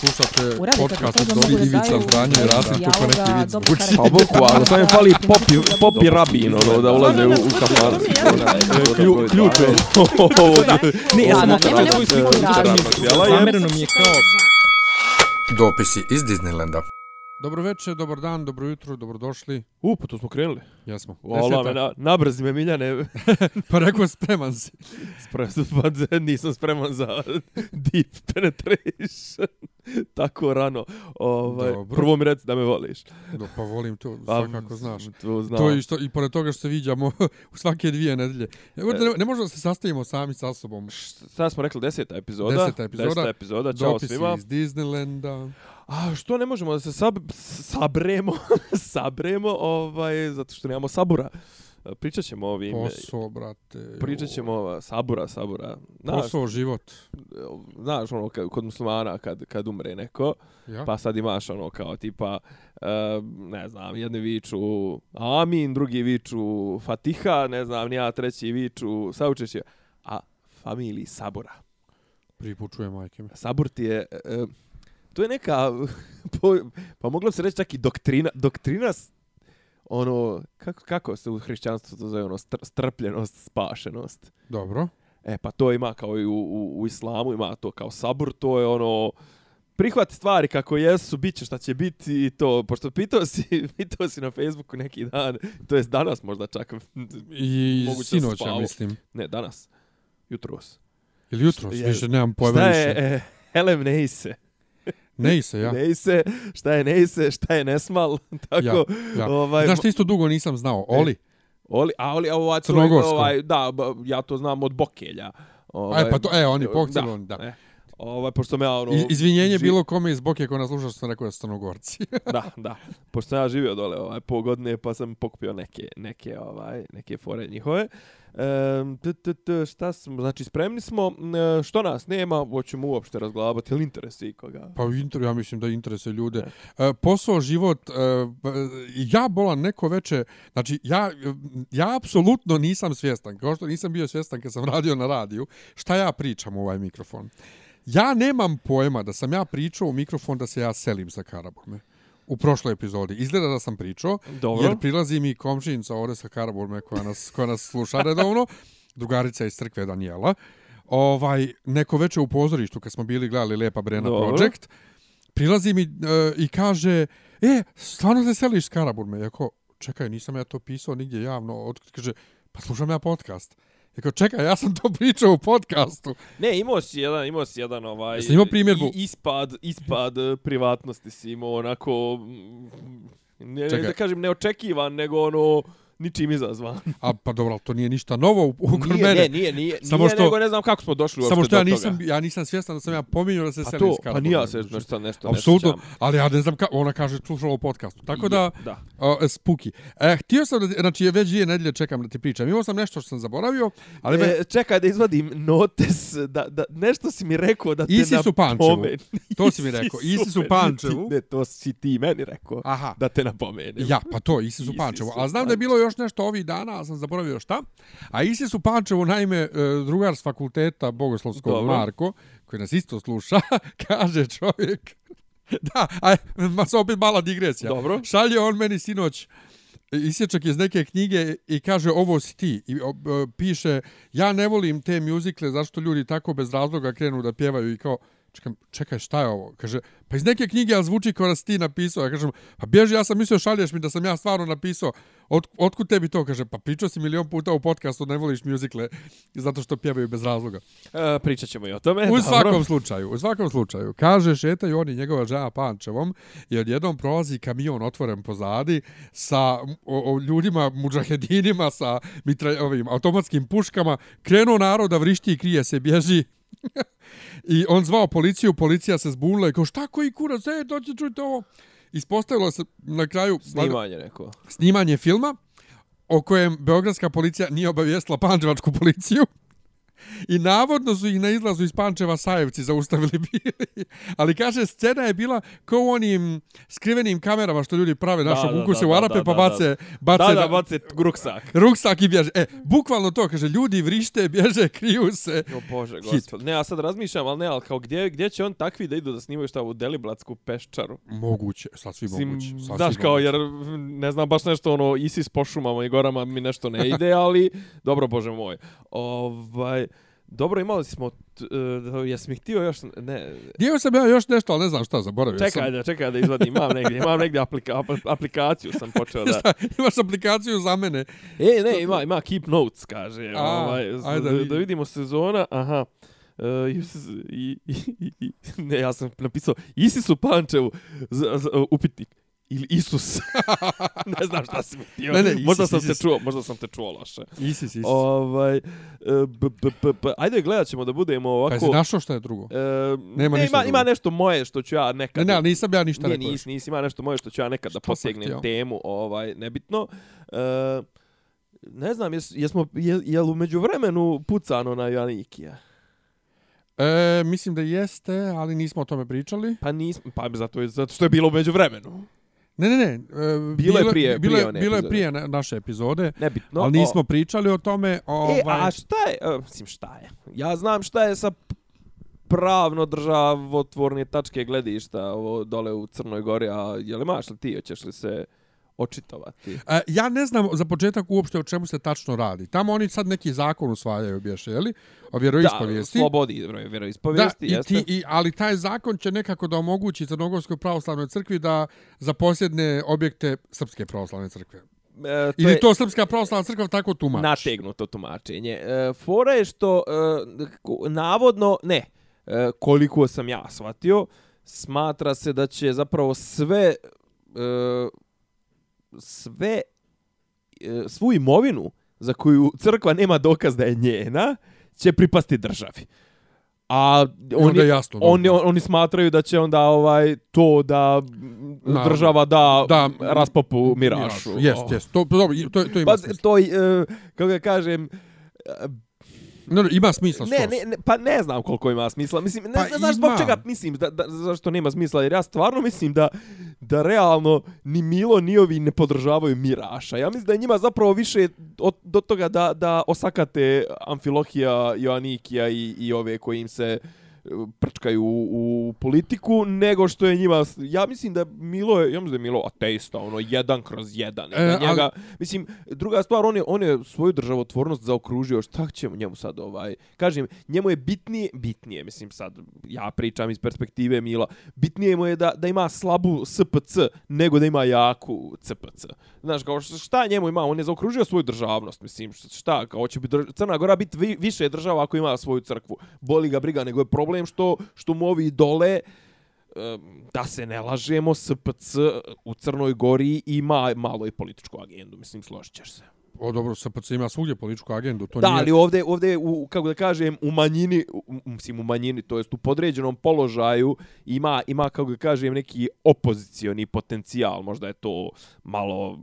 Slušate podcast od da Ivica Zdranje i Rasim kako neki vic dobro zvuči. karakter. Pa boku, ali sam je fali popi, popi rabin, ono, da ulaze u, u. Klju- Ključ je. Ne, ja sam svoju sliku da, Zamereno mi je kao... Dopisi iz Disneylanda. Dobro večer, dobar dan, dobro jutro, dobrodošli. U, pa to smo krenuli. Jesmo. Vola me, Deseta. na, nabrzi me Miljane. Pa rekao spreman si. Sprem, pa nisam spreman za deep penetration. Tako rano. Ovaj, Dobro. prvo mi reci da me voliš. Do, pa volim to, Pa, svakako znaš. To znam. To i, što, I pored toga što se viđamo u svake dvije nedelje. Ne, ne, ne možemo da se sastavimo sami sa sobom. Sad smo rekli deseta epizoda. Deseta epizoda. Deseta epizoda. Ćao Dopisi svima. iz Disneylanda. A što ne možemo da se sab, sabremo, sabremo, ovaj, zato što nemamo sabura. Pričat ćemo o ovim... Posao, brate. Pričat ćemo o sabura, sabura. Znaš, Posao, život. znaš ono, kad, kod muslimana kad, kad umre neko, Ja? pa sad imaš ono kao tipa, uh, ne znam, jedni viču amin, drugi viču fatiha, ne znam, nija treći viču saučešće, a familiji sabura. Pripučuje majke mi. Sabur ti je, uh, to je neka, po, pa moglo se reći čak i doktrina, doktrina ono, kako, kako se u hrišćanstvu to zove, ono, str, strpljenost, spašenost. Dobro. E, pa to ima kao i u, u, u islamu, ima to kao sabur, to je ono, prihvat stvari kako jesu, bit će šta će biti i to, pošto pitao si, pitao si na Facebooku neki dan, to jest danas možda čak, I sinoć, ja mislim. ne, danas, jutros. Ili jutro, Je- više nemam pojma Šta više. je e, Helem Neise? Ne se, ja. Neise, šta je Neise, šta je Nesmal, tako, Ja, ja. ovaj, Znaš što isto dugo nisam znao? Oli. Oli, a Oli, a ovaj, je, ovaj, da, ja to znam od Bokelja. Ovaj, Aj, pa to, e, oni pokcilon, da. E, ovaj, pošto me ja ono... I- Izvinjenje ži- bilo kome iz Boke ko nas sluša što sam rekao da su Crnogorci. da, da. Pošto sam ja živio dole ovaj, pol godine, pa sam pokupio neke, neke, ovaj, neke fore njihove. Um, t, t, t, šta smo, znači spremni smo, e, što nas nema, hoćemo uopšte razglabati, ili interesi ikoga? Pa inter, ja mislim da interese ljude. E, posao, život, e, ja bolan neko veče, znači ja, ja apsolutno nisam svjestan, kao što nisam bio svjestan kad sam radio na radiju, šta ja pričam u ovaj mikrofon. Ja nemam pojma da sam ja pričao u mikrofon da se ja selim sa Karaburme. U prošloj epizodi. Izgleda da sam pričao, Dobro. jer prilazi mi komšinica ovdje sa Karaburme koja nas, koja nas sluša redovno, drugarica iz crkve Danijela. Ovaj, neko veče u pozorištu kad smo bili gledali Lepa Brena Dobro. Project, prilazi mi e, i kaže, e, stvarno se seliš s Karaburme? Jako, čekaj, nisam ja to pisao nigdje javno. Od, kaže, pa slušam ja podcast. Jako, čekaj, ja sam to pričao u podcastu. Ne, imao si jedan, imao si jedan ovaj... Jesi imao primjedbu? i- Ispad, ispad e, privatnosti si imao onako... Ne, ne, Čekaj. da kažem neočekivan, nego ono ničim izazvan. A pa dobro, ali to nije ništa novo u, u nije, mene. ne, nije, nije, Samo nije, što- nego ne znam kako smo došli uopšte Samo što ja do nisam, toga. ja nisam svjestan da sam ja pominjao da se Pa selim to, pa nije ja se nešto, nešto ne Apsolutno, ali ja ne znam kako, ona kaže slušala u podcastu. Tako da, Da. uh, spuki. E, htio sam da, znači već dvije nedelje čekam da ti pričam. Imao sam nešto što sam zaboravio, ali me, E, čekaj da izvadim notes, da, da, nešto si mi rekao da te Isisu Pančevu. napomeni. To si mi rekao, Isisu meni- Pančevu. Ne, to si ti meni rekao. aha, Da te napomenem. Ja, pa to, Isisu Isisu Pančevo. A znam da je bilo još nešto ovih dana, ali sam zaboravio šta. A Isisu Pančevo, naime, e, drugar s fakulteta Bogoslovskog Dobro. Marko, koji nas isto sluša, kaže čovjek... Da, aj, ma se opet mala digresija. Dobro. Šalje on meni sinoć isječak iz neke knjige i kaže ovo si ti. I o, o, piše, ja ne volim te mjuzikle zašto ljudi tako bez razloga krenu da pjevaju i kao, čekaj, čekaj šta je ovo? Kaže, pa iz neke knjige, ali zvuči kao da si ti napisao. Ja kažem, pa bježi, ja sam mislio šalješ mi da sam ja stvarno napisao. Od, otkud tebi to? Kaže, pa pričao si milion puta u podcastu, ne voliš mjuzikle zato što pjevaju bez razloga. E, pričat ćemo i o tome. U dobro. svakom slučaju, u svakom slučaju. Kaže, šetaju oni njegova žena Pančevom i odjednom prolazi kamion otvoren pozadi sa o, o, ljudima, muđahedinima, sa mitra, ovim automatskim puškama. Krenuo narod da vrišti i krije se, bježi. I on zvao policiju, policija se zbunila i kao šta koji kurac, e, dođe čujte ovo. Ispostavilo se na kraju Snimanje neko. snimanje filma o kojem Beogradska policija nije obavijestila Pančevačku policiju. I navodno su ih na izlazu iz Pančeva Sajevci zaustavili bili. Ali kaže, scena je bila kao u onim skrivenim kamerama što ljudi prave Da, našo da, vuku se u Arape da, pa bace, bace, Da, da, bace ruksak. ruksak i bježe. E, bukvalno to, kaže, ljudi vrište, bježe, kriju se. O Bože, gospod. Ne, ja sad razmišljam, ali ne, ali kao gdje, gdje će on takvi da idu da snimaju šta u Deliblatsku peščaru? Moguće, sasvim Mislim, moguće. sasvim znaš kao, jer ne znam baš nešto ono, ISIS po šumama i gorama mi nešto ne ide, ali dobro, Bože moj. Ovaj, dobro, imali smo, uh, jes mi htio još, ne, Dio sam ja još nešto, ali ne znam šta, zaboravio sam. čekaj da, čekaj da izvadim, imam negdje, imam negdje aplika, apl- aplikaciju sam počeo da, Šta, imaš aplikaciju za mene. E, ne, ima, ima Keep Notes, kaže. A, ovaj, ajde da da, vidim. da vidimo sezona. Aha. Uh, i, i, i, i, ne, ja sam napisao Isis u Pančevu, z, z, upitnik. Ili Isus. ne znam šta si mi htio. Ne, ne, Isis, možda sam Isis. te čuo, možda sam te čuo loše. Isis, isis. Ovaj, e, b, b, b, b, ajde gledat ćemo da budemo Pa jesi ovako. našao šta je drugo? E, Nema ne, ništa ima, drugo. ima nešto moje što ću ja Ne, nekad... ne, ali nisam ja ništa Nije, rekao. nis, nis, ima nešto moje što ću ja nekad da Šta htio? temu, ovaj, nebitno. E, ne znam, jes, jesmo, je, je li umeđu vremenu pucano na Janikija? E, mislim da jeste, ali nismo o tome pričali. Pa nismo, pa zato, je, zato što je bilo umeđu vremenu. Ne, ne, ne. e, Bilo je prije- bilo, prije je- one bilo je prije na- naše epizode, Nebitno. ali nismo pričali o tome. Ovaj, E, a šta je, e, mislim šta je? Ja znam šta je sa pravno državotvorne tačke gledišta ovo dole u Crnoj Gori, a je li imaš li ti, hoćeš li se očitovati? E, ja ne znam za početak uopšte o čemu se tačno radi. Tamo oni sad neki zakon usvajaju, bješe, je li? O vjeroispovijesti. Da, slobodi broj Da, vjeroispovijesti, i jeste. ti, i, ali taj zakon će nekako da omogući Crnogorskoj pravoslavnoj crkvi da zaposjedne objekte Srpske pravoslavne crkve. E, Ili je- to Srpska pravoslavna crkva tako tumači. nategnuto tumačenje. E, fora je što e, navodno ne. E, koliko sam ja shvatio, smatra se da će zapravo sve e, sve e, svu imovinu za koju crkva nema dokaz da je njena će pripasti državi. A oni, je jasno, oni, dobro. oni smatraju da će onda ovaj to da Naravno. država da, Da, raspopu mirašu. Jest, Oh. jest. To, to, to, to ima Pa smisla. to, e, kako ga kažem, No, no, ima smisla Ne, skroz. ne, ne, pa ne znam koliko ima smisla. Mislim, ne, Pa pa znaš zbog čega mislim da, da, zašto nema smisla, jer ja stvarno mislim da da realno ni Milo ni ovi ne podržavaju Miraša. Ja mislim da je njima zapravo više od, do toga da, da osakate Amfilohija, Joanikija i, i ove koji im se prčkaju u, u politiku, nego što je njima... Ja mislim da Milo je, ja mislim da je Milo ateista, ono, jedan kroz jedan. E, da njega, ali- Mislim, druga stvar, on je, on je svoju državotvornost zaokružio, šta će njemu sad ovaj... Kažem, njemu je bitnije, bitnije, mislim sad, ja pričam iz perspektive Mila, bitnije mu je da, da ima slabu SPC nego da ima jaku CPC. Znaš, kao šta- šta njemu ima, on je zaokružio svoju državnost, mislim, šta, kao će bi drž... Crna Gora biti vi, više država ako ima svoju crkvu. Boli ga briga, nego je problem što, što mu ovi dole da se ne lažemo, SPC u Crnoj Gori ima malo i političku agendu, mislim, složit ćeš se. O, dobro, SPC ima svugdje političku agendu. To Da, nije... ali ovdje, ovdje u, kako da kažem, u manjini, u, mislim u manjini, to jest u podređenom položaju, ima, ima kako da kažem, neki opozicioni potencijal, možda je to malo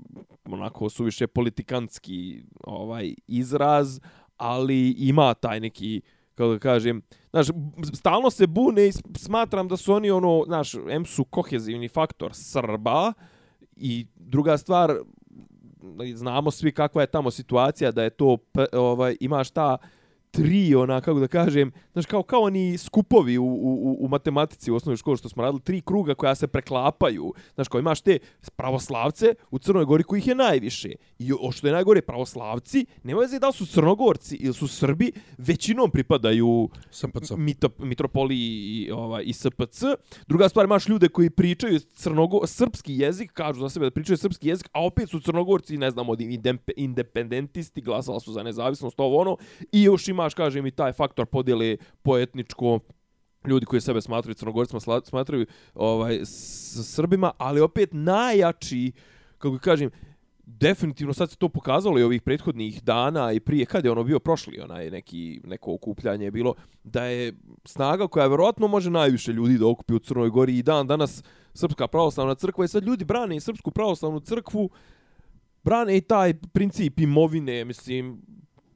onako suviše politikantski ovaj izraz, ali ima taj neki, kako da kažem, znaš, stalno se bune i smatram da su oni ono, znaš, M su kohezivni faktor Srba i druga stvar, znamo svi kakva je tamo situacija, da je to, ovaj, imaš ta tri, ona, kako da kažem, znaš, kao, kao oni skupovi u, u, u matematici u osnovnoj školi što smo radili, tri kruga koja se preklapaju. Znaš, kao imaš te pravoslavce u Crnoj Gori kojih je najviše. I o što je najgore, pravoslavci, nema veze da li su crnogorci ili su Srbi, većinom pripadaju SPC. mito, mitropoliji i, ovaj, i SPC. Druga stvar, imaš ljude koji pričaju crnogo, srpski jezik, kažu za sebe da pričaju srpski jezik, a opet su crnogorci, ne znam, od independentisti, glasali su za nezavisnost, ovo ono. I još imaš, kažem, i taj faktor podjele poetničko, ljudi koji sebe smatraju crnogorcima, smatraju ovaj, s Srbima, ali opet najjači, kako kažem, definitivno sad se to pokazalo i ovih prethodnih dana i prije kad je ono bio prošli onaj neki neko okupljanje je bilo da je snaga koja verovatno može najviše ljudi da okupi u Crnoj Gori i dan danas Srpska pravoslavna crkva i sad ljudi brane i Srpsku pravoslavnu crkvu brane i taj princip imovine mislim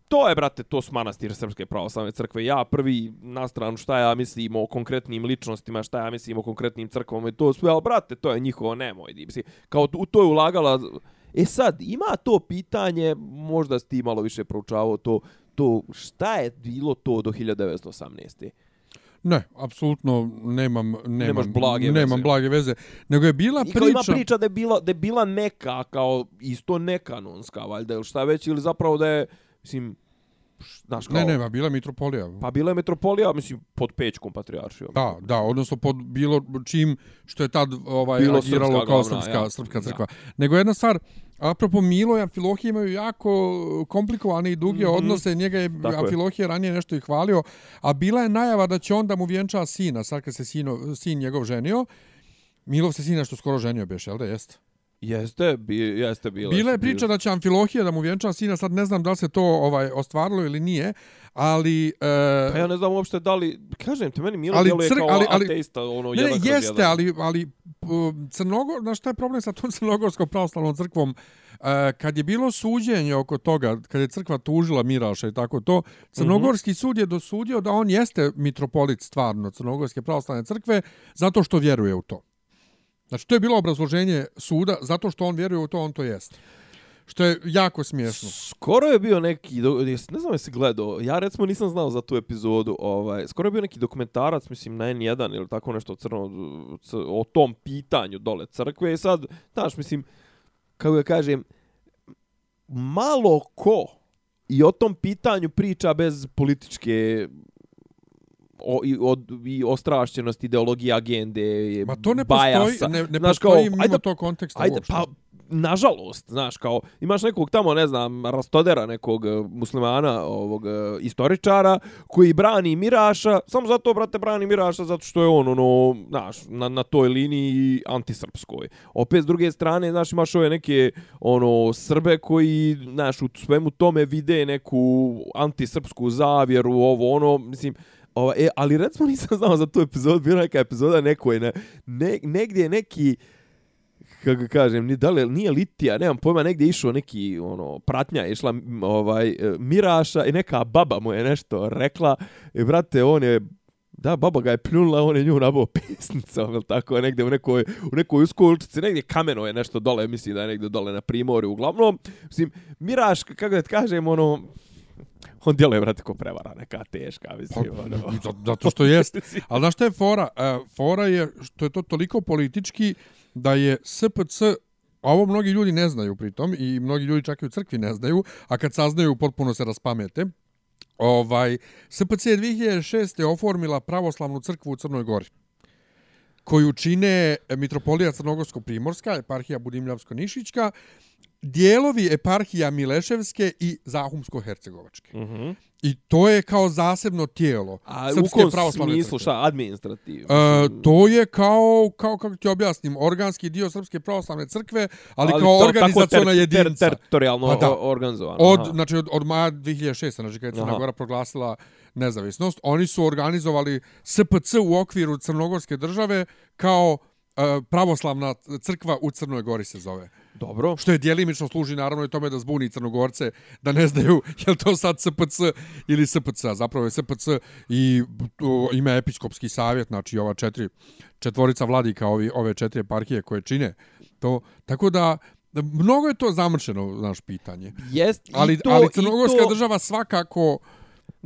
to je, brate, to su manastir Srpske pravoslavne crkve. Ja prvi na stranu šta ja mislim o konkretnim ličnostima, šta ja mislim o konkretnim crkvama i to sve, ali, brate, to je njihovo, nemoj. Mislim, kao u to je ulagala... E sad, ima to pitanje, možda si ti malo više proučavao to, to šta je bilo to do 1918. Ne, apsolutno nemam nemam Nemaš blage nemam veze. blage veze, nego je bila I priča. ima priča da je bila, da je bila neka, kao isto nekanonska, valjda, ili šta već, ili zapravo da je, mislim, znaš, kao, Ne, nema, bila je mitropolija. pa bila je metropolija, mislim, pod Pećkom patrijaršijom. Da, da, odnosno pod bilo čim što je tad ovaj Bilo agiralo srpska kao glavna, srpska ja. srpska Da. crkva. Nego jedna stvar, apropo Milo i Amfilohije imaju jako komplikovane i duge Mhm. odnose, njega je Tako je. Amfilohije ranije nešto i hvalio, a bila je najava da će on da mu vjenča sina, sad kad se sino, sin njegov ženio, Milov se sina što skoro ženio beš, jel da jest? Jeste, bi, jeste bila. Bila je priča da će Amfilohije da mu vjenča sina, sad ne znam da li se to ovaj ostvarilo ili nije, ali... E, Pa ja ne znam uopšte da li, kažem te, meni Milo Ali djeluje cr- kao ali- ali- ateista, ono, Ne, jedan kroz jeste, jedan. ali, ali uh, Crnogor, znaš šta je problem sa tom crnogorskom pravoslavnom crkvom? Uh, kad je bilo suđenje oko toga, kad je crkva tužila Miraša i tako to, Crnogorski sud je dosudio da on jeste mitropolit stvarno Crnogorske pravoslavne crkve zato što vjeruje u to. Znači, to je bilo obrazloženje suda, zato što on vjeruje u to, on to jeste. Što je jako smiješno. Skoro je bio neki, ne znam jesi gledao, ja recimo nisam znao za tu epizodu, ovaj, skoro je bio neki dokumentarac, mislim na N1 ili tako nešto crno, o tom pitanju dole crkve i sad, znaš, mislim, kako ja kažem, malo ko i o tom pitanju priča bez političke o, i, od, i ostrašćenosti, ideologije, agende, Ma to ne bajasa. postoji, ne, ne Znaš, postoji kao, mimo ajde, tog konteksta Ajde, uopšte. pa nažalost, znaš, kao imaš nekog tamo, ne znam, Rastodera, nekog e, muslimana, ovog e, istoričara koji brani Miraša, samo zato brate brani Miraša zato što je on ono, znaš, na, na toj liniji antisrpskoj. Opet s druge strane, znaš, imaš ove neke ono Srbe koji, znaš, u svemu tome vide neku antisrpsku zavjeru, ovo ono, mislim, Ova, e, ali recimo nisam znao za tu epizodu, bila neka epizoda neko je, ne, ne, negdje je neki, kako kažem, ni da li, nije litija, nemam pojma, negdje je išao neki, ono, pratnja je išla, ovaj, e, Miraša i neka baba mu je nešto rekla, i brate, on je, da, baba ga je pljunula, on je nju nabao pesnicom, ili tako, negdje u nekoj, u nekoj uskoj negdje kameno je nešto dole, mislim da je negdje dole na primorju, uglavnom, mislim, Miraš, kako da ti kažem, ono, on djeluje, brate, ko prevara, neka teška, mislim, ono. Pa, zato- zato što jest. Ali znaš šta je fora? E, fora je što je to toliko politički da je SPC a ovo mnogi ljudi ne znaju pritom i mnogi ljudi čak i u crkvi ne znaju, a kad saznaju potpuno se raspamete. Ovaj, SPC je 2006. oformila pravoslavnu crkvu u Crnoj Gori koju čine Mitropolija Crnogorsko-Primorska, eparhija Budimljavsko-Nišićka, dijelovi eparhija Mileševske i Zahumsko-Hercegovačke. Mhm. I to je kao zasebno tijelo. A u Srpske kom pravoslavne smislu, crkve. šta, administrativno? E, to je kao, kao kako ti objasnim, organski dio Srpske pravoslavne crkve, ali, ali kao to- organizaciona tako ter- jedinica. Ter, teritorijalno Pa da. o- organizovano. Od, znači, od, od maja 2006. Znači, kad je Crna. Gora proglasila nezavisnost, oni su organizovali SPC u okviru Crnogorske države kao e, pravoslavna crkva u Crnoj Gori se zove. Dobro. Što je dijelimično služi naravno i tome da zbuni Crnogorce, da ne znaju je li to sad SPC ili SPC. a Zapravo je SPC i to ima episkopski savjet, znači ova četiri, četvorica vladika, ovi, ove četiri eparhije koje čine to. Tako da, mnogo je to zamršeno, znaš, pitanje. Jest, Ali, to, ali Crnogorska to država svakako...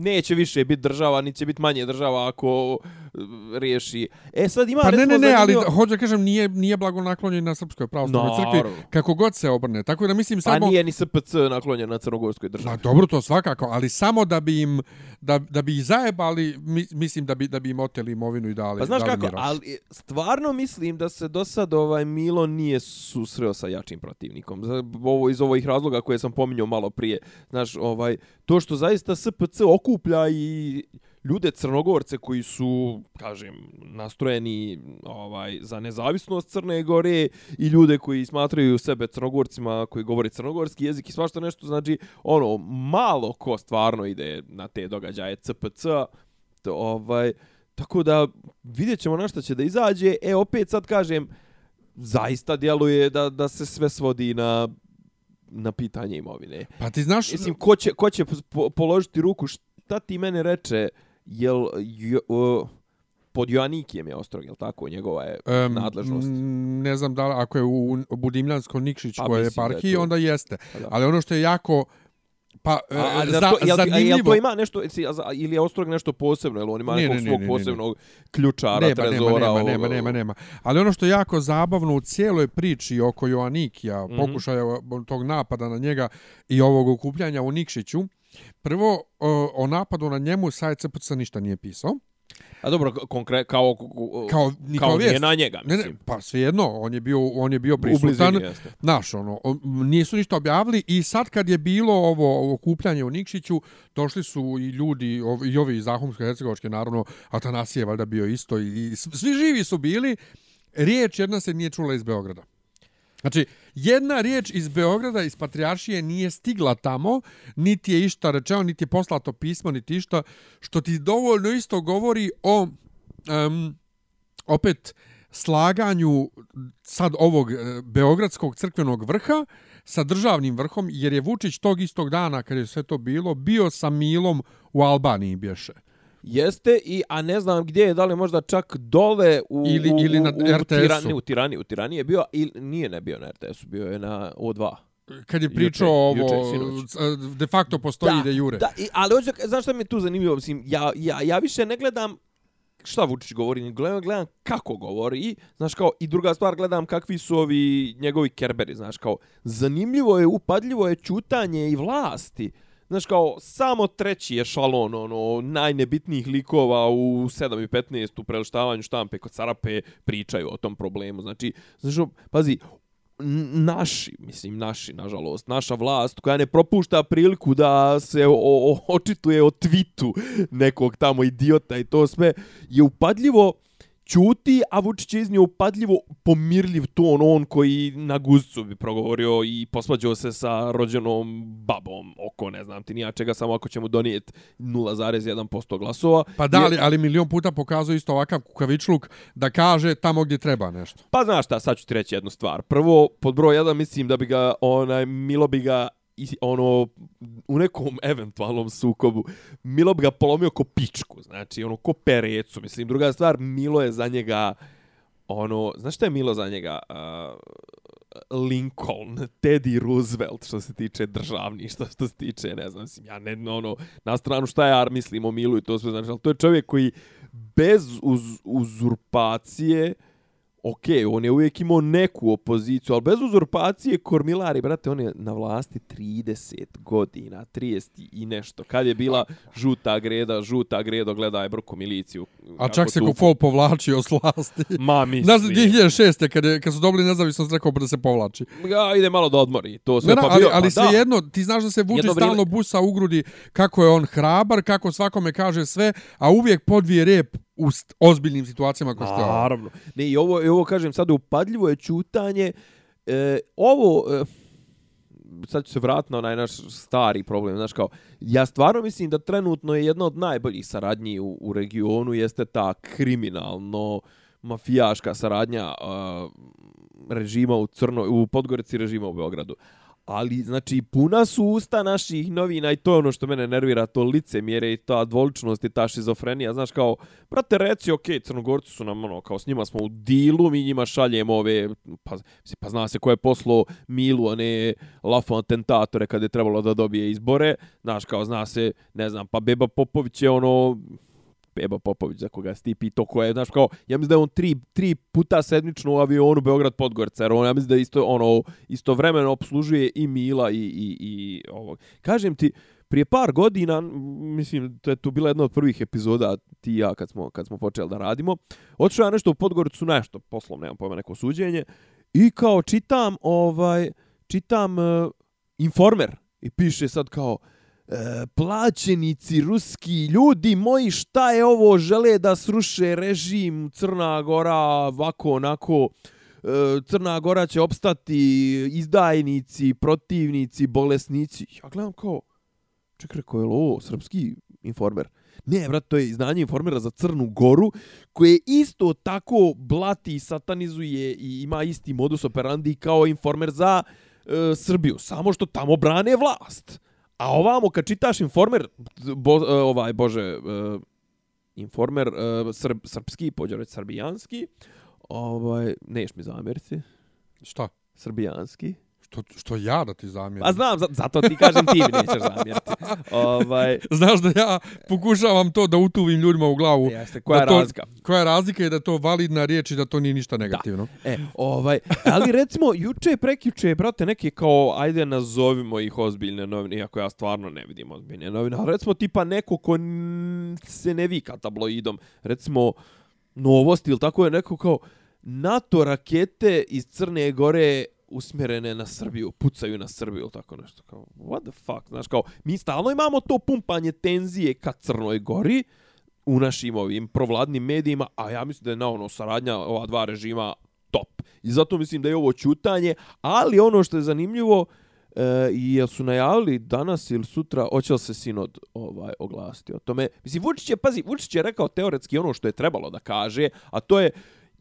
neće više biti država, niti će biti manje država ako e, riješi. E sad ima Pa ne, ne, ne, ali zanimljivo- da- hoću da kažem, nije, nije blagonaklonjen na Srpskoj pravoslavnoj crkvi, Naravno. kako god se obrne. Tako da mislim A samo... nije ni SPC naklonjen na crnogorskoj državi. dobro to svakako, ali samo da bi im da, da bi ih zajebali, mi, mislim da bi da bi im oteli imovinu i dali. Pa znaš dali kako, Miraš. ali stvarno mislim da se do sad ovaj Milo nije susreo sa jačim protivnikom. Ovo iz ovih razloga koje sam pominjao malo prije. Znaš, ovaj to što zaista SPC okuplja i ljude crnogorce koji su, kažem, nastrojeni ovaj za nezavisnost Crne Gore i ljude koji smatraju sebe crnogorcima koji govore crnogorski jezik i svašta nešto, znači ono malo ko stvarno ide na te događaje CPC to, ovaj tako da vidjet ćemo na šta će da izađe. E opet sad kažem zaista djeluje da da se sve svodi na na pitanje imovine. Pa ti znaš... Mislim, ko će, ko će po, položiti ruku, šta ti mene reče, jel... Jo, uh, pod Joannikijem je Ostrog, je tako? Njegova je um, nadležnost. Ne znam da li, ako je u, Budimljansko Nikšić pa, koje je parki, onda jeste. Pa da. Ali ono što je jako Pa, a, ali za, to, jel, zanimljivo... Jel to ima nešto, ili je Ostrog nešto posebno, jel on ima nekog ne, ne, svog ne, ne, posebnog ključara, nema, trezora? Nema, nema, nema, nema, nema. Ali ono što je jako zabavno u cijeloj priči oko Joannikija, mm -hmm. pokušaja tog napada na njega i ovog okupljanja u Nikšiću, prvo, o, o napadu na njemu sajt ništa nije pisao. A dobro, konkret kao kao, kao nije na njega, mislim. Ne, ne, pa svejedno, on je bio on je bio prisutan. Naš ono, nisu ništa objavili i sad kad je bilo ovo, okupljanje u Nikšiću, došli su i ljudi ovi, i ovi iz Zahumske hercegovačke naravno Atanasije valjda bio isto i, i svi živi su bili. Riječ jedna se nije čula iz Beograda. Znači, jedna riječ iz Beograda, iz Patriaršije, nije stigla tamo, niti je išta rečeno, niti je poslato pismo, niti išta, što ti dovoljno isto govori o, um, opet, slaganju sad ovog e, Beogradskog crkvenog vrha sa državnim vrhom, jer je Vučić tog istog dana, kad je sve to bilo, bio sa Milom u Albaniji bješe. Jeste i a ne znam gdje je, da li možda čak dole u ili ili na RTS-u. Tirani, u Tirani, u Tirani je bio ili nije ne bio na RTS-u, bio je na O2. Kad je pričao ovo, juče, de facto postoji da, de jure. Da, i, ali hoću, znaš šta mi je tu zanimljivo? Mislim, ja, ja, ja više ne gledam šta Vučić govori, gledam, gledam kako govori i, znaš, kao, i druga stvar, gledam kakvi su ovi njegovi kerberi, znaš, kao, zanimljivo je, upadljivo je čutanje i vlasti, Znaš, kao, samo treći je šalon, ono, najnebitnijih likova u 7 i 15 u prelištavanju štampe kod Sarape pričaju o tom problemu. Znači, znaš, pazi, naši, mislim, naši, nažalost, naša vlast koja ne propušta priliku da se o, o, očituje o tvitu nekog tamo idiota i to sve, je upadljivo čuti, a Vučić je iznio upadljivo pomirljiv ton, on koji na guzcu bi progovorio i posvađao se sa rođenom babom oko, ne znam ti nija čega, samo ako ćemo donijeti 0,1% glasova. Pa da, ali, ali milion puta pokazuje isto ovakav kukavičluk da kaže tamo gdje treba nešto. Pa znaš šta, sad ću ti reći jednu stvar. Prvo, pod broj jedan mislim da bi ga, onaj, Milo bi ga i ono u nekom eventualnom sukobu Milo bi ga polomio ko pičku, znači ono ko perecu, mislim druga stvar Milo je za njega ono, znaš šta je Milo za njega? Uh, Lincoln, Teddy Roosevelt što se tiče državni, što, što se tiče, ne znam, mislim, ja ne, ono, na stranu šta ja mislim o Milu i to sve, znači, ali to je čovjek koji bez uz, uzurpacije, ok, on je uvijek imao neku opoziciju, ali bez uzurpacije Kormilari, brate, on je na vlasti 30 godina, 30 i nešto. Kad je bila žuta greda, žuta gredo, gledaj brko miliciju. A čak se Kufol povlačio s vlasti. Ma, mislim. Znaš, 2006. Kad, je, kad su dobili nezavisnost, rekao da se povlači. Ja, ide malo da odmori. To sve ne, pa ali, bio, ali pa sve da. jedno, ti znaš da se vuče stalno busa u grudi kako je on hrabar, kako svakome kaže sve, a uvijek podvije rep u ozbiljnim situacijama kao što je Naravno. Ne, i ovo, i ovo kažem sad upadljivo je čutanje. E, ovo, e, sad ću se vratiti na onaj naš stari problem. Znaš, kao, ja stvarno mislim da trenutno je jedna od najboljih saradnji u, u regionu jeste ta kriminalno mafijaška saradnja uh, režima u Crnoj, u Podgorici režima u Beogradu ali znači puna su usta naših novina i to je ono što mene nervira, to lice mjere i ta dvoličnost i ta šizofrenija, znaš kao, brate reci, ok, crnogorci su nam ono, kao s njima smo u dilu, mi njima šaljemo ove, pa, pa zna se ko je poslo Milu, one ne Lafon atentatore kad je trebalo da dobije izbore, znaš kao, zna se, ne znam, pa Beba Popović je ono, Beba Popović, za koga si ti pitao, ko je, znaš, kao, ja mislim da je on tri, tri puta sedmično u avionu Beograd Podgorca, jer on, ja mislim da isto, ono, isto vremeno obslužuje i Mila i, i, i ovog. Kažem ti, prije par godina, mislim, to je tu bila jedna od prvih epizoda ti ja kad smo, kad smo počeli da radimo, otišao ja nešto u Podgoricu, nešto, poslom, nemam pojma, neko suđenje, i kao čitam, ovaj, čitam uh, informer, i piše sad kao, E, plaćenici ruski ljudi moji šta je ovo žele da sruše režim Crna Gora ovako onako e, Crna Gora će opstati izdajnici, protivnici, bolesnici. Ja gledam kao, čekaj, rekao je ovo srpski informer? Ne, brat, to je izdanje informera za Crnu Goru, koje isto tako blati, satanizuje i ima isti modus operandi kao informer za e, Srbiju, samo što tamo brane vlast. A ovamo kad čitaš informer, bo, e, ovaj, bože, e, informer e, srb, srpski, pođer reći srbijanski, ovaj, neš mi zamjeriti, Šta? srbijanski. Što, što ja da ti zamjerim? A znam, za- zato ti kažem ti mi nećeš zamjeriti. ovaj, Znaš da ja pokušavam to da utuvim ljudima u glavu. jeste, koja je da to, razlika? Koja je razlika i da je to validna riječ i da to nije ništa negativno. E, ovaj, ali recimo, juče, prekjuče, brate, neke kao, ajde nazovimo ih ozbiljne novine, iako ja stvarno ne vidim ozbiljne novine, ali recimo tipa neko ko se ne vika tabloidom, recimo novosti ili tako je neko kao NATO rakete iz Crne Gore usmjerene na Srbiju, pucaju na Srbiju ili tako nešto. Kao, what the fuck? Znaš, kao, mi stalno imamo to pumpanje tenzije ka Crnoj Gori, u našim ovim provladnim medijima, a ja mislim da je na ono saradnja ova dva režima top. I zato mislim da je ovo čutanje, ali ono što je zanimljivo, e, jel su najavili danas ili sutra, hoće li se sinod ovaj, oglasiti o tome. Mislim, Vučić je, pazi, Vučić je rekao teoretski ono što je trebalo da kaže, a to je,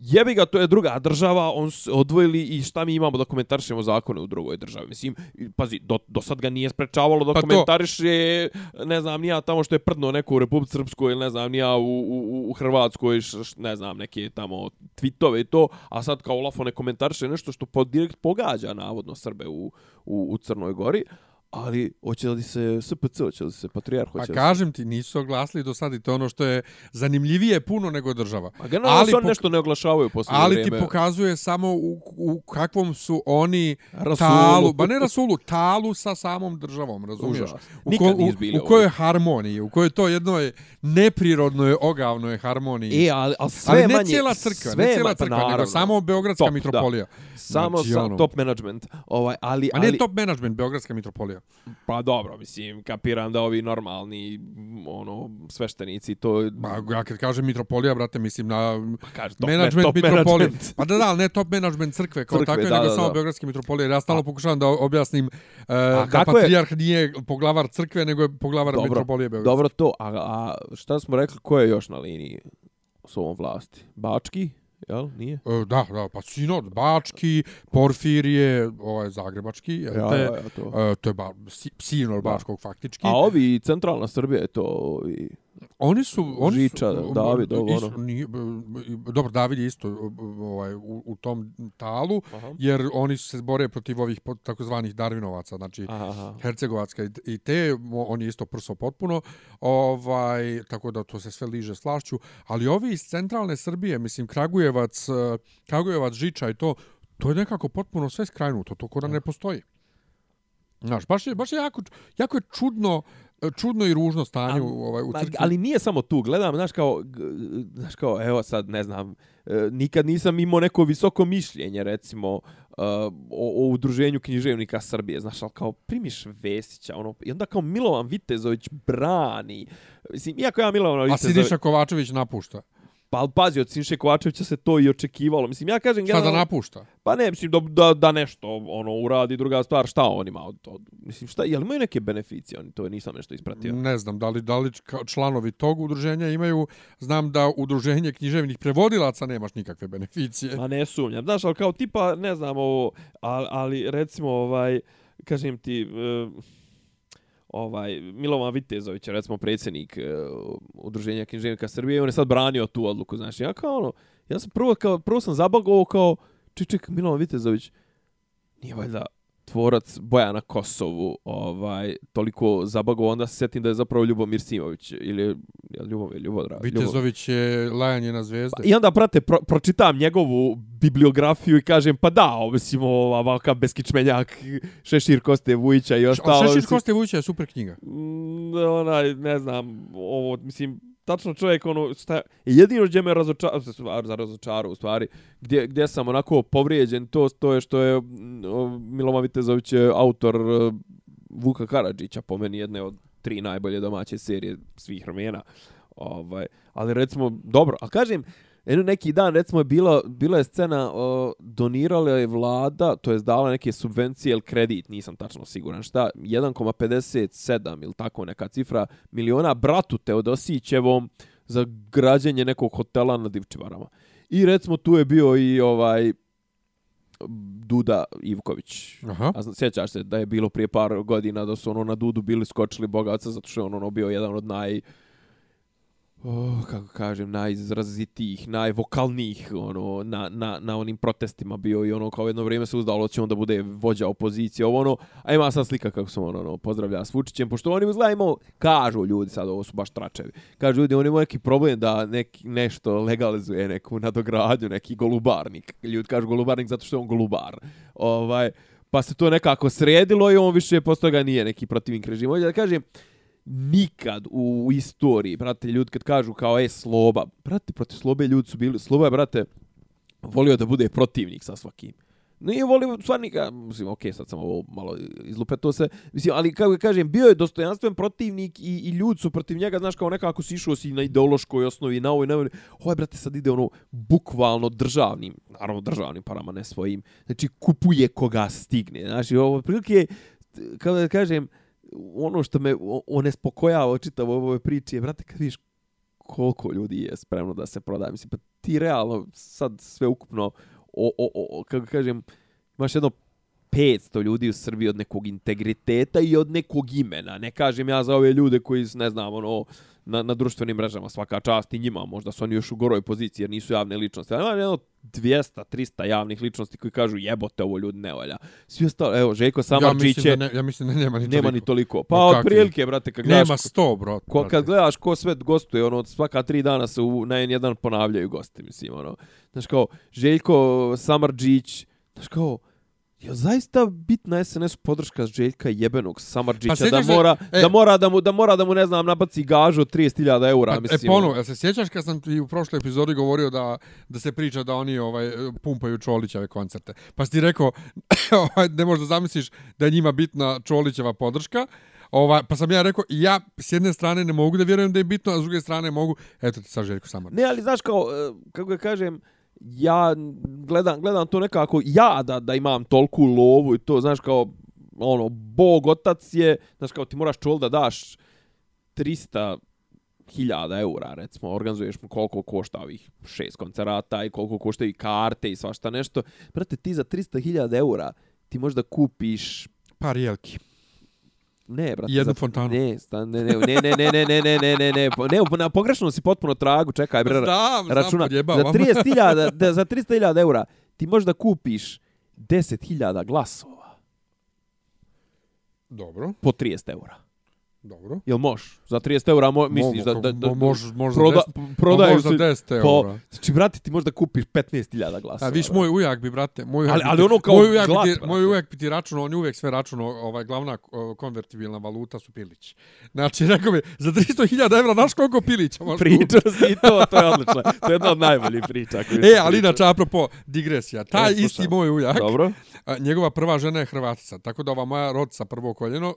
jebi ga, to je druga država, on se odvojili i šta mi imamo da komentarišemo zakone u drugoj državi. Mislim, pazi, do, do sad ga nije sprečavalo da Pa to- komentariše, ne znam, nija tamo što je prdno neko u Republici Srpskoj ili ne znam, nija u, u, u Hrvatskoj, š, š, ne znam, neke tamo tweetove i to, a sad kao Olafo ne komentariše nešto što po, direkt pogađa navodno Srbe u, u, u Crnoj Gori, ali hoće li se SPC, hoće li se Patrijarh, Pa hoće li se... kažem ti, nisu oglasili do sad i to je ono što je zanimljivije puno nego država. A generalno ali oni nešto ne oglašavaju u posljednje Ali vrijeme. ti pokazuje samo u, u kakvom su oni Rasulu. talu, ba ne rasulu, talu sa samom državom, razumiješ? Užas. U, ko, u, u kojoj harmoniji, u kojoj to jednoj neprirodnoj, ogavnoj harmoniji. E, ali, ali sve ali ne manje, cijela crkva, sve ne cijela pa crkva, nego naravno. samo Beogradska Top, mitropolija. Samo Znači, sa ono- top management. Ovaj, ali, A nije ali, top management Beogradska mitropolija. Pa dobro, mislim, kapiram da ovi normalni, ono, sveštenici, to... Ma, ja kad kažem mitropolija, brate, mislim na Pa kaže, top, management top mitropolije. management. Pa da, da, ne top management crkve, kao Crkve, takve, da, nego da, samo da. Beogradske mitropolije. Ja stalno pokušavam da objasnim uh, da kako je- patrijarh nije poglavar crkve, nego je poglavar Dobro, mitropolije Beogradske. Dobro to, a, a šta smo rekli, ko je još na liniji s ovom vlasti? Bački, jel? Nije? E, Da, da, pa Sinod, Bački, Porfirije, ovaj Zagrebački, jel Ja, te, ja, ja, to. e, to je ba, si, Sinod Bačkog faktički. A ovi, centralna Srbija je to, ovi, Oni su... Oni Žiča, su, David, ovo, isto, ono. nije, b- dobro, David je isto ovaj, u, u tom talu, Aha. jer oni se bore protiv ovih takozvanih Darwinovaca, znači aha. Hercegovačka i- te, mo- on je isto prso potpuno, ovaj, tako da to se sve liže slašću, ali ovi iz centralne Srbije, mislim, Kragujevac, eh, Kragujevac, Žiča i to, to je nekako potpuno sve skrajnuto, to kod ne postoji. Znaš, baš je, baš je jako, jako je čudno, čudno i ružno stanje u, ovaj, u Ma, crkvi. ali nije samo tu, gledam, znaš kao, znaš kao, evo sad, ne znam, e, nikad nisam imao neko visoko mišljenje, recimo, uh, o, o udruženju književnika Srbije, znaš, ali kao primiš Vesića, ono, i onda kao Milovan Vitezović brani, mislim, iako ja Milovan A Vitezović, Siniša Kovačević napušta. Pa ali pazi, od Sinše Kovačevića se to i očekivalo, mislim, ja kažem, Šta da napušta? Pa ne, mislim, da, da, da nešto ono uradi, druga stvar, šta on ima od, od mislim, šta, jel imaju neke beneficije, oni to nisam nešto ispratio. Ne znam, da li, da li članovi tog udruženja imaju, znam da udruženje književnih prevodilaca nemaš nikakve beneficije. Ma ne sumnjam. Znaš, ali kao tipa, ne znam ovo, ali, ali recimo, ovaj, kažem ti, e, ovaj, Milovan Vitezović, recimo predsjednik uh, Udruženja književnika Srbije, on je sad branio tu odluku, znači ja kao ono, ja sam prvo, kao, prvo sam zabagovao kao, ček, ček, Milovan Vitezović, nije valjda tvorac Bojana Kosovu, ovaj, toliko zabagovao, onda se sjetim da je zapravo Ljubomir Simović, ili je, Ljubomir, Ljubodra. Vitezović je lajanje na zvezde. I onda, prate, pro, pročitam njegovu bibliografiju i kažem, pa da, mislim, ovakav beskičmenjak, Šešir Koste Vujića i ostalo. Šešir Koste Vujića je super knjiga. mm, onaj, ne znam, ovo, mislim, tačno čovjek, ono, šta, jedino gdje me razočarao, za razočarao, u stvari, gdje, gdje sam onako povrijeđen, to, to je što je mm, Milovan Vitezović je autor e, Vuka Karadžića, po meni jedne od tri najbolje domaće serije svih vremena. Ovaj, ali recimo, dobro, a kažem, Jedno neki dan, recimo, je bila, bila je scena, o, donirala je vlada, to je dala neke subvencije ili kredit, nisam tačno siguran šta, 1,57 ili tako neka cifra miliona bratu Teodosićevom za građenje nekog hotela na Divčivarama. I recimo tu je bio i ovaj Duda Ivković. Aha. A sjećaš se da je bilo prije par godina da su ono na Dudu bili skočili bogaca zato što je on ono bio jedan od naj oh, kako kažem, najizrazitijih, najvokalnijih ono, na, na, na onim protestima bio i ono kao jedno vrijeme se uzdalo će on da bude vođa opozicije, ovo ono, a ima sad slika kako se on ono, pozdravlja s Vučićem, pošto oni izgleda imao, kažu ljudi sad, ovo su baš tračevi, kažu ljudi, on ima neki problem da neki, nešto legalizuje neku nadogradnju, neki golubarnik, ljudi kažu golubarnik zato što je on golubar, ovaj, pa se to nekako sredilo i on više posto ga nije neki protivnik režima. Ovdje da kažem, nikad u istoriji, brate, ljudi kad kažu kao, e, Sloba, brate, protiv Slobe ljudi su bili, Sloba je, brate, volio da bude protivnik sa svakim. Nije volio stvarnika, mislim, okej, sad sam ovo malo izlupeto se, mislim, ali kako kažem, bio je dostojanstven protivnik i, i ljudi su protiv njega, znaš, kao nekako si išao si na ideološkoj osnovi, na ovoj, na ovoj, ovaj, brate, sad ide ono, bukvalno državnim, naravno državnim parama, ne svojim, znači, kupuje koga stigne, znači, ovo, prilike, kako da kažem, ono što me onespokojava čitavo ovoj priči je, brate, kad vidiš koliko ljudi je spremno da se proda. Mislim, pa ti realno sad sve ukupno, o, o, o, kako kažem, imaš jedno 500 ljudi u Srbiji od nekog integriteta i od nekog imena. Ne kažem ja za ove ljude koji, ne znam, ono, na, na društvenim mrežama svaka čast i njima, možda su oni još u goroj poziciji jer nisu javne ličnosti. Ali ima jedno 200, 300 javnih ličnosti koji kažu jebote ovo ljudi ne valja. Svi ostalo, evo, Željko Ja Samarčić da ne, ja mislim da nema ni nema toliko. ni toliko. Pa kakvi? od prilike, brate, kad gledaš, Nema sto, bro. ko, kad gledaš ko sve gostuje, ono, svaka tri dana se u, na N1 ponavljaju gosti, mislim, ono. Znaš kao, Željko Samarđić, znaš kao, je zaista bitna SNS podrška Željka jebenog Samarđića Pa da mora, e. da mora da mu da mora da mu ne znam nabaci gažu od 30.000 eura, Pa, e, mislim. ponovo, jel se sjećaš kad sam ti u prošloj epizodi govorio da, da se priča da oni ovaj pumpaju Čolićeve koncerte? Pa si ti rekao, ovaj, ne možeš da zamisliš da je njima bitna Čolićeva podrška, Ovaj, pa sam ja rekao, ja s jedne strane ne mogu da vjerujem da je bitno, a s druge strane mogu, eto ti sad Željko Samar. Ne, ali znaš kao, e, kako ga kažem, ja gledam, gledam to nekako, ja da, da imam tolku lovu i to, znaš kao, ono, bog, otac je, znaš kao, ti moraš čol da daš 300 hiljada eura, recimo, organizuješ mu koliko košta ovih šest koncerata i koliko košta i karte i svašta nešto. Brate, ti za 300 hiljada eura ti možeš da kupiš Par jelki. Ne, brate. Jednu za- fontanu. Ne, sta- ne, ne, ne, ne, ne, ne, ne, ne, ne, ne, ne, po- ne, na pogrešnom si potpuno tragu, čekaj, bre, Znam, znam, računa, za podjebavam. 30.000, da, za 300.000 eura ti možeš da kupiš 10.000 glasova Dobro, po 30 eura. Dobro. Jel moš? Za 30 eura mo, misliš da, da, da, mo- može- može za proda, 10 prodaju može za se 10 po, eura. znači, brate, ti možeš da kupiš 15.000 glasova. A viš moj ujak bi brate, moj ujak Ali- ali ono kao moj ujak zlat, bi ti, moj ujak bi ti računao, on je uvek sve računao, ovaj glavna konvertibilna valuta su pilići. Znači rekao mi za 300.000 evra znaš koliko pilića kupiti? Pričao si i to, to je odlično. To je jedna od najboljih priča. E, si ali inače, apropo digresija, taj E, slušam. isti moj ujak, Dobro. a, njegova prva žena je Hrvatica, tako da ova moja rodica prvo koljeno,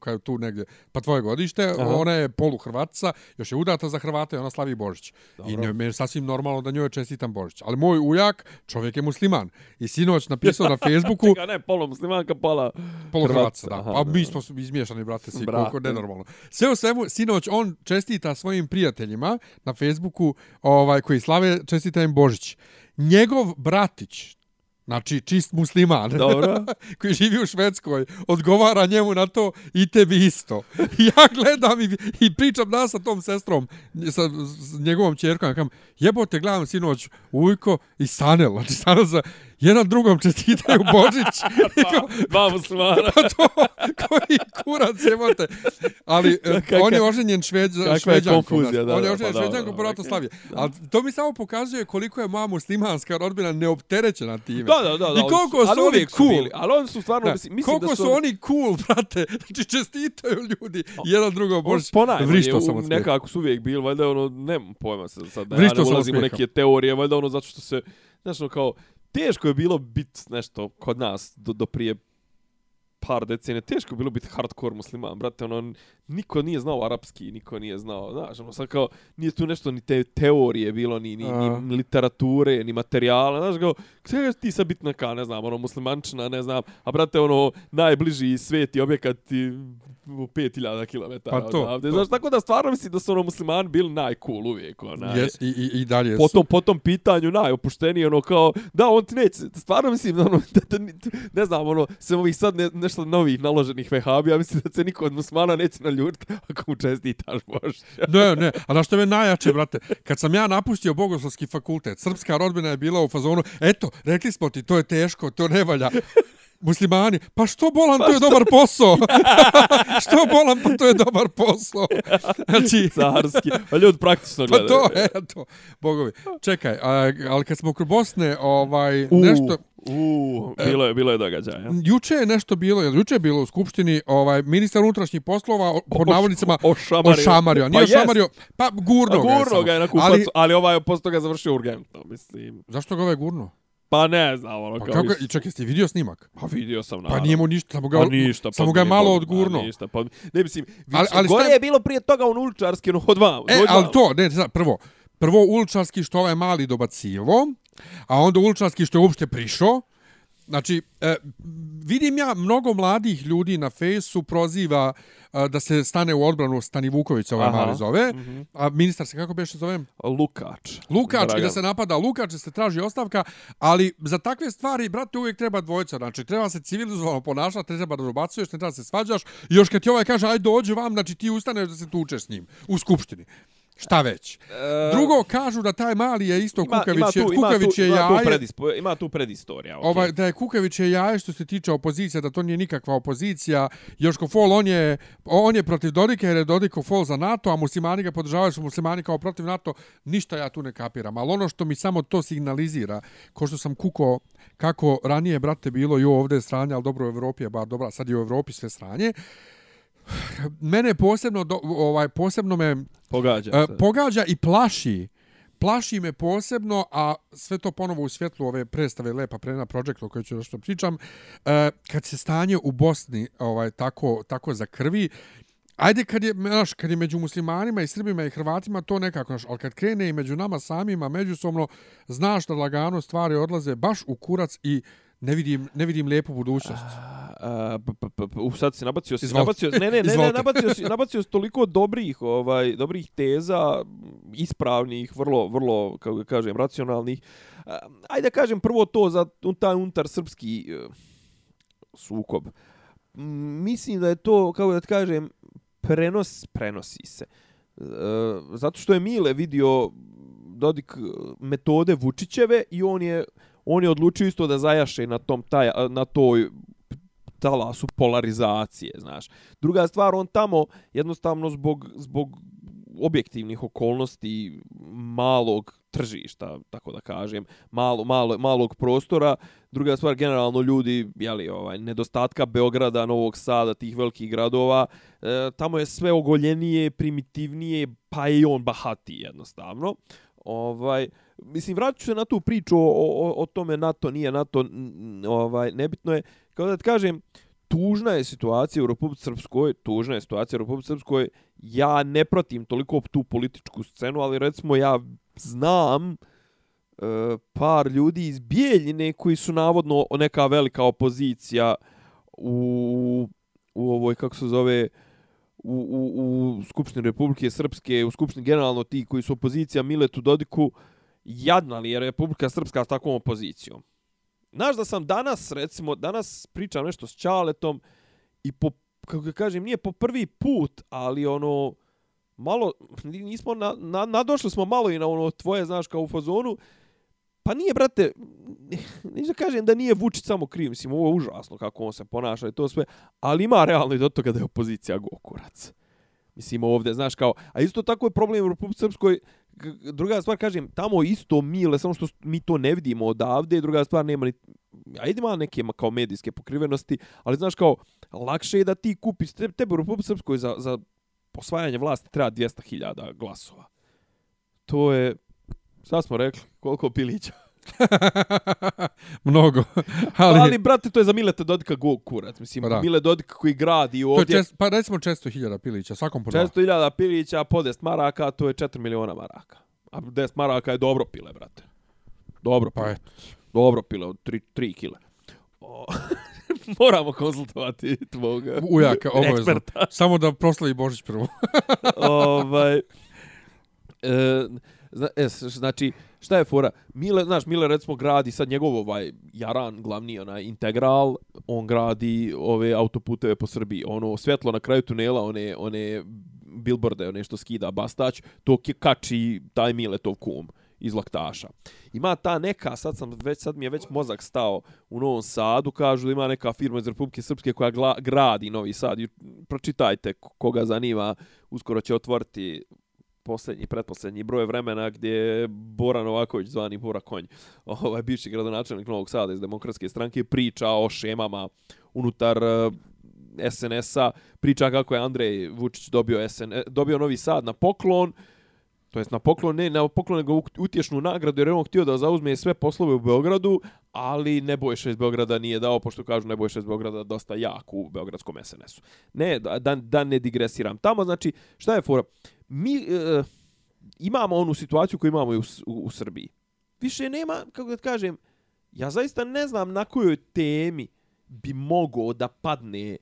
koja je tu negdje, pa tvoje godište, Aha. ona je polu Hrvatica, još je udata za Hrvate i ona slavi Božić. I ne, meni je sasvim normalno da njoj čestitam Božić. Ali moj ujak, čovjek je musliman. I sinoć napisao na Facebooku, Čekaj, ne, polo muslimanka, pola... Polu Hrvatska, da. aha, Pa da, mi smo izmiješani, brate, svi, Brate. koliko nenormalno. Sve u svemu, sinoć, on čestita svojim prijateljima na Facebooku, ovaj, koji slave, čestita im Božić. Njegov bratić, znači čist musliman, Dobro. koji živi u Švedskoj, odgovara njemu na to i tebi isto. I ja gledam i, i pričam da sa tom sestrom, sa s njegovom čerkom, kam, jebote, gledam sinoć Ujko i Sanel, znači Sanel za jedan drugom čestitaju Božić. Kao, Dva muslimana. pa to, koji kurac jebote. Ali e, Kakva- on je oženjen šveđ, je konfuzija, znaš. da, on je da, oženjen pa da, šveđankom da, po okej. Ratoslavije. Ali to mi samo pokazuje koliko je moja muslimanska rodbina neopterećena time. Da, da, da. I koliko su oni cool. Bili, ali oni su stvarno, Da, mislim, mislim koliko da su, oni cool, brate. Znači, čestitaju ljudi. Jedan drugom, Božić. Ponajmo, Vrišto je, sam u- od smijeha. nekako su uvijek bili, valjda ono, nemam pojma se sad, da ja ne ulazim u neke teorije, valjda ono zato što se, znaš, ono kao, teško je bilo bit nešto kod nas do, do prije par decenija, teško je bilo biti hardcore musliman, brate, ono, niko nije znao arapski, niko nije znao, znaš, ono, sad kao, nije tu nešto ni te teorije bilo, ni, ni, A. ni literature, ni materijala, znaš, kao, gdje ti sad biti neka, ne znam, ono, muslimančina, ne znam, a brate, ono, najbliži sveti objekat ti 5000 km Pa to, odavde. to. Znaš, tako da stvarno mislim da su ono muslimani bili najcool uvijek. Onaj. Jes, i, i, i dalje po su. tom, po tom pitanju najopušteniji, ono kao, da, on ti neće, stvarno mislim, ono, da, da, ne znam, ono, sem ovih sad ne, nešto novih naloženih vehabija, mislim da se niko od musmana neće naljutiti ako mu čestitaš Bože. Ne, ne, a na što je najjače, brate, kad sam ja napustio Bogoslovski fakultet, srpska rodbina je bila u fazonu, eto, rekli smo ti, to je teško, to ne valja. Muslimani, pa što bolan, to je dobar posao. što bolan, pa to je dobar posao. Znači, Carski. A ljudi praktično pa gledaju. to, eto, bogovi. Čekaj, a, ali kad smo kod Bosne, ovaj, nešto... U, bilo je, bilo je događaja. Juče je nešto bilo, juče je bilo u skupštini, ovaj ministar unutrašnjih poslova o- po navodnicima ošamario. ošamario. Nije Pa jest. ošamario, pa gurno, A ga je gurno samo. ga je na kupac, Ali ali, ovaj je posle toga završio urgentno, mislim. zašto ga ovaj gurno? Pa ne znam, ono Pa kao... kako, i čekaj, ste vidio snimak? Pa vidio sam, Pa naravno. nije mu ništa, samo ga, Pa ništa. samo pa ga je malo Bog- odgurno. Pa ništa, pa ne mislim, Ali- ali, ali šta gore je- je bilo prije toga on uličarski, ono, od vam. E, ali to, ne, sad, prvo, prvo uličarski što ovaj mali dobacivo, a onda uličarski što je uopšte prišao. Znači, e, vidim ja mnogo mladih ljudi na fejsu proziva e, da se stane u odbranu Stani Vuković, ovaj Aha. mali zove. Mhm. A ministar se kako beše zovem? Lukač. Lukač i da Dragan. se napada Lukač, da se traži ostavka, ali za takve stvari, brate, uvijek treba dvojica. Znači, treba se civilizovano ponašati, treba da dobacuješ, ne treba da se svađaš. I još kad ti ovaj kaže, aj dođi vam, znači ti ustaneš da se tučeš s njim u skupštini. Šta već. E, Drugo, kažu da taj mali je isto Kukavić, je, tu, ima Kukavić tu, je ima tu, jaje. predispo, ima tu predistorija. Okay. Ovaj, da je Kukavić je jaje što se tiče opozicije, da to nije nikakva opozicija. Joško Fol, on je, on je protiv Dodika jer je Dodiko Fol za NATO, a muslimani ga podržavaju su muslimani kao protiv NATO. Ništa ja tu ne kapiram. Ali ono što mi samo to signalizira, ko što sam kuko kako ranije, brate, bilo i ovdje je sranje, ali dobro u Evropi je bar dobra, sad je u Evropi sve sranje. Mene posebno, do, ovaj, posebno me Pogađa se. pogađa i plaši. Plaši me posebno, a sve to ponovo u svjetlu ove predstave Lepa Prena Project o kojoj ću nešto pričam, e, kad se stanje u Bosni ovaj tako tako za krvi, Ajde kad je, znaš, kad je među muslimanima i Srbima i Hrvatima to nekako, znaš, ali kad krene i među nama samima, međusobno, znaš da lagano stvari odlaze baš u kurac i ne vidim, ne vidim lijepu budućnost. A, p- p- p- p- u, sad si nabacio, si, nabacio, ne, ne, ne, ne, nabacio si, nabacio si toliko dobrih, ovaj, dobrih teza, ispravnih, vrlo, vrlo, kako ga kažem, racionalnih. A, Ajde da kažem prvo to za taj unutar srpski eh, sukob. M, Mislim da je to, kako da kažem, prenos, prenosi se. E, zato što je Mile vidio Dodik eh, metode Vučićeve i on je on je odlučio isto da zajaše na tom taj na toj talasu polarizacije, znaš. Druga stvar, on tamo jednostavno zbog, zbog objektivnih okolnosti malog tržišta, tako da kažem, malo, malo, malog prostora. Druga stvar, generalno ljudi, jeli, ovaj, nedostatka Beograda, Novog Sada, tih velikih gradova, e, tamo je sve ogoljenije, primitivnije, pa je i on bahati jednostavno. Ovaj, mislim, vraću se na tu priču o, o, o tome NATO, nije NATO, ovaj, nebitno je, kao da ti kažem, tužna je situacija u Republici Srpskoj, tužna je situacija u Republici Srpskoj, ja ne protim toliko tu političku scenu, ali recimo ja znam e, par ljudi iz Bijeljine koji su navodno neka velika opozicija u, u ovoj, kako se zove, u, u, u Skupštini Republike Srpske, u Skupštini generalno ti koji su opozicija Miletu Dodiku, jadna li je Republika Srpska s takvom opozicijom? Znaš da sam danas, recimo, danas pričam nešto s Čaletom i po, kako ga kažem, nije po prvi put, ali ono, malo, nismo, na, na, nadošli smo malo i na ono tvoje, znaš, kao u fazonu, Pa nije, brate, neću da kažem da nije Vučić samo kriv, mislim, ovo je užasno kako on se ponaša i to sve, ali ima realno i do toga da je opozicija gokurac. Mislim, ovdje, znaš, kao, a isto tako je problem u Republike Srpskoj, druga stvar, kažem, tamo isto mile, samo što mi to ne vidimo odavde, druga stvar, nema ni, ajde ima neke kao medijske pokrivenosti, ali znaš, kao, lakše je da ti kupiš, tebe u Republike Srpskoj za, za osvajanje vlasti treba 200.000 glasova. To je, šta smo rekli, koliko pilića? Mnogo. Ali, Ali, brate, to je za Mileta Dodika go kurac. Mislim, Pa da. Mile Dodik koji gradi to je ovdje čest, pa recimo 400.000 pilića, svakom po dva. 400.000 pilića, po 10 maraka, to je 4 miliona maraka. A 10 maraka je dobro pile, brate. Dobro Pa pile. eto. Dobro pile, od 3, 3 kile. O, Moramo konsultovati tvog Ujaka, obavezno. eksperta. Samo da proslavi Božić prvo. ovaj, e, zna, e, s- znači, šta je fora? Mile, znaš, Mile recimo gradi sad njegov ovaj Jaran, glavni onaj integral, on gradi ove autoputeve po Srbiji. Ono svjetlo na kraju tunela, one, one billboarde, one što skida Bastać, to kači taj Miletov kum iz Laktaša. Ima ta neka, sad sam već sad mi je već mozak stao u Novom Sadu, kažu da ima neka firma iz Republike Srpske koja gla, gradi Novi Sad. I pročitajte koga zanima, uskoro će otvoriti posljednji, pretposljednji broj vremena gdje je Bora Novaković, zvani Bora Konj, ovaj bivši gradonačelnik Novog Sada iz demokratske stranke, priča o šemama unutar eh, SNS-a, priča kako je Andrej Vučić dobio, SN, eh, dobio Novi Sad na poklon, to jest na poklon, ne na poklon, nego utješnu nagradu, jer je on htio da zauzme sve poslove u Beogradu, ali Nebojša iz Beograda nije dao, pošto kažu Nebojša iz Beograda dosta jak u Beogradskom SNS-u. Ne, da, da, ne digresiram. Tamo, znači, šta je fora? Mi e, imamo onu situaciju koju imamo i u, u, u Srbiji. Više nema, kako da kažem, ja zaista ne znam na kojoj temi bi mogao da padne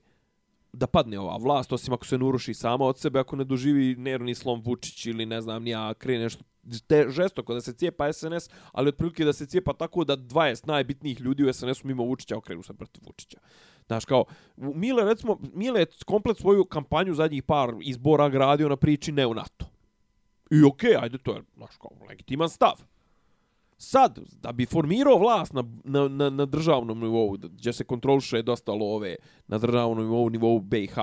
da padne ova vlast, osim ako se ne uruši sama od sebe, ako ne doživi nervni slom Vučić ili ne znam, nija krene nešto te, žestoko da se cijepa SNS, ali otprilike da se cijepa tako da 20 najbitnijih ljudi u SNS-u mimo Vučića okrenu se protiv Vučića. Znaš, kao, Mile, recimo, Mile je komplet svoju kampanju zadnjih par izbora gradio na priči ne u NATO. I okej, okay, ajde, to je, znaš, kao, legitiman stav. Sad, da bi formirao vlast na, na, na, na državnom nivou, gdje se kontroliše dosta love na državnom nivou, nivou BiH,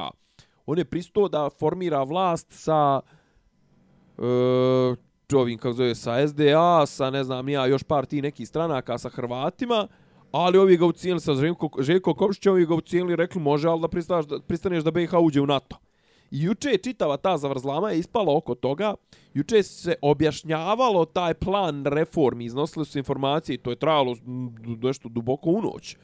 on je pristao da formira vlast sa e, ovim, kako zove, sa SDA, sa ne znam ja, još par ti nekih stranaka sa Hrvatima, ali ovi ga ucijenili sa Željko, Željko Komšića, ovi ga ucijenili i rekli može, ali da, da pristaneš da BiH uđe u NATO. I juče je čitava ta zavrzlama je ispala oko toga. Juče se objašnjavalo taj plan reformi, iznosile su informacije i to je trajalo nešto duboko u noć.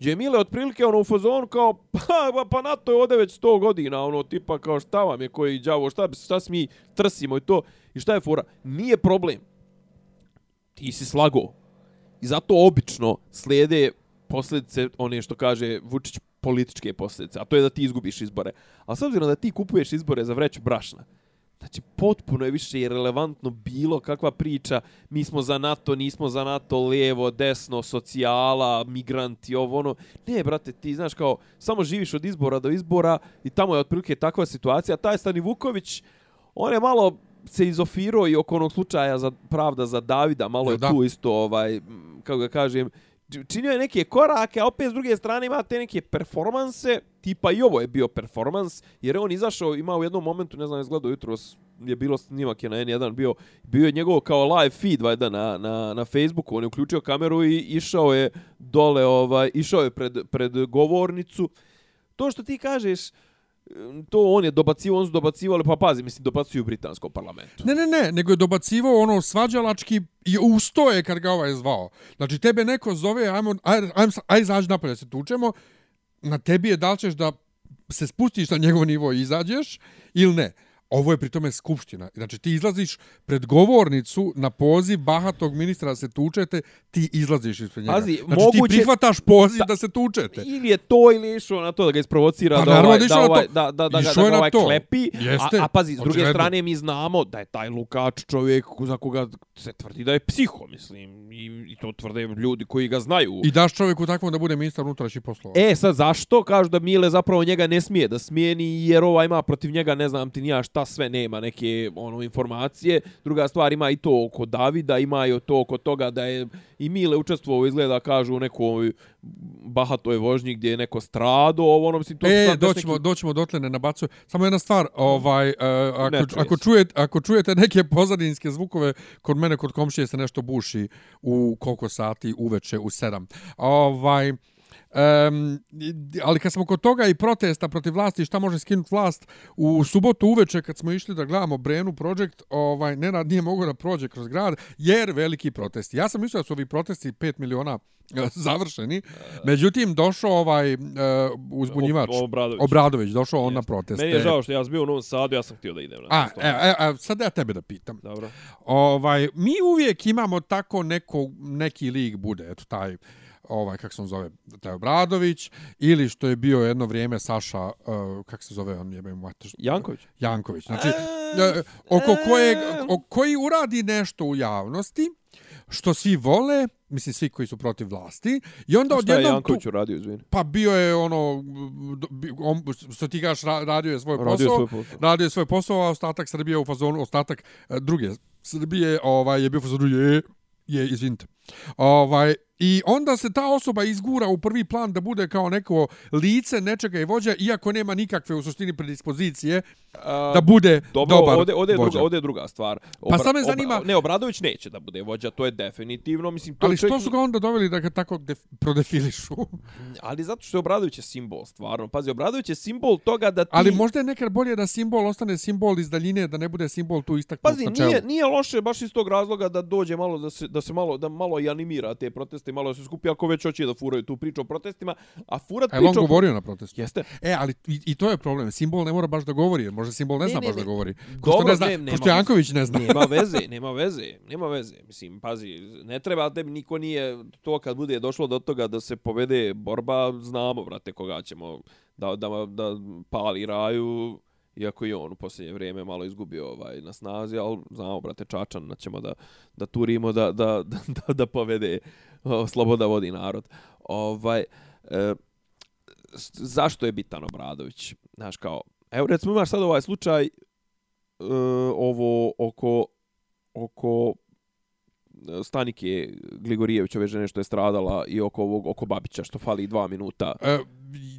Gdje Mile otprilike ono u fazonu kao, pa, pa, pa NATO je ovdje već 100 godina, ono tipa kao šta vam je koji đavo, šta, šta mi trsimo i to. I šta je fora? Nije problem. Ti si slago. I zato obično slijede posljedice, one što kaže Vučić, političke posljedice, a to je da ti izgubiš izbore. A s obzirom da ti kupuješ izbore za vreću brašna, Znači, potpuno je više irrelevantno bilo kakva priča, mi smo za NATO, nismo za NATO, levo, desno, socijala, migranti, ovo, ono. Ne, brate, ti znaš kao, samo živiš od izbora do izbora i tamo je otprilike takva situacija. Taj Stani Vuković, on je malo se izofirao i oko onog slučaja za pravda za Davida, malo je Da. tu isto, ovaj, kako ga kažem, činio je neke korake, a opet s druge strane ima te neke performanse, tipa i ovo je bio performans, jer je on izašao, ima u jednom momentu, ne znam, izgledao jutro, je bilo snimak je na N1 bio, bio je njegov kao live feed vajda na, na, na Facebooku, on je uključio kameru i išao je dole, ovaj, išao je pred, pred govornicu. To što ti kažeš, to on je dobacivo, on su dobacivali, pa pazi, mislim, dobacuju u britanskom parlamentu. Ne, ne, ne, nego je dobacivao ono svađalački i ustoje kad ga ovaj zvao. Znači, tebe neko zove, ajmo, aj, aj, aj izađi napolje, se tučemo, na tebi je da li ćeš da se spustiš na njegov nivo i izađeš ili ne. Ovo je pri tome skupština. Znači, ti izlaziš pred govornicu na poziv bahatog ministra da se tučete, ti izlaziš ispred njega. Pazi, znači, moguće- ti prihvataš poziv Da- da, se tučete. Ili je to ili je išao na to da ga isprovocira Pa da, ovaj, da ovaj, da, da, da, da ga ovaj to. klepi. Jeste, a, a pazi, s druge očigledno. strane mi znamo da je taj Lukač čovjek za koga se tvrdi da je psiho, mislim. I, i to tvrde ljudi koji ga znaju. I daš čovjeku takvom da bude ministar unutrašnjih poslova. E, sad zašto? Kažu da Mile zapravo njega ne smije da smijeni jer ova ima protiv njega ne znam ti nija šta sve nema neke ono informacije. Druga stvar ima i to oko Davida, ima i to oko toga da je i Mile učestvovao izgleda kažu u nekoj bahatoj vožnji gdje je neko strado, ovo ono mislim to E, sad doćemo, neki- doćemo dotle, ne nabacuje. Samo jedna stvar, ovaj, uh, ako, ako, čujete, ako čujete neke pozadinske zvukove, kod mene, kod komšije se nešto buši u koliko sati uveče, u sedam. Ovaj, Um, ali kad smo kod toga i protesta protiv vlasti, šta može skinuti vlast, u subotu uveče kad smo išli da gledamo Brenu Project, ovaj, Nenad nije mogao da prođe kroz grad, jer veliki protesti. Ja sam mislio da su ovi protesti 5 miliona završeni. Međutim, došao ovaj uh, uzbunjivač, O- Obradović. Obradović, došao on na proteste. Meni je žao što ja sam bio u Novom Sadu, ja sam htio da idem na A, e, e, e, sad ja tebe da pitam. Dobro. Ovaj, mi uvijek imamo tako neko, neki lig bude, eto taj, ovaj, kako se on zove, taj Obradović, ili što je bio jedno vrijeme Saša, uh, kako se zove, on je mater, Janković. Janković. Znači, e, oko kojeg, o, koji uradi nešto u javnosti, što svi vole, mislim svi koji su protiv vlasti, i onda Šta je odjednom tu, Janković uradio, izvini? pa bio je ono, on, što ti kažeš, ra- radio je svoj Radio posao, svoj posao. radio je svoj posao, a ostatak Srbije u fazonu, ostatak e, druge Srbije ovaj, je bio u fazonu, je, je, izvinite. Ovaj, I onda se ta osoba izgura u prvi plan da bude kao neko lice nečega i vođa, iako nema nikakve u suštini predispozicije da bude Dobro, dobar ovdje, ovdje, je vođa. druga, ovdje je druga stvar. Pa sad me zanima- ne, Obradović neće da bude vođa, to je definitivno. Mislim, to Ali čovjek- što su ga onda doveli da ga tako def, prodefilišu? Ali zato što je Obradović je simbol, stvarno. Pazi, Obradović je simbol toga da ti... Ali možda je nekad bolje da simbol ostane simbol iz daljine, da ne bude simbol tu istaknut Pazi, na čelu. nije, nije loše baš iz tog razloga da dođe malo da se, da se malo da malo i animira te proteste, malo da se skupi ako već hoće da furaju tu priču o protestima, a furat je on priču... o- govorio na protestu? Jeste. E, ali i, i to je problem. Simbol ne mora baš da govori, možda simbol ne, Ne, zna ne, baš ne. da govori. Ko što ne zna, ne, nema što Janković ne zna. Nema veze, nema veze, nema veze. Mislim, pazi, ne treba tebi niko nije to kad bude došlo do toga da se povede borba, znamo, brate, koga ćemo da, da, da pali raju, iako i on u posljednje vrijeme malo izgubio ovaj, na snazi, ali znamo, brate, Čačan, da ćemo da, da turimo, da, da, da, da povede Sloboda vodi narod. Ovaj, e, zašto je bitan Obradović? Znaš, kao, evo recimo imaš sad ovaj slučaj e, ovo oko oko e, Stanike Gligorijevićove žene što je stradala i oko ovog oko Babića što fali dva minuta. E,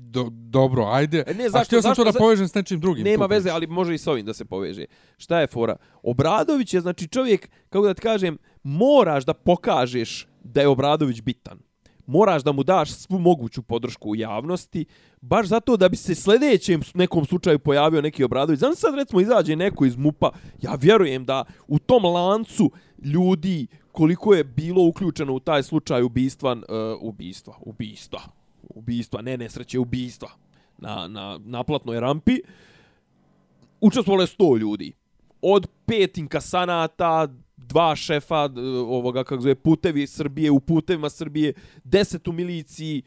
do, dobro, ajde. E, ne, A zašto- htio sam zašto- to da povežem s nečim drugim. Nema veze, ali može i s ovim da se poveže. Šta je fora? Obradović je znači čovjek, kako da ti kažem, moraš da pokažeš da je Obradović bitan. Moraš da mu daš svu moguću podršku u javnosti, baš zato da bi se sljedećem nekom slučaju pojavio neki Obradović. Znam sad recimo izađe neko iz MUPA, ja vjerujem da u tom lancu ljudi koliko je bilo uključeno u taj slučaj ubistva, uh, ubistva, ubistva, ubistva, ne nesreće, ubistva na, na naplatnoj rampi, učestvovalo je 100 ljudi. Od pet inkasanata, dva šefa d- ovoga, kako zove, putevi Srbije, u putevima Srbije, 10 u miliciji,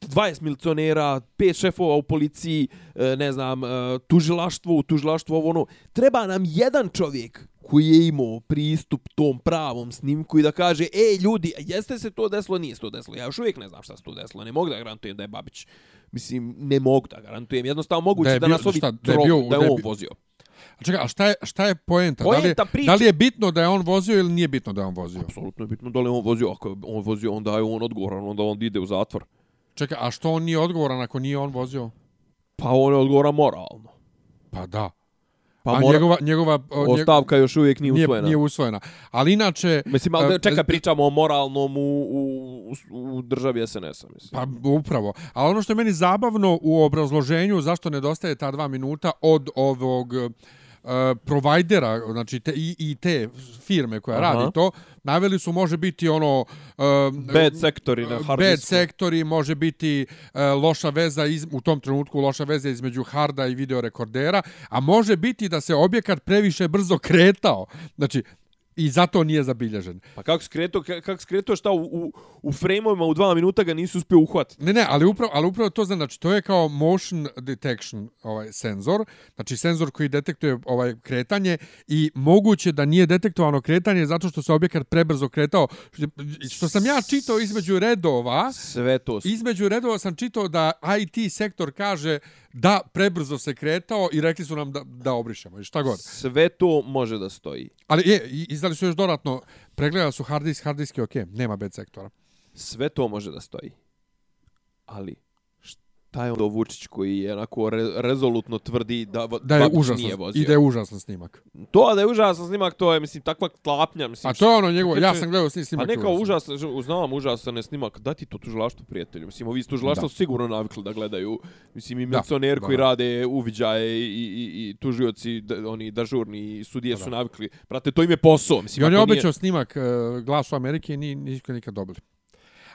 20 milicionera, pet šefova u policiji, e, ne znam, e, tužilaštvo, u tužilaštvo, ovo ono. Treba nam jedan čovjek koji je imao pristup tom pravom snimku i da kaže, ej ljudi, jeste se to desilo, nije se to desilo. Ja još uvijek ne znam šta se to desilo, ne mogu da garantujem da je Babić. Mislim, ne mogu da garantujem. Jednostavno moguće Da je da nas ovi šta, da je je, bio- da da je je on vozio. Čekaj, a šta je, šta je poenta? da, li, Poenta priče- da li je bitno da je on vozio ili nije bitno da je on vozio? Apsolutno je bitno da li je on vozio. Ako je on vozio, onda je on odgovoran, onda on ide u zatvor. Čekaj, a što on nije odgovoran ako nije on vozio? Pa on je odgovoran moralno. Pa da. Pa a mora, njegova, njegova o, njeg- ostavka još uvijek nije nije, usvojena. nije usvojena. Ali inače... Mislim, ali e, čekaj, pričamo o moralnom u, u, u, u državi SNS-a, mislim. Pa upravo. A ono što je meni zabavno u obrazloženju zašto nedostaje ta dva minuta od ovog uh, provajdera, znači te, i, i te firme koja Aha. radi to, naveli su može biti ono... Uh, Bad sektori na hard Bad sektori, može biti uh, loša veza, iz, u tom trenutku loša veza između harda i videorekordera, a može biti da se objekat previše brzo kretao. Znači, i zato nije zabilježen. Pa kako skreto, kako skreto šta u, u, u frame-ovima u dva minuta ga nisu uspio uhvatiti. Ne, ne, ali upravo, ali upravo to znači, to je kao motion detection ovaj senzor, znači senzor koji detektuje ovaj kretanje i moguće da nije detektovano kretanje zato što se objekat prebrzo kretao. Što, sam ja čitao između redova, Sve to između redova sam čitao da IT sektor kaže da prebrzo se kretao i rekli su nam da, da obrišemo i šta god. Sve to može da stoji. Ali je, i- izdali su još dodatno, pregledali su hard disk, hard disk je okej, nema bad sektora. Sve to može da stoji. Ali, šta je onda Vučić koji je onako re, rezolutno tvrdi da, Da je užasan, nije vozio. i da je užasan snimak. To da je užasan snimak, to je, mislim, takva klapnja. Mislim, A to je ono njegovo, ja sam gledao snim snimak. ne kao užasan. znam užasan je snimak, da ti to tužilaštvo prijatelju. Mislim, ovi iz tužilaštva Da. su sigurno navikli da gledaju, mislim, i da, koji da. rade uviđaje i, i, i tužioci, da, oni dežurni i sudije Da, su navikli. Brate, to im je posao. Mislim, I on je ako nije- obećao snimak uh, Glasu Amerike i ni, nisu nikad dobili.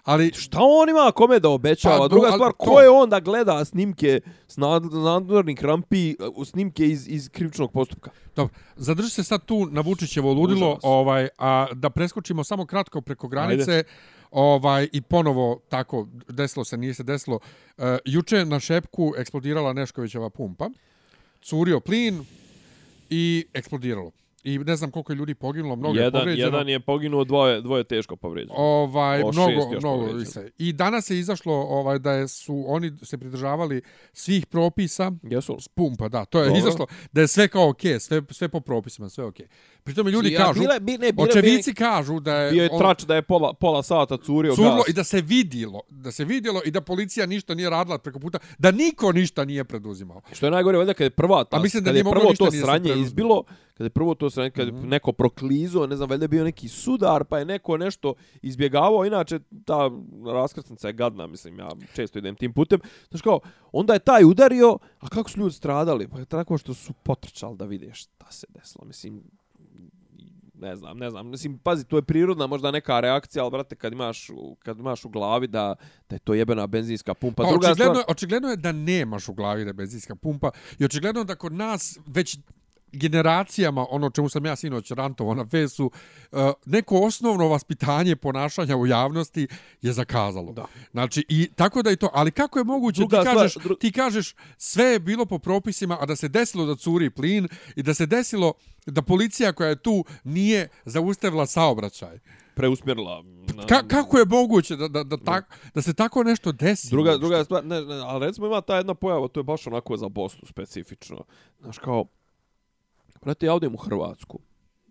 Ali Šta on ima kome da obećava? Pa, Druga stvar, to- ko je on da gleda snimke s nad- nadzornih rampi, u snimke iz, iz krivičnog postupka? Dobro, zadrži se sad tu na Vučićevo ludilo, ovaj, a da preskočimo samo kratko preko granice, ovaj i ponovo tako desilo se, nije se desilo. Uh, juče na Šepku eksplodirala Neškovićeva pumpa, curio plin i eksplodiralo. I ne znam koliko je ljudi poginulo, mnogo je jedan, povređeno. jedan je poginuo, dvoje, dvoje teško povređeno. Ovaj O, mnogo mnogo povređeno. I danas je izašlo ovaj da je su oni se pridržavali svih propisa Jesu s pumpa, da, to je Dobro. izašlo da je sve kao okej, sve sve po propisima, sve okej. Pri tome ljudi Ja, kažu, bile- bi- ne, bile- očevici kažu da je Bio je on- trač da je pola, pola sata curio curlo gas. i da se vidjelo, da se vidjelo i da policija ništa nije radila preko puta, da niko ništa nije preduzimao. Što je najgore, valjda kad je prva ta, A mislim da kad je prvo to sranje izbilo, kad je prvo to sranje, kad je Mhm. neko proklizo, ne znam, valjda je bio neki sudar, pa je neko nešto izbjegavao, inače ta raskrsnica je gadna, mislim, ja često idem tim putem. Znaš kao, onda je taj udario, a kako su ljudi stradali? Pa je tako što su potrčali da vide šta se desilo, mislim, ne znam, ne znam. Mislim, pazi, to je prirodna možda neka reakcija, ali brate, kad imaš, kad imaš u glavi da, da je to jebena benzinska pumpa. Pa Druga očigledno, stvar, očigledno je da nemaš u glavi da je benzinska pumpa i očigledno da kod nas već generacijama, ono čemu sam ja sinoć rantovao na fesu, uh, neko osnovno vaspitanje ponašanja u javnosti je zakazalo. Da. Znači, i tako da je to, ali kako je moguće, Druga ti, stvar, kažeš, dru- ti kažeš sve je bilo po propisima, a da se desilo da curi plin i da se desilo da policija koja je tu nije zaustavila saobraćaj. preusmjerila. na- Ka, kako je moguće da, da, da, tak, da se tako nešto desi? Druga, druga stvar, ne, ne, ali recimo ima ta jedna pojava, to je baš onako za Bosnu specifično. Znaš kao, brate, ja odem u Hrvatsku,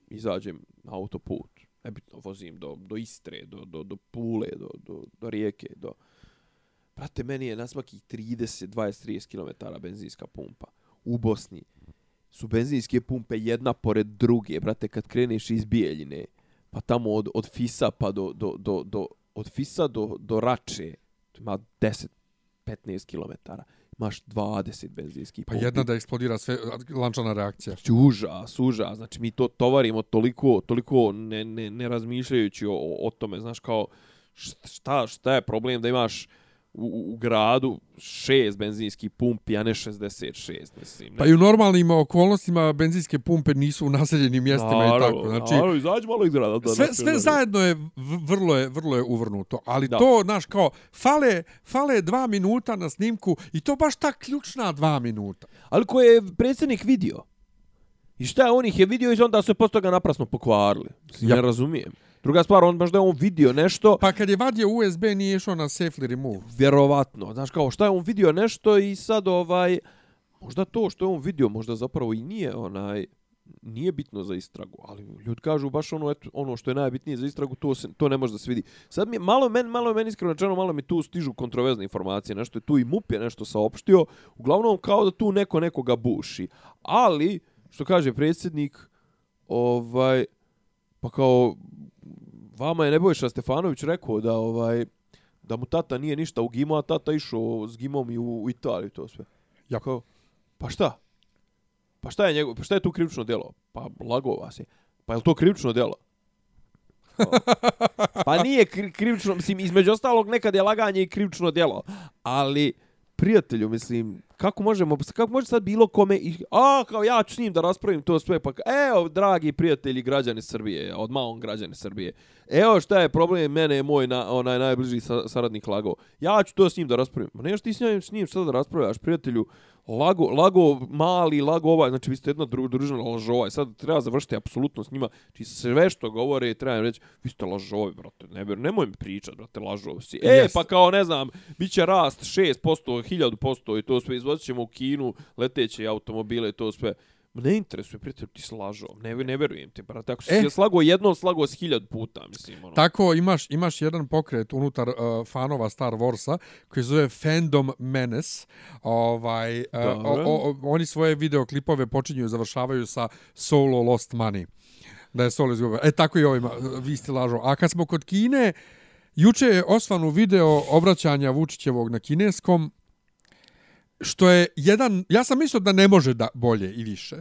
izađem na autoput, nebitno, vozim do, do Istre, do, do, do Pule, do, do, do Rijeke, do... Brate, meni je na svakih 30, 20, 30 km benzinska pumpa. U Bosni su benzinske pumpe jedna pored druge, brate, kad kreneš iz Bijeljine, pa tamo od, od Fisa pa do, do, do, do od Fisa do, do Rače, to ima 10, 15 km, imaš 20 benzinskih Pa pumpi. jedna da eksplodira sve, lančana reakcija. Užas, užas. Znači, mi to tovarimo toliko, toliko ne, ne, ne razmišljajući o, o tome. Znaš, kao, šta, šta je problem da imaš u, u- gradu šest benzinskih pumpi, a ne 66, mislim. Ne? Pa i u normalnim okolnostima benzinske pumpe nisu u naseljenim mjestima i tako. Znači, naravno, izađi malo iz grada. Da sve, sve zajedno je vrlo je vrlo je uvrnuto, ali Da. to znaš kao fale fale dva minuta na snimku i to baš ta ključna dva minuta. Ali ko je predsjednik vidio? I šta je, on ih je vidio i onda su se posle toga naprasno pokvarili. Ja. Ne razumijem. Druga stvar, on baš da je on vidio nešto, Pa kad je vadio USB nije išao na safely remove. vjerovatno. Znaš kao, šta je on vidio nešto i sad ovaj... Možda to što je on vidio, možda zapravo i nije onaj nije bitno za istragu, ali ljudi kažu baš ono eto, ono što je najbitnije za istragu, to se to ne može da se vidi. Sad mi je malo men malo meni iskreno rečeno, malo mi tu stižu kontroverzne informacije, nešto je tu i MUP je nešto saopštio, uglavnom kao da tu neko nekoga buši. Ali što kaže predsjednik, ovaj pa kao vama je Nebojša Stefanović rekao da ovaj da mu tata nije ništa u gimu, a tata išao s gimom i u, u Italiju to sve. Ja. Kao, pa šta? Pa šta je njegov, pa šta je tu krivično djelo? Pa lago vas je. Pa je li to krivično djelo? pa nije kri, krivično, mislim, između ostalog nekad je laganje i krivično djelo. Ali, prijatelju, mislim, kako možemo, kako može sad bilo kome, i, a, kao ja ću s njim da raspravim to sve, pa evo, dragi prijatelji građani Srbije, odmah on građani Srbije, evo šta je problem, mene je moj na, onaj najbliži sa, saradnik lagao, ja ću to s njim da raspravim. Ma nemaš ti s njim, s njim šta da raspravljaš, prijatelju, lago, lago mali, lago ovaj, znači vi ste jedna dru, družina lažova i sad treba završiti apsolutno s njima, znači sve što govore treba reći, vi ste lažovi, brate, ne, nemoj mi pričat, brate, lažov si. E, Jest. pa kao, ne znam, bit će rast 6%, 1000% i to sve, izvozit ćemo u Kinu leteće automobile i to sve. Ne interesuje, prijatelj, ti si lažov, ne, ne verujem ti, brate, ako si E. slago jednom, slago si hiljad puta, mislim, ono. Tako imaš imaš jedan pokret unutar uh, fanova Star Warsa koji zove Fandom Menace. Ovaj uh, o, o, oni svoje videoklipove počinju i završavaju sa Solo Lost Money. Da je Solo izgubio. E tako i ovima, vi ste lažo. A kad smo kod Kine, juče je osvanu video obraćanja Vučićevog na kineskom, što je jedan, ja sam mislio da ne može da bolje i više.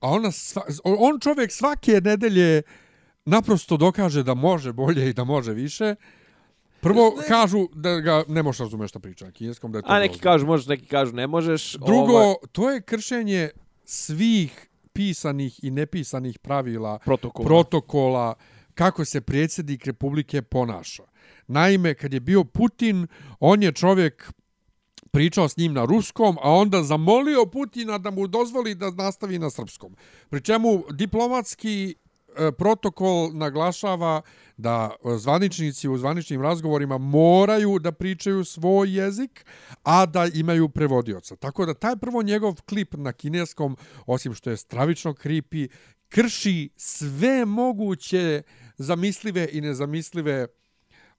A ona, sva, on čovjek svake nedelje naprosto dokaže da može bolje i da može više. Prvo kažu da ga ne možeš razumjeti šta priča na kineskom, da je to A neki grozno. kažu možeš, neki kažu ne možeš. Drugo, ovaj, to je kršenje svih pisanih i nepisanih pravila, protokol. protokola, kako se predsjednik Republike ponaša. Naime, kad je bio Putin, on je čovjek pričao s njim na ruskom, a onda zamolio Putina da mu dozvoli da nastavi na srpskom. Pri čemu diplomatski e, protokol naglašava da zvaničnici u zvaničnim razgovorima moraju da pričaju svoj jezik, a da imaju prevodioca. Tako da taj prvo njegov klip na kineskom, osim što je stravično kripi, krši sve moguće zamislive i nezamislive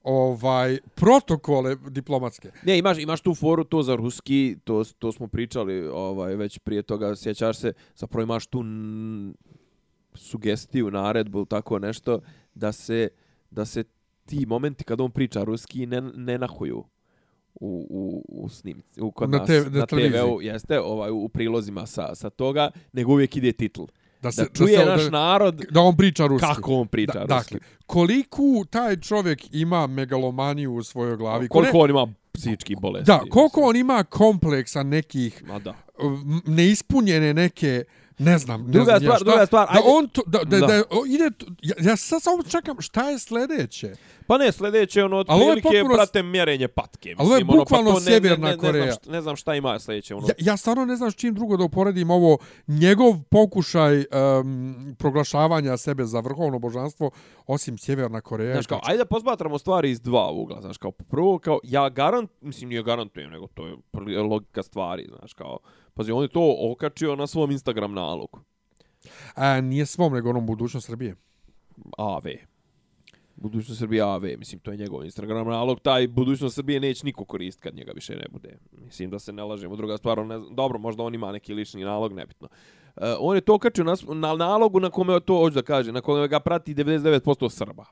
ovaj protokole diplomatske. Ne, imaš, imaš tu foru to za ruski, to, to smo pričali ovaj, već prije toga, sjećaš se, zapravo imaš tu n, sugestiju, naredbu, tako nešto, da se, da se ti momenti kad on priča ruski ne, ne nahuju u, u, u snimci, u, kod Na nas, te- na na. TV-u, jeste, ovaj, u prilozima sa, sa toga, nego uvijek ide titl. Da, Da čuje naš narod da on priča ruski. kako on priča da, ruski. Dakle, koliko taj čovjek ima megalomaniju u svojoj glavi. Koliko Kole- on ima psihičkih bolesti. Da, koliko on ima kompleksa nekih Ma da. neispunjene neke ne znam, ne Druga znam ja stvar, šta, druga stvar, da ajde. on to, da, da, Da. da. ide, to- ja, ja sad samo čekam šta je sljedeće. Pa ne, sljedeće ono je otprilike potpuno- prate mjerenje patke. Ali ovo je mislim, ono, bukvalno pa to ne, ne, Sjeverna ne, ne, Koreja. znam šta, ne znam šta ima sljedeće. Ono. Ja, ja stvarno ne znam s čim drugo da uporedim ovo njegov pokušaj um, proglašavanja sebe za vrhovno božanstvo osim Sjeverna Koreja. Znaš kao, ajde da pozbatramo stvari iz dva ugla, znaš kao, prvo kao, ja garant, mislim nije garantujem, nego to je logika stvari, znaš kao, pazi, on je to okačio na svom Instagram nalogu, A, nije svom, nego onom budućnost Srbije. AV. Budućnost Srbije AV, mislim, to je njegov Instagram nalog, taj budućnost Srbije neće niko koristiti kad njega više ne bude. Mislim da se ne lažemo, druga stvar, ne znam, dobro, možda on ima neki lični nalog, nebitno. Uh, on je to okačio na, na nalogu na kome to hoću da kaže, na kome ga prati 99% Srba.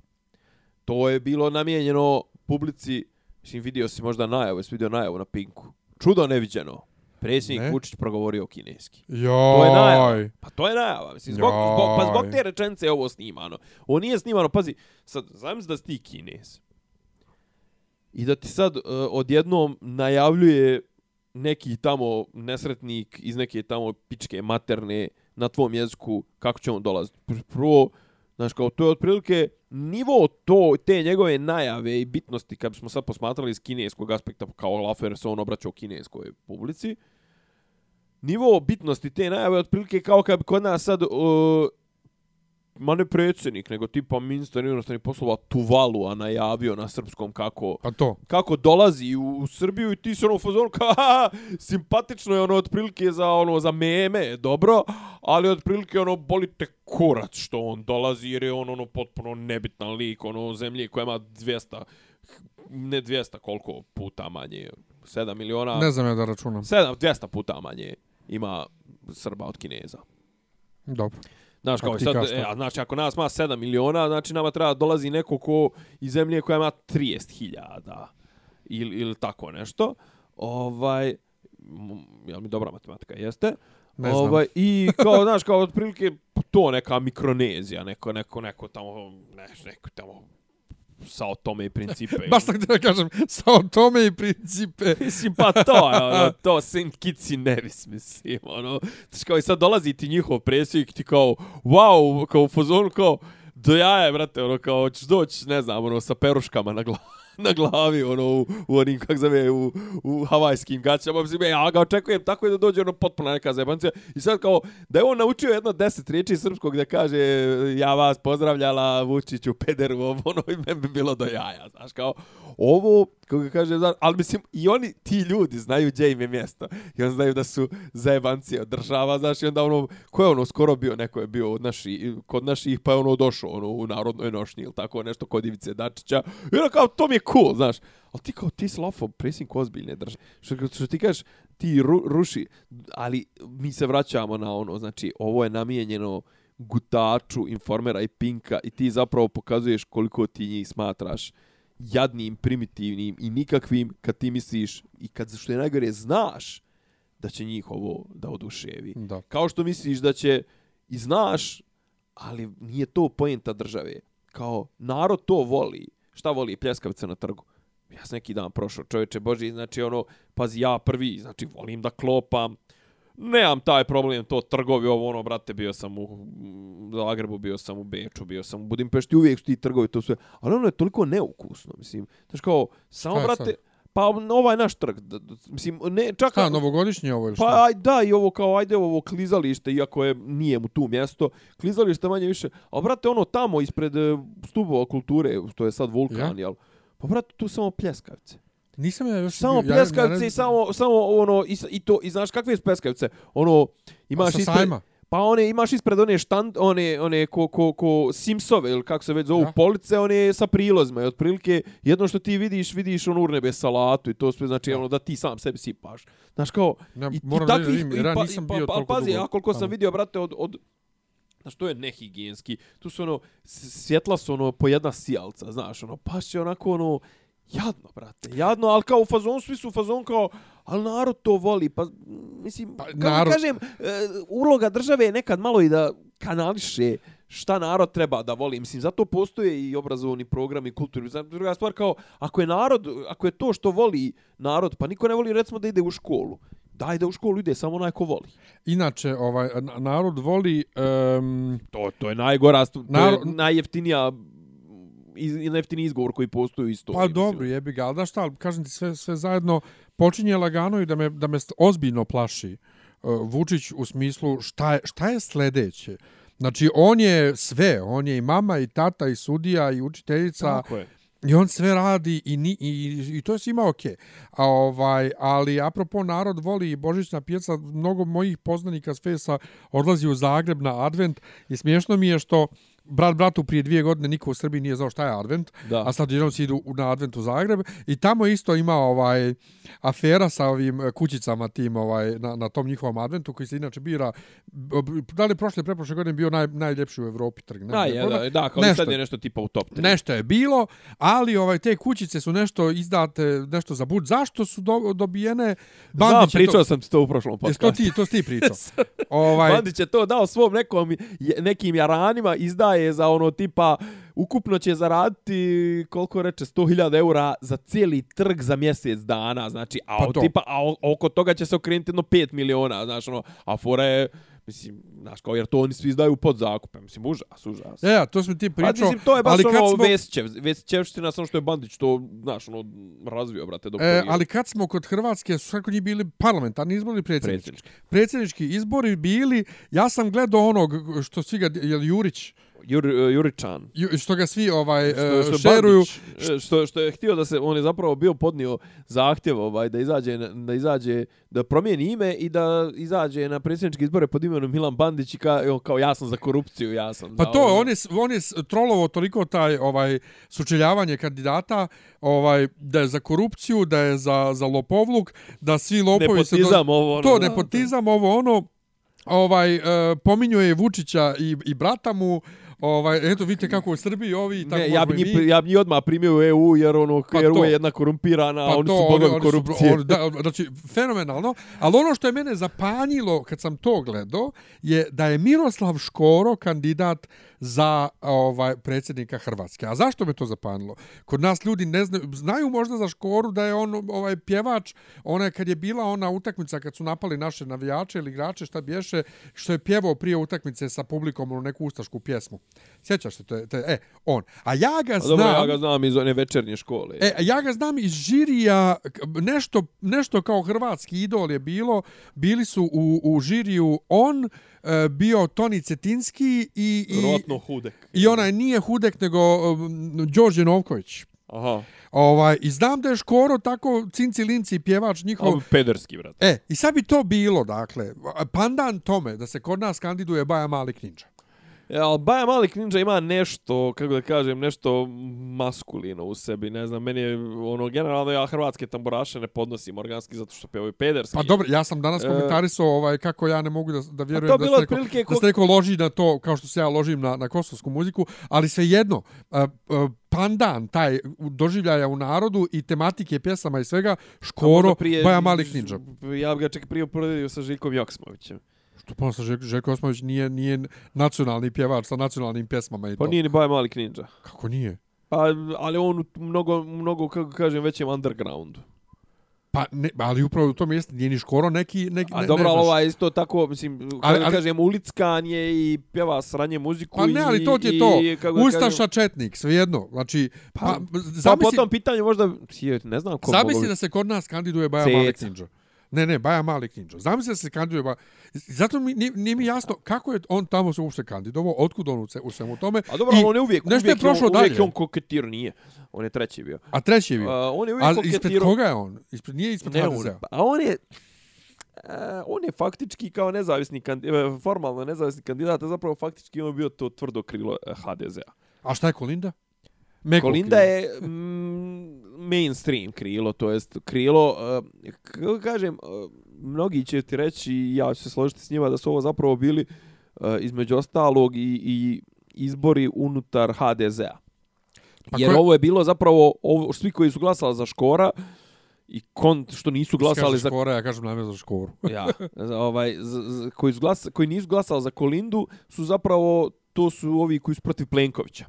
To je bilo namijenjeno publici, mislim, vidio si možda najavu, jesi vidio najavu na Pinku. Čudo neviđeno. Predsjednik Ne. Vučić progovorio kineski. Joj. To je najava. Pa to je najava. Mislim, zbog, Joj. zbog, pa zbog te rečenice je ovo snimano. Ovo nije snimano, pazi, sad, zamisli da si ti kinez. I da ti sad uh, odjednom najavljuje neki tamo nesretnik iz neke tamo pičke materne na tvom jeziku kako će on dolaziti. Pr- Prvo, znaš, kao to je otprilike nivo to, te njegove najave i bitnosti kad bismo sad posmatrali iz kineskog aspekta kao Lafer se on obraćao kineskoj publici, nivo bitnosti te najave je otprilike kao kad bi kod nas sad uh, ma ne predsjednik, nego tipa ministar inostranih poslova Tuvalu, a najavio na srpskom kako Pa to. kako dolazi u, u Srbiju i ti se ono u fazonu kao "Haha, simpatično je ono otprilike za ono za meme, dobro, ali otprilike ono boli te kurac što on dolazi jer je on ono potpuno nebitan lik, ono zemlje koja ima 200 ne 200 koliko puta manje 7 miliona Ne znam ja da računam. 7 200 puta manje ima Srba od Kineza. Dobro. Znaš, kao Kako sad, e, to. a znači, ako nas ima 7 miliona, znači nama treba dolazi neko ko iz zemlje koja ima 30.000 ili, ili tako nešto. Ovaj, m, jel mi dobra matematika, jeste? Ne znam. ovaj, I kao, znaš, kao otprilike to neka Mikronezija, neko, neko, neko tamo, ne, neko tamo Sao Tome i Principe. Baš tako da kažem, sa tome i principe. Mislim, pa to je, ono, to Saint Kitts i Nevis, mislim, ono. Znaš, kao i sad dolazi ti njihov predsjednik, ti kao, wow, kao u fazonu, kao, do jaja, brate, ono, kao, hoćeš doći, ne znam, ono, sa peruškama na glavi na glavi, ono, u, u onim, kak zove, u, u havajskim gaćama, mislim, e, ja ga očekujem tako je da dođe ono potpuno neka zajebancija. I sad kao, da je on naučio jedno deset riječi srpskog da kaže, ja vas pozdravljala Vučiću, pederu, ovo, ono, i meni bi bilo do jaja, znaš, kao, ovo, kako ga kaže, ali mislim, i oni, ti ljudi, znaju gdje im je mjesto. I on znaju da su zajebanci od država, znaš, i onda ono, ko je ono skoro bio, neko je bio od naši, kod naših, pa je ono došao, ono, u narodnoj nošnji ili tako nešto, kod Ivice Dačića. I ono kao, to mi je cool, znaš. Ali ti kao, ti si lofo, predsjednik ozbiljne države. Što, što ti kažeš, ti ru, ruši, ali mi se vraćamo na ono, znači, ovo je namijenjeno gutaču, informera i pinka i ti zapravo pokazuješ koliko ti njih smatraš jadnim, primitivnim i nikakvim kad ti misliš i kad što je najgore znaš da će njih ovo da oduševi. Da. Kao što misliš da će i znaš, ali nije to poenta države. Kao narod to voli. Šta voli pljeskavice na trgu? Ja sam neki dan prošao, čovječe Boži, znači ono, pazi, ja prvi, znači volim da klopam, nemam taj problem, to trgovi, ovo ono, brate, bio sam u Zagrebu, bio sam u Beču, bio sam u Budimpešti, uvijek su ti trgovi, to sve, ali ono je toliko neukusno, mislim, znači kao, samo, brate, sad? pa ovaj naš trg, d- d- mislim, ne, čak... Šta, novogodišnji ovo ili šta? Pa aj, da, i ovo kao, ajde ovo klizalište, iako je, nije mu tu mjesto, klizalište manje više, ali brate, ono tamo ispred e, stubova kulture, što je sad vulkan, Ja? jel? Pa brate, tu samo pljeskavice. Nisam ja još... Samo bio- pljeskavice ne- i samo, samo ono, i, i to, i znaš kakve su pljeskavice? Ono, imaš sa ispred, sajma. pa one, imaš ispred one štand, one, one ko, ko, ko Simsove, ili kako se već zovu, Ja. police, one sa prilozima, i otprilike, jedno što ti vidiš, vidiš ono urnebe salatu i to sve, znači, ono, da ti sam sebi sipaš. Znaš, kao, Ne, i, i da takvih, vidim, jer i ja pa- nisam i pa- bio pa- toliko Pazi, dugo ja koliko sam vidio, brate, od, od Znaš, to je nehigijenski. Tu su ono, svjetla su ono po jedna sijalca, znaš, ono, pa će onako ono, jadno, brate, jadno, ali kao u fazonu, svi su u fazonu kao, ali narod to voli, pa, mislim, Pa, pa, narod- kažem, e, uloga države je nekad malo i da kanališe šta narod treba da voli. Mislim, zato postoje i obrazovni program i kulturni. Znam, Druga stvar kao, ako je narod, ako je to što voli narod, pa niko ne voli recimo da ide u školu. Daj da u školu ide samo onaj ko voli. Inače, ovaj, na- narod voli... Um, To, to je najgora, to Narod- je najjeftinija iz, najjeftiniji izgovor koji postoji istoriji. pa dobro, jebi ga, ali da šta, kažem ti sve, sve zajedno, počinje lagano i da me, da me ozbiljno plaši uh, Vučić u smislu šta je, šta je sledeće. Znači, on je sve, on je i mama, i tata, i sudija, i učiteljica, Tako je. I on sve radi i, ni, i, i to je svima okej. A ovaj, ali apropo narod voli i Božićna pijaca, mnogo mojih poznanika s Fesa odlazi u Zagreb na advent i smiješno mi je što brat bratu prije dvije godine niko u Srbiji nije znao šta je advent, Da. a sad jednom se idu na advent u Zagreb i tamo isto ima ovaj afera sa ovim eh, kućicama tim ovaj na, na tom njihovom adventu koji se inače bira da li prošle preprošle godine bio naj, najljepši u Evropi trg ne Da, znam, je, da, da, kao Nešto. sad je nešto tipa u top 3. Nešto je bilo, ali ovaj te kućice su nešto izdate, nešto za bud. Zašto su do, dobijene? Znam, Bandić je pričao to, sam ti to u prošlom Jesi podcastu. to ti, to si ti pričao. ovaj, Bandić je to dao svom nekom, nekim jaranima, izdaje za ono tipa, ukupno će zaraditi, koliko reče, 100.000 eura za cijeli trg za mjesec dana, znači, a, Pa pa to. tipa, a oko toga će se okrenuti jedno 5 miliona, znaš, ono, a fora je, mislim, znaš, kao, jer to oni svi izdaju pod zakupe, mislim, užas, užas. e, ja, to smo ti Pa, pričao. mislim, to je baš ali kad ono smo, Vesićev, Vesićevština, samo što je Bandić to, znaš, ono, razvio, brate, dok E, ali kad smo kod Hrvatske, su svako njih bili parlamentarni izbori predsjednički. predsjednički. Predsjednički izbori bili, ja sam gledao onog što svi ga, je Jurić, Jur, Juričan. Ju- što ga svi ovaj, što, e, što šeruju. Bandić, e, što, što je htio da se, on je zapravo bio podnio zahtjev ovaj, da izađe, da izađe, da promijeni ime i da izađe na predsjedničke izbore pod imenom Milan Bandić i ka, kao ja sam za korupciju, ja sam Pa to, ovo. on je, on je trolovo toliko taj ovaj sučeljavanje kandidata, ovaj da je za korupciju, da je za, za lopovluk, da svi lopovi se... Nepotizam, ovo, ono, to, da, nepotizam, ovo ono, ovaj, e, pominjuje je Vučića i, i brata mu, ovaj, eto vidite kako u Srbiji ovi, tako Ne, ja bi, njih, ja bi njih odmah primio u EU jer ono, Pa EU to. je jedna korumpirana, Pa oni to, su bogovi oni korupcije. oni- da, znači, fenomenalno. Ali ono što je mene zapanjilo kad sam to gledao je da je Miroslav Škoro kandidat za ovaj predsjednika Hrvatske. A zašto me to zapanilo? Kod nas ljudi ne znaju, znaju možda za Škoru da je on ovaj pjevač, ona kad je bila ona utakmica kad su napali naše navijače ili igrače, šta bješe, što je pjevao prije utakmice sa publikom u neku ustašku pjesmu. Sjećaš se to je, to je e on. A ja ga A znam Dobro, ja ga znam iz one večernje škole. E, ja ga znam iz žirija, nešto, nešto kao hrvatski idol je bilo, bili su u, u žiriju on, e, bio Toni Cetinski i, i, Rotno hudek. i onaj nije Hudek, nego um, Đorđe Novković. Aha, Ovaj, I znam da je Škoro tako cinci linci pjevač njihov. ali pederski, brat. E, i sad bi to bilo, dakle, pandan tome da se kod nas kandiduje Baja Mali Kninđa. Ja, ali Baja Malik Ninja ima nešto, kako da kažem, nešto maskulino u sebi, ne znam, meni je, ono, generalno ja hrvatske tamburaše ne podnosim organski zato što pevaju pederski. Pa dobro, ja sam danas E, komentarisao ovaj, kako ja ne mogu da, da vjerujem to da se, neko, otprilike da se neko loži na to kao što se ja ložim na, na kosovsku muziku, ali svejedno, uh, uh, pandan, taj doživljaja u narodu i tematike pjesama i svega, škoro, prije- Baja Malih Ninja. Ja bi ga čak prije uporedio sa Željkom Joksmovićem. Što posle Željko, Željko Osmović nije, nije nacionalni pjevač sa nacionalnim pjesmama i Pa to. nije ni Baja Malik Ninja. Kako nije? Pa, ali on mnogo, mnogo, kako kažem, većem undergroundu. Pa, ne, ali upravo u tom mjestu nije ni škoro neki... neki A ne, dobro, ne ali znaš. ovaj isto tako, mislim, kako Ali- ali- kažem, ulickan je i pjeva sranje muziku Pa ne, ali to ti je i, to. i, Ustaša kažem, četnik, svejedno. Znači, pa, Pa, pa zamisli, po tom pitanju možda, ne znam ko zamisli mogu- da se kod nas kandiduje Baja Ceca. Mali Knidžo. Ne, ne, Baja Mali Knidžo. Zamisli da se kandiduje Baja... Zato mi, nije, nije mi jasno kako je on tamo se uopšte kandidovao, otkud on u, svemu tome. A dobro, I on je uvijek, nešto je uvijek, prošlo on, uvijek dalje. je on koketirao, nije. On je treći bio. A treći je bio. A, on je uvijek A ispred koketirao. koga je on? Ispred, nije ispred Ne, on, HDZ-a. a on je... A, on je faktički kao nezavisni kandidat, formalno nezavisni kandidat, a zapravo faktički on je bio to tvrdo krilo eh, HDZ-a. A šta je Kolinda? Meko Kolinda krilo. je mm, mainstream krilo, to jest krilo, uh, kako kažem, uh, mnogi će ti reći, i ja ću se složiti s njima, da su ovo zapravo bili uh, između ostalog i, i izbori unutar HDZ-a. Pa Jer ko je- ovo je bilo zapravo, ovo, svi koji su glasali za Škora, i kon, što nisu glasali za Škora, ja kažem namjerno za Škoru. ja, ovaj, z, z, koji, su glas, koji nisu glasali za Kolindu su zapravo, to su ovi koji su protiv Plenkovića.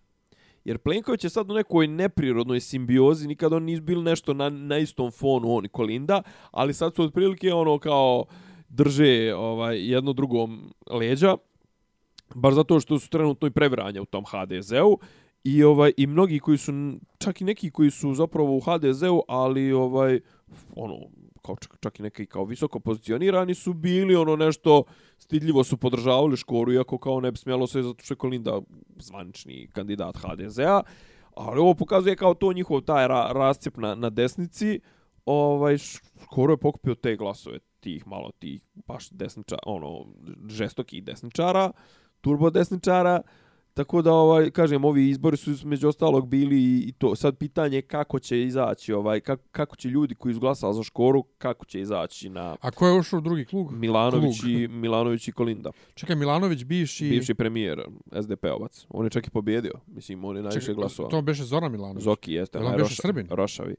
Jer Plenković je sad u nekoj neprirodnoj simbiozi, nikad on nisu bili nešto na, na istom fonu, on i Kolinda, ali sad su otprilike ono kao drže ovaj, jedno drugom leđa, baš zato što su trenutno i prevranja u tom HDZ-u i ovaj i mnogi koji su čak i neki koji su zapravo u HDZ-u, ali ovaj ono kao čak, čak i neki kao visoko pozicionirani su bili ono nešto stidljivo su podržavali Škoru iako kao ne bi smjelo se zato što je Kolinda zvanični kandidat HDZ-a ali ovo pokazuje kao to njihov taj ra, rascjep na, na desnici. Ovaj Škoro je pokupio te glasove tih malo tih baš desničara ono žestokih desničara turbo desničara Tako da ovaj kažem ovi izbori su među ostalog bili i to sad pitanje je kako će izaći ovaj kako, kako će ljudi koji su glasali za Škoru kako će izaći na A ko je ušao u drugi klug? Milanović Klug. i Milanović i Kolinda. Čekaj, Milanović bivši... Bivši premijer SDP-ovac. On je čak i pobjedio. Mislim on je najviše Čekaj, glasova. To beše Zoran Milanović. Zoki jeste, Jel on Srbin? Rošavi.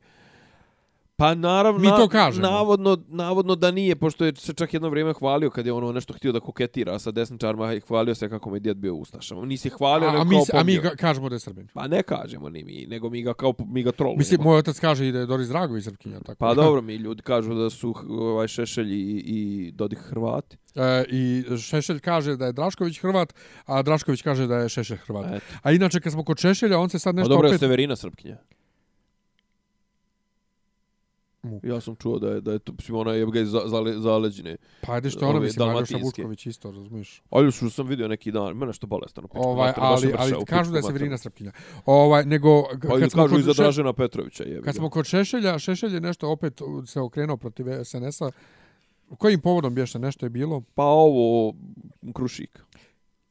Pa naravno, Mi to kažemo. navodno, navodno da nije, pošto je se čak jedno vrijeme hvalio kad je ono nešto htio da koketira sa desničarima i hvalio se kako mu je djed bio ustašama. Nisi hvalio, A, nego a, mi, kao se- a mi ga, kažemo da je Srbin. Pa ne kažemo ni mi, nego mi ga kao mi ga trolujemo. Mislim, moj otac kaže i da je Doris Dragović Srpkinja. Tako. Pa dobro, mi ljudi kažu da su ovaj Šešelj i, i Dodik Hrvati. E, I Šešelj kaže da je Drašković Hrvat, a Drašković kaže da je Šešelj Hrvat. Eto. A inače, kad smo kod Šešelja, on se sad Pa nešto dobro je opet... Severina Srpkinja. Mu. Ja sam čuo da je, da je to, mislim, ona je ga iz za- zale, zaleđine. Pa ajde što je ona, mislim, Aljoša dalmatinske. Vučković isto, razumiješ? Ali što sam vidio neki dan, mene što bolestan. pičku Ovaj, je ali, ali kažu da je Severina. Srpkinja. Ovaj, nego, Pa kad smo kažu i za Še- Dražena Petrovića. Jebi Kad smo kod Šešelja, Šešelj je nešto opet se okrenuo protiv SNS-a. Kojim povodom bješe nešto je bilo? Pa ovo, Krušik.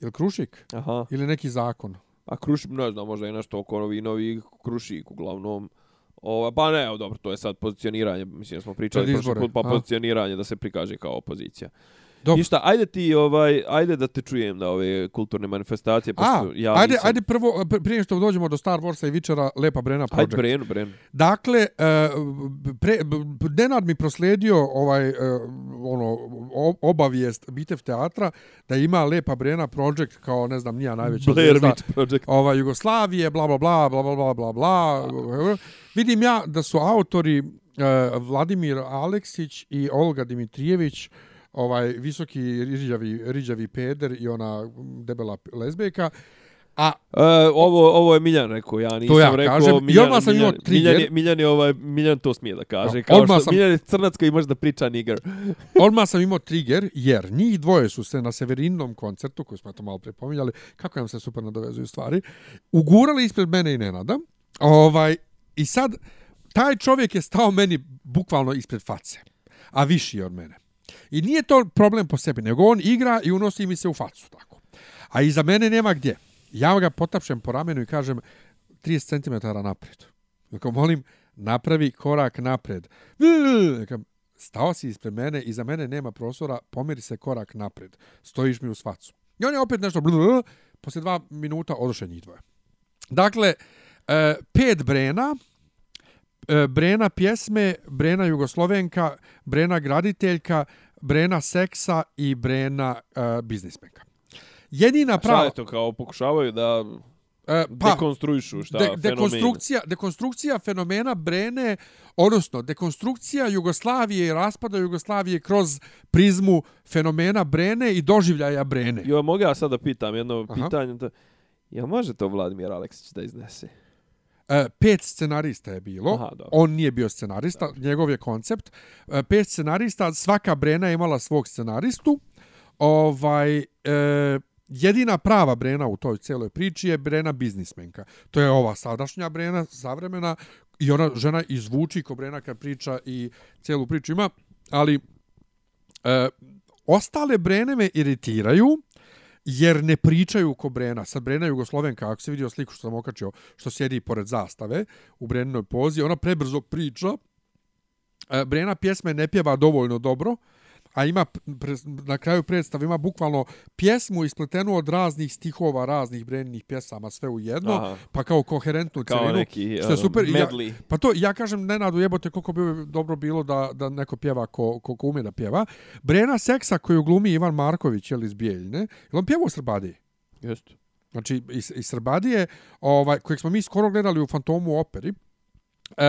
Ili Krušik? Aha. Ili neki zakon? A Krušik, ne znam, možda je nešto oko novi, novi Krušik uglavnom. Ova, pa ne, dobro, to je sad pozicioniranje, mislim da smo pričali prošli put, pa a? pozicioniranje da se prikaže kao opozicija. Dobro. Ništa, ajde ti, ovaj, ajde da te čujem da ove kulturne manifestacije, A, pošto ja ajde, nisam... ajde prvo, pr- prije što dođemo do Star Warsa i Vičera, Lepa Brena Project. Ajde, Brenu, Brenu. Dakle, e, pre, Nenad mi proslijedio ovaj, e, ono, obavijest Bitev teatra da ima Lepa Brena Project kao, ne znam, nija najveća Blair zvijezda Project. ova, Jugoslavije, bla, bla, bla, bla, bla, bla, bla, bla. Vidim ja da su autori e, Vladimir Aleksić i Olga Dimitrijević, ovaj visoki riđavi, riđavi peder i ona debela lezbejka, a E, ovo, ovo je Miljan rekao, ja nisam ja rekao. kažem. I Miljan, odmah sam Miljan, trigger. Miljan, je, Miljan, je ovaj, Miljan to smije da kaže. No, Kao što, sam- Miljan je crnac koji može da priča niger. Odmah sam imao trigger, jer njih dvoje su se na Severinom koncertu, koji smo to malo prepominjali, kako nam se super nadovezuju stvari, ugurali ispred mene i Nenada. Ovaj, I sad, taj čovjek je stao meni bukvalno ispred face, a viši je od mene. I nije to problem po sebi, nego on igra i unosi mi se u facu, tako. A iza mene nema gdje. Ja ga potapšem po ramenu i kažem 30 cm naprijed. Dakle, molim, napravi korak naprijed. Dakle, stao si ispred mene, iza mene nema prostora, pomeri se korak naprijed. Stojiš mi u svacu. I on je opet nešto, blr, poslije dva minuta odoše njih dvoje. Dakle, e, pet Brena, e, Brena pjesme, Brena Jugoslovenka, Brena graditeljka, Brena seksa i Brena e, biznismenka. Jedina Šta prava... je to kao pokušavaju da... E, pa, dekonstruišu šta de, fenomeni. dekonstrukcija, dekonstrukcija fenomena Brene, odnosno dekonstrukcija Jugoslavije i raspada Jugoslavije kroz prizmu fenomena Brene i doživljaja Brene. Jo, mogu ja sad da pitam jedno Aha. pitanje? Jel može to Vladimir Aleksić da iznese? E, pet scenarista je bilo. Aha, dobro. On nije bio scenarista, njegov je koncept. E, pet scenarista, svaka Brena je imala svog scenaristu. Ovaj, e, jedina prava Brena u toj celoj priči je Brena biznismenka. To je ova sadašnja Brena, savremena, i ona žena izvuči ko Brena kad priča i celu priču ima, ali e, ostale Brene me iritiraju, jer ne pričaju ko Brena. Sad Brena je Jugoslovenka, ako se vidio sliku što sam okačio, što sjedi pored zastave u Breninoj pozi, ona prebrzo priča. E, Brena pjesme ne pjeva dovoljno dobro, a ima pre, na kraju predstave ima bukvalno pjesmu ispletenu od raznih stihova, raznih Breninih pjesama, sve u jedno, Aha. pa kao koherentnu Kao celinu, neki što je super. uh, I Ja, medley. pa to, ja kažem, Nenadu jebote koliko bi dobro bilo da, da neko pjeva ko, ko, ko umije da pjeva. Brena Seksa koju glumi Ivan Marković, jel iz Bijeljne, jel on pjeva u Srbadiji? Jeste. Znači, iz, iz Srbadije, ovaj, kojeg smo mi skoro gledali u Fantomu operi, e,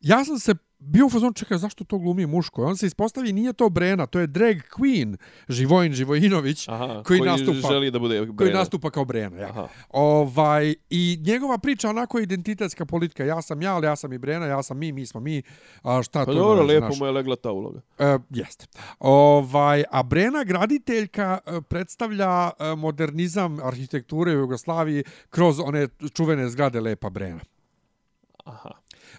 ja sam se bio u fazonu, čekaj, zašto to glumi muško? On se ispostavi, nije to Brena, to je drag queen Živojin Živojinović, Aha, koji, koji nastupa, želi da bude koji Brena. nastupa kao Brena. Ja. Aha. Ovaj, I njegova priča onako je identitetska politika. Ja sam ja, ali ja sam i Brena, ja sam mi, mi smo mi. A šta Pa to dobro, ima, lijepo znaš? mu je legla ta uloga. E, jeste. Ovaj, a Brena graditeljka e, predstavlja e, modernizam arhitekture u Jugoslaviji kroz one čuvene zgrade Lepa Brena. Aha.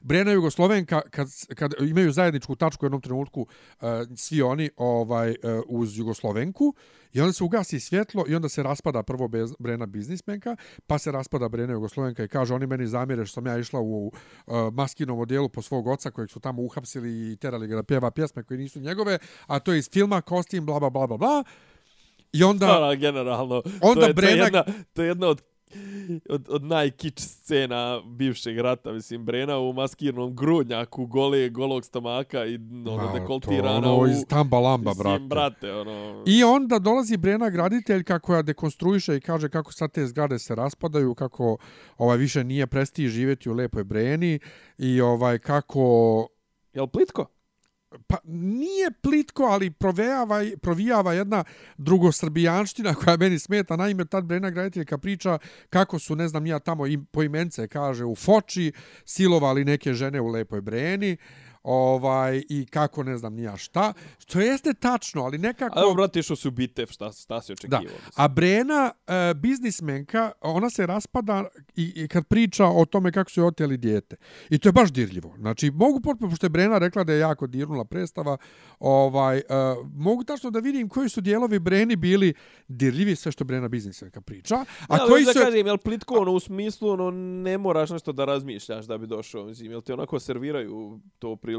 Brena Jugoslovenka kad, kad imaju zajedničku tačku u jednom trenutku uh, svi oni ovaj uh, uz Jugoslovenku i onda se ugasi svjetlo i onda se raspada prvo bez, Brena biznismenka, pa se raspada Brena Jugoslovenka i kaže oni meni zamjere što sam ja išla u uh, maskinom odjelu po svog oca kojeg su tamo uhapsili i terali ga da pjeva pjesme koje nisu njegove, a to je iz filma Kostim, bla, bla, bla, bla, bla. I onda... Da, da, generalno. Onda to je, to je Brena- jedna, to je jedna od od, od najkič scena bivšeg rata, mislim, Brena u maskirnom grudnjaku, gole, golog stomaka i ono, Ma, dekoltirana to ono u... iz Tamba Lamba, mislim, brate. brate, ono... I onda dolazi Brena graditeljka koja dekonstruiše i kaže kako sad te zgrade se raspadaju, kako ovaj više nije prestiji živjeti u lepoj Breni i ovaj kako Jel plitko? Pa nije plitko, ali provejava, provijava jedna drugosrbijanština koja meni smeta. Naime, tad Brena graditeljka priča kako su, ne znam, ja tamo im, po imence kaže u Foči, silovali neke žene u lepoj Breni ovaj i kako ne znam ni ja šta što jeste tačno ali nekako evo, brate, što su bitev, šta, šta si Da. očekivao? mislim? A Brena, e, biznismenka, ona se raspada i, i kad priča o tome kako su joj oteli dijete. I to je baš dirljivo. Znači, mogu potpuno, pošto je Brena rekla da je jako dirnula predstava, ovaj, e, mogu tačno da vidim koji su dijelovi Breni bili dirljivi, sve što Brena biznismenka priča. A A koji da su... kažem, jel plitko ono u smislu ono ne moraš nešto da razmišljaš da bi došao, mislim, jel te onako serviraju to prilično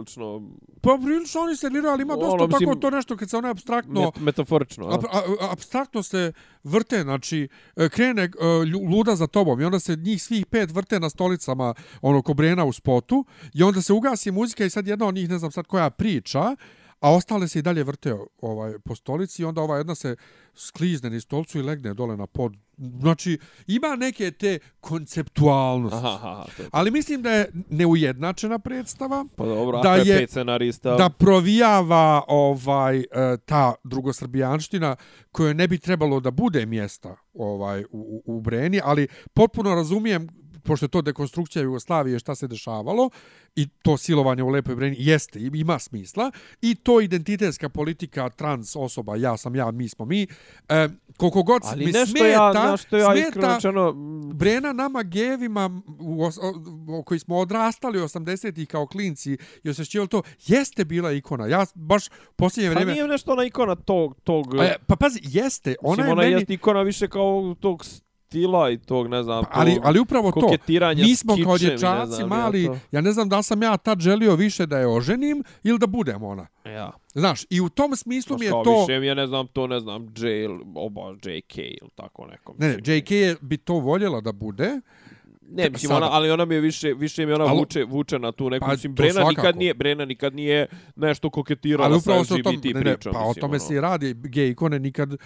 Pa prilično oni serviraju, ali ima dosta Ono, mislim, tako to nešto kad se ono abstraktno... met, metaforično, a? Ab, a, abstraktno se vrte, znači, e, krene lju- luda za tobom i onda se njih svih pet vrte na stolicama, ono, ko brena u spotu i onda se ugasi muzika i sad jedna od njih, ne znam sad koja priča, a ostale se i dalje vrte ovaj po stolici i onda ova jedna se sklizne niz stolcu i legne dole na pod. Znači, ima neke te konceptualnosti. Aha, aha, to je. Ali mislim da je neujednačena predstava Pa dobro, da je, scenarista, da provijava ovaj e, ta drugosrbijanština koja ne bi trebalo da bude mjesta ovaj u, u u Breni, ali potpuno razumijem pošto je to dekonstrukcija Jugoslavije šta se dešavalo i to silovanje u Lepoj Breni jeste, i- ima smisla i to identitetska politika trans osoba, ja sam ja, mi smo mi, e, koliko god ali mi nešto smeta, ja, nešto ja smeta rečeno, Brena nama gevima u os, o, o, koji smo odrastali 80-ih kao klinci i osjećivali to, jeste bila ikona. Ja baš u posljednje pa vrijeme... nije nešto ona ikona tog, tog, E, pa pazi, jeste. Ona mislim, je ona meni... jest ikona više kao tog stila i tog, ne znam, Pa, ali, ali upravo to, mi smo kao kičem dječaci znam, mali, ja, ja ne znam da sam ja tad želio više da je oženim ili da budem ona. to. ja. Znaš, i u tom smislu mi je to... Više mi je, ne znam, to, ne znam, J, oba JK ili tako nekom. Ne, ne, JK je bi to voljela da bude, Ne, mislim, Sada. ona, ali ona mi je više, više mi ona Ali- vuče, vuče na tu neku, Pa, mislim, Brena svakako. nikad nije, Brena nikad nije nešto koketirala Ali sa upravo o LGBT tom, ne, ne, pričom. pa o mislim, tome ono. se i radi. Gej ikone nikad uh,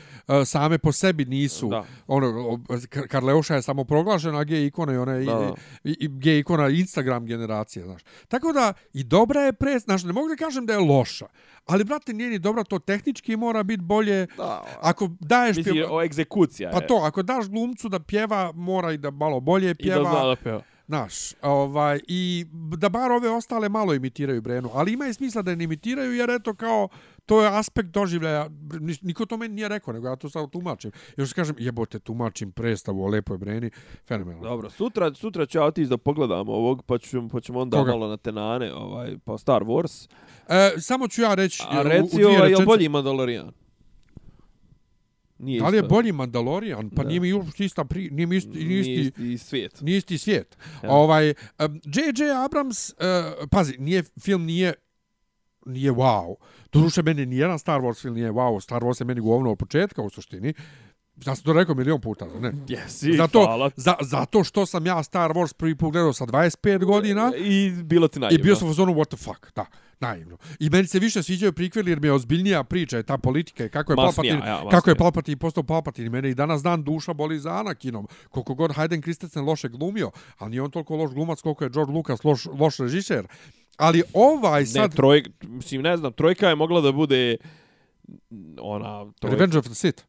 same po sebi nisu. Da. Ono, o- Kar- Karleuša je samo proglašena gej ikona i ona je i, Da. i, i gej ikona Instagram generacije, znaš. Tako da, i dobra je pre... Znaš, ne mogu da kažem da je loša. Ali, brate, nije ni dobra, to tehnički mora biti bolje. Da, Ako daješ... Mislim, pje- o egzekucija Pa je. to, ako daš glumcu da pjeva, mora i da malo bolje I pjeva. da zna da peva. Znaš, ovaj, i da bar ove ostale malo imitiraju Brenu. Ali ima i smisla da ne imitiraju, jer eto kao, to je aspekt doživljaja. Ni- Niko to meni nije rekao, nego ja to sad tumačim. Još kažem, jebote, tumačim predstavu o lepoj Breni. Fenomenalno. Dobro, sutra, sutra ću ja otići da pogledam ovog, pa, ću, pa ćemo onda Koga? malo na tenane, ovaj, pa Star Wars. E, samo ću ja reći A u- u reci, dvije ovaj, je li bolji Mandalorian? Nije Da li je bolji Mandalorian? Pa Da. nije mi uopšte ista pri... Nije mi isti, nije Nije isti, isti svijet. nije isti svijet. Ja. Ovaj, um, J.J. Abrams, uh, pazi, nije, film nije nije wow. Doduše, meni nijedan Star Wars film nije wow. Star Wars je meni govno od početka u suštini. Ja sam to rekao milion puta, ne? Jesi, zato, hvala. za, zato što sam ja Star Wars prvi put gledao sa 25 godina I bilo ti i naivno. bio sam u zonu what the fuck, da, naivno. I meni se više sviđaju prikveli jer mi je ozbiljnija priča, je ta politika i kako je Palpatine, ja, masnija. kako je Palpatine postao Palpatine. Mene i danas dan duša boli za Anakinom. Koliko god Hayden Christensen loše glumio, ali nije on toliko loš glumac koliko je George Lucas loš, loš režiser. Ali ovaj Ne, sad... troj, mislim, ne znam, trojka je mogla da bude ona... Troj, Revenge of the Sith.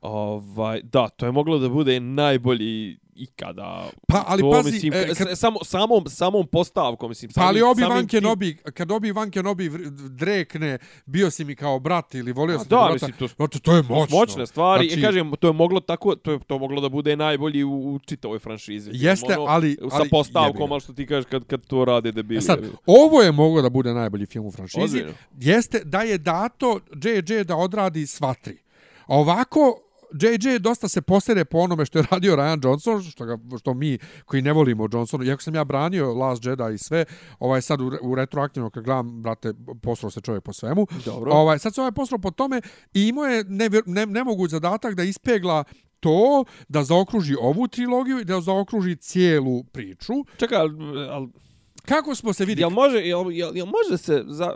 Ovaj, da, to je moglo da bude najbolji ikada. Pa, ali to, pazi, mislim, e, e, kad- samo, samom, samom postavkom, mislim, Pa ali Obi Wan tim- Kenobi, kad Obi Wan Kenobi drekne, bio si mi kao brat ili volio sam da, brata. mislim, to to je To su moćno. moćne stvari. Znači- I kažem, to je moglo tako, to je to moglo da bude najbolji u, u čitavoj franšizi. Jeste, Ono, ali- Sa ali postavkom, jebi ga. ali što ti kažeš kad, kad to rade debili. E sad, ovo je moglo da bude najbolji film u franšizi. Ozbiljno? Jeste da je dato JJ da odradi sva tri. A ovako, JJ dosta se posere po onome što je radio Ryan Johnson, što, ga, što mi koji ne volimo Johnsonu, iako sam ja branio Last Jedi i sve, ovaj sad u, u retroaktivno kad gledam, brate, posrao se čovjek po svemu. Dobro. Ovaj, sad se ovaj posrao po tome i imao je nevjer, ne, nemoguć zadatak da ispegla to da zaokruži ovu trilogiju i da zaokruži cijelu priču. Čekaj, ali, ali Kako smo se vidjeli? Jel može, jel, jel, jel može se, za,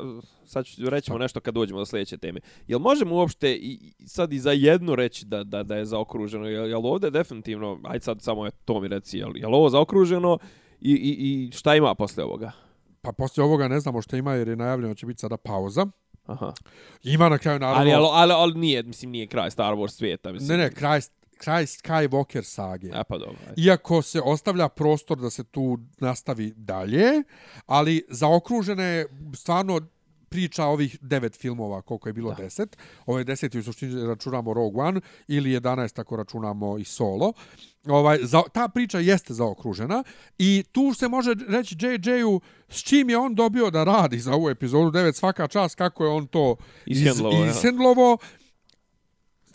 sad ću rećemo nešto kad dođemo do sljedeće teme, jel možemo uopšte i, sad i za jednu reći da, da, da je zaokruženo, jel, jel ovdje definitivno, aj sad samo je to mi reci, jel, jel ovo zaokruženo i, i, i šta ima posle ovoga? Pa poslije ovoga ne znamo što ima jer je najavljeno će biti sada pauza. Aha. Ima na kraju naravno... Ali, ali, ali, ali nije, mislim, nije kraj Star Wars svijeta, mislim. ne, ne, kraj, kraj Skywalker sage. A pa dobro. ajde. Iako se ostavlja prostor da se tu nastavi dalje, ali zaokružena je stvarno priča ovih devet filmova, koliko je bilo Da. deset. Ovo je deseti u suštini računamo Rogue One ili 11 ako računamo i Solo. Ovaj, za, ta priča jeste zaokružena i tu se može reći JJ-u s čim je on dobio da radi za ovu epizodu 9 svaka čast kako je on to Ishendlovao, ja. ishendlovo.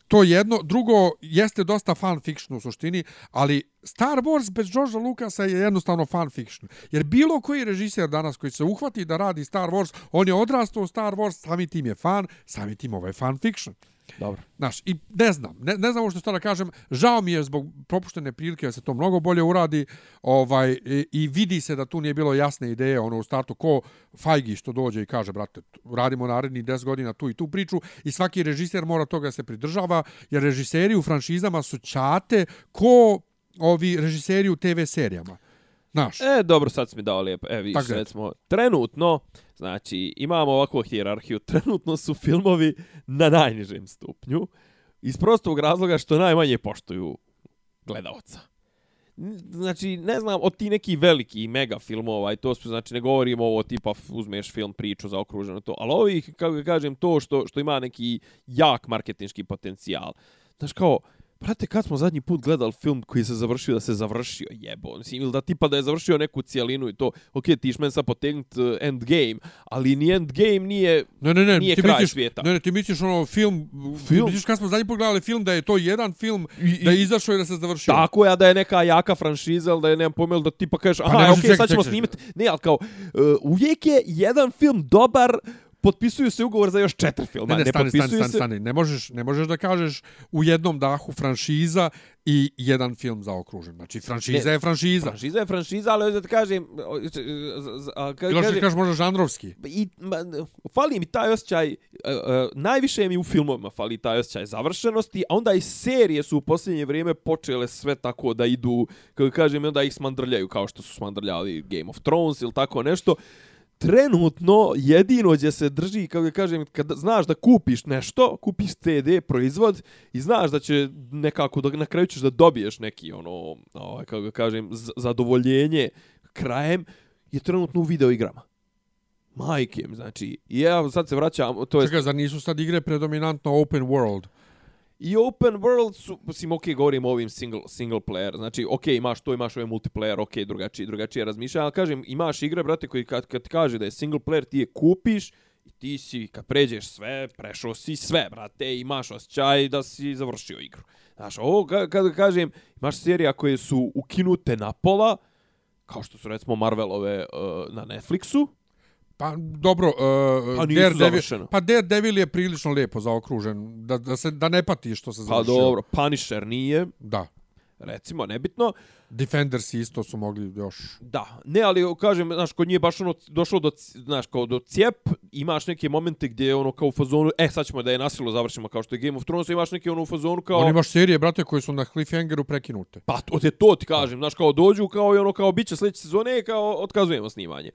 To jedno. Drugo, jeste dosta fan fiction u suštini, ali Star Wars bez Georgea Lucasa je jednostavno fan fiction. Jer bilo koji režiser danas koji se uhvati da radi Star Wars, on je odrastao u Star Wars, sami tim je fan, sami tim ovo je fan fiction. Dobro. Znaš, i ne znam, ne, ne znam što da kažem, žao mi je zbog propuštene prilike da se to mnogo bolje uradi ovaj, i, i vidi se da tu nije bilo jasne ideje ono u startu ko Fajgi što dođe i kaže, brate, radimo naredni 10 godina tu i tu priču i svaki režiser mora toga se pridržava, jer režiseri u franšizama su čate ko ovi režiseri u TV serijama. Znaš, E, dobro, sad si mi dao lijepo. E, Tako je. recimo, trenutno, znači, imamo ovakvu hijerarhiju, trenutno su filmovi na najnižem stupnju, iz prostog razloga što najmanje poštuju gledalca. Znači, ne znam, od ti neki veliki mega filmova i to su, znači, ne govorimo ovo tipa uzmeš film, priču za okruženo to, ali ovih, kako ga kažem, to što, što ima neki jak marketinški potencijal. Znaš, kao, Brate, kad smo zadnji put gledali film koji se završio da se završio, jebo. Mislim, ili da tipa da je završio neku cijelinu i to, ok, ti men sad potegnut uh, endgame, ali ni endgame nije, Ne, ne, ne, nije ti kraj misliš, svijeta. Ne, ne, ti misliš ono film, film? Misliš kad smo zadnji pogledali film da je to jedan film, I- da i- je izašao i da se završio. Tako je, da je neka jaka franšiza, ili da je, nemam pojma, ili da tipa kažeš, aha, ne, okej, čekaj, sad ćemo snimati. Ne, ali kao, uh, uvijek je jedan film dobar potpisuju se ugovor za još četiri filma. Ne, ne, stani, stani, potpisuju stani, stani. Ne možeš, ne možeš da kažeš u jednom dahu franšiza i jedan film zaokružen. Znači, franšiza Ne, je franšiza. Franšiza je franšiza, ali da ti kažem... ka- Ili kažem- kažeš možda žanrovski. I, ma, fali mi taj osjećaj, uh, uh, najviše mi u filmovima fali taj osjećaj završenosti, a onda i serije su u posljednje vrijeme počele sve tako da idu, kako kažem, onda ih smandrljaju kao što su smandrljali Game of Thrones ili tako nešto. Trenutno jedino gdje se drži, kako ga kažem, kad znaš da kupiš nešto, kupiš CD, proizvod i znaš da će nekako, da na kraju ćeš da dobiješ neki, ono, ovaj, kako ga kažem, zadovoljenje krajem, je trenutno u videoigrama. Majke, mi, znači, ja sad se vraćam, to je Čekaj, zar nisu sad igre predominantno open world? I open world su, mislim, ok, govorimo o ovim single, single player, znači, ok, imaš to, imaš ovaj multiplayer, ok, drugačije, drugačije razmišljam, ali kažem, imaš igre, brate, koji kad, kad kaže da je single player, ti je kupiš i ti si, kad pređeš sve, prešao si sve, brate, imaš osjećaj da si završio igru. Znaš, ovo, kad kažem, imaš serija koje su ukinute na pola, kao što su, recimo, Marvelove uh, na Netflixu, Pa dobro, uh, Pa Daredevil, završeno. pa Daredevil je prilično lijepo zaokružen, da, da, se, da ne pati što se pa završio. dobro, Punisher nije, Da. recimo, nebitno, Defenders isto su mogli još... Da, ne, ali kažem, znaš, kod nije baš ono došlo do, znaš, kao do cijep, imaš neke momente gdje je ono kao u fazonu, e, sad ćemo da je nasilo završimo kao što je Game of Thrones, imaš neke ono u fazonu kao, On imaš serije, brate, koje su na cliffhangeru prekinute. pa to, te to ti kažem, znaš, kao dođu, kao i ono, kao bit će sljedeće sezone, kao otkazujemo snimanje.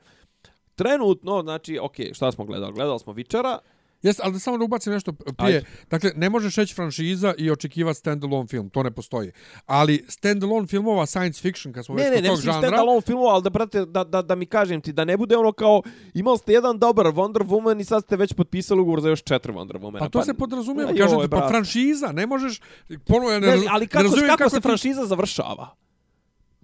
Trenutno, znači, ok, šta smo gledali? Gledali smo Vičara, Jeste, ali da samo da ubacim nešto prije. Ajde. Dakle, ne možeš reći franšiza i očekivati standalone film, to ne postoji. Ali standalone filmova science fiction, kad smo Ne, već ne, kod ne tog žanra... stand-alone filmova, ali da, brate, da, da, da mi kažem ti, da ne bude ono kao, imali ste jedan dobar Wonder Woman i sad ste već potpisali ugovor za još četiri Wonder Womana. Pa to se podrazumijeva, Ma kažem ti, pa franšiza, ne možeš... Ponovo, ja ne, Ne, ali ne kako, kako, se ti- franšiza završava?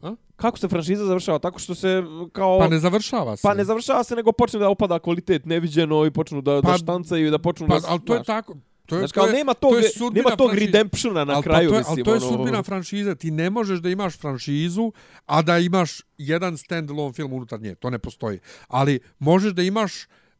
A? Kako se franšiza završava? Tako što se kao... Pa ne završava se. pa ne završava se, nego počne da opada kvalitet neviđeno i počnu da, Pa- da štancaju i da počnu Pa, da... ali to je tako. To je, Znači, to kao je, nema tog, to je nema tog franšize. redemptiona na Ali pa kraju, to je, ali to je ono- sudbina franšize. Ti ne možeš da imaš franšizu, a da imaš jedan standalone film unutar nje. To ne postoji. Ali možeš da imaš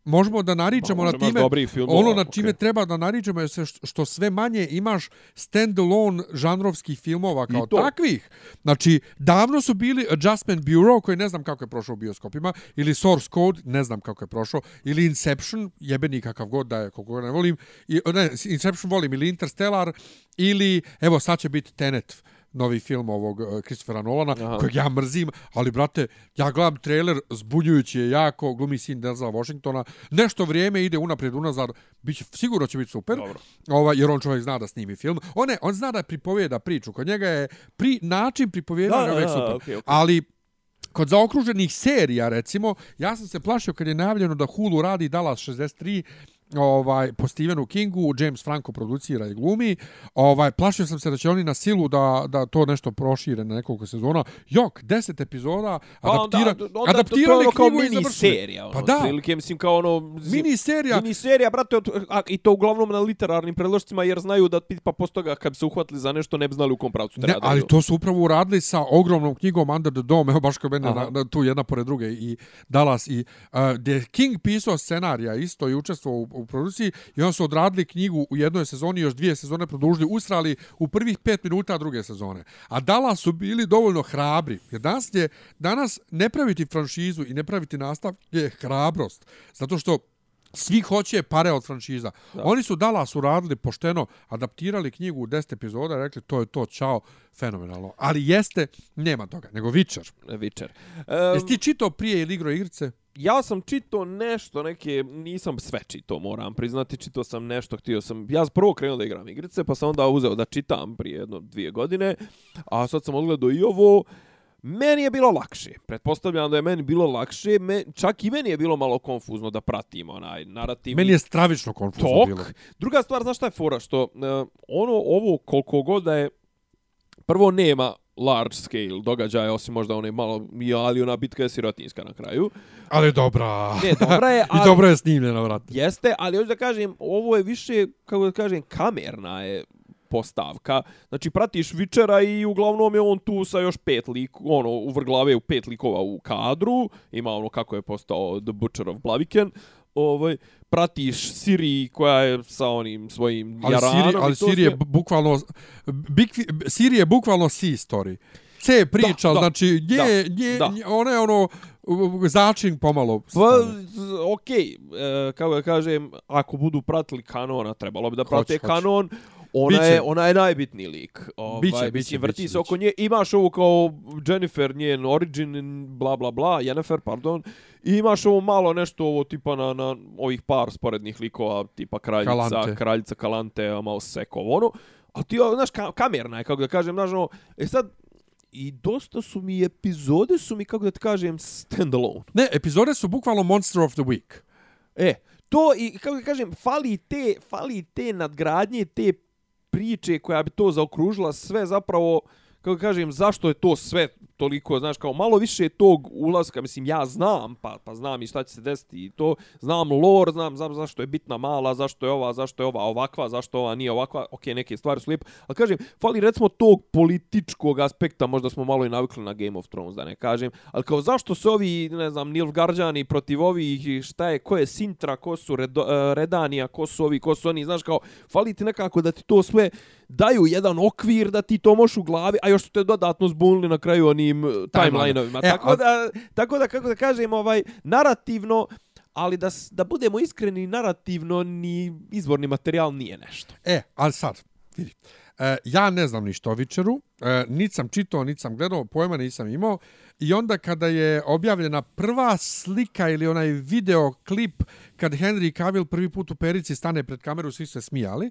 možemo da naričemo Ma, na time filmova, ono na čime treba da naričemo je se što, sve manje imaš standalone žanrovskih filmova kao takvih. Znači, davno su bili Adjustment Bureau, koji ne znam kako je prošao u bioskopima, ili Source Code, ne znam kako je prošao, ili Inception, jebeni kakav god da je, koliko ne volim, i, ne, Inception volim, ili Interstellar, ili, evo, sad će biti Tenet, novi film ovog uh, Christophera Nolana, Aha. kojeg ja mrzim, ali, brate, ja gledam trailer, zbunjujući je jako, glumi sin Denzel Washingtona, nešto vrijeme ide unaprijed, unazad, biće, sigurno će biti super, Dobro. ovaj, jer on čovjek zna da snimi film. On, ne, on zna da pripovijeda priču, kod njega je pri, način pripovjedanja Da, da, uvijek da, super. okej, okej. Ali, kod zaokruženih serija, recimo, ja sam se plašio kad je najavljeno da Hulu radi Dallas 63, ovaj po Stephenu Kingu, James Franco producira i glumi. Ovaj plašio sam se da će oni na silu da da to nešto prošire na nekoliko sezona. Jok, 10 epizoda, Pa onda- adaptira, to je adaptirali ono kao mini serija. Ono, Pa da. Prilike, mislim, kao ono... Mini serija. Mini serija, brate, od, a, i to uglavnom na literarnim predložcima, jer znaju da pa posle toga kad bi se uhvatili za nešto ne bi znali u kom pravcu treba da ali idu. to su upravo uradili sa ogromnom knjigom Under the Dome, evo baš kod mene na, na, tu jedna pored druge i Dallas i uh, gdje je King pisao scenarija isto i učestvovao u, u produkciji i on su odradili knjigu u jednoj sezoni, još dvije sezone produžili, usrali u prvih pet minuta druge sezone. A Dallas su bili dovoljno hrabri, jer danas, je, danas ne praviti franšizu i ne praviti nastav je hrabrost, zato što svi hoće pare od franšiza. Da. Oni su Dallas uradili pošteno, adaptirali knjigu u 10 epizoda, rekli to je to, čao, fenomenalno. Ali jeste, nema toga, nego Witcher. Witcher. Um, Jesi ti čitao prije ili igro igrice? Ja sam čitao nešto, neke, nisam sve čitao, moram priznati, čitao sam nešto, htio sam, ja sam prvo krenuo da igram igrice, pa sam onda uzeo da čitam prije jedno, dvije godine, a sad sam odgledao i ovo, Meni je bilo lakše. Pretpostavljam da je meni bilo lakše. Me, čak i meni je bilo malo konfuzno da pratim onaj narativ. Meni je stravično konfuzno tok. bilo. Druga stvar, znaš šta je fora? Što uh, ono, ovo koliko god da je... Prvo nema large scale događaja, osim možda one malo, ali ona bitka je sirotinska na kraju. Ali dobra. Ne, dobra je, I ali... dobro je snimljena, vrat. Jeste, ali hoću da kažem, ovo je više, kako da kažem, kamerna je postavka. Znači, pratiš Vičera i uglavnom je on tu sa još pet lik, ono, uvrglave u pet likova u kadru. Ima ono kako je postao The Butcher of Blaviken. Ovaj, pratiš Siri koja je sa onim svojim Ali jaranom. Siri, ali Siri je sve. bukvalno Big, Siri je bukvalno C story. C priča, Da, da, znači nje, da, nje, da. nje, ona je ono začin pomalo. Pa, okej, e, kako da kažem, ako budu pratili kanona, trebalo bi da prate hoće. kanon. Ona Biće. je, ona je najbitniji lik. Ovaj, Biće, biće, mislim, vrti biće, se oko biće. nje. Imaš ovo kao Jennifer, njen origin, bla, bla, bla, Jennifer, pardon. I imaš ovo malo nešto ovo tipa na, na ovih par sporednih likova, tipa kraljica, Kalante. kraljica Kalante, malo sekov, ono. A ti, ovo, znaš, ka, kamerna je, kako da kažem, znaš, ono, e sad, i dosta su mi epizode su mi, kako da ti kažem, standalone. Ne, epizode su bukvalno Monster of the Week. E, to i kako da kažem, fali te, fali te nadgradnje, te priče koja bi to zaokružila sve zapravo kako kažem, zašto je to sve toliko, znaš, kao malo više tog ulaska, mislim, ja znam, pa, pa znam i šta će se desiti i to, znam lore, znam, znam zašto je bitna mala, zašto je ova, zašto je ova ovakva, zašto ova nije ovakva, ok, neke stvari su lijepe, ali kažem, fali recimo tog političkog aspekta, možda smo malo i navikli na Game of Thrones, da ne kažem, ali kao zašto su ovi, ne znam, Nilfgaardjani protiv ovih, šta je, ko je Sintra, ko su Redo, eh, Redanija, ko su ovi, ko su oni, znaš, kao, fali ti nekako da ti to sve daju jedan okvir da ti to možeš u glavi, a još su te dodatno zbunili na kraju onim uh, timeline-ovima. E, tako, a- da, tako da, kako da kažem, ovaj, narativno, ali da, da budemo iskreni, narativno ni izvorni materijal nije nešto. E, ali sad, vidi. E, ja ne znam ništa o Witcheru, e, niti sam čitao, niti sam gledao, pojma nisam imao. I onda kada je objavljena prva slika ili onaj video klip kad Henry Cavill prvi put u perici stane pred kameru, svi su se smijali,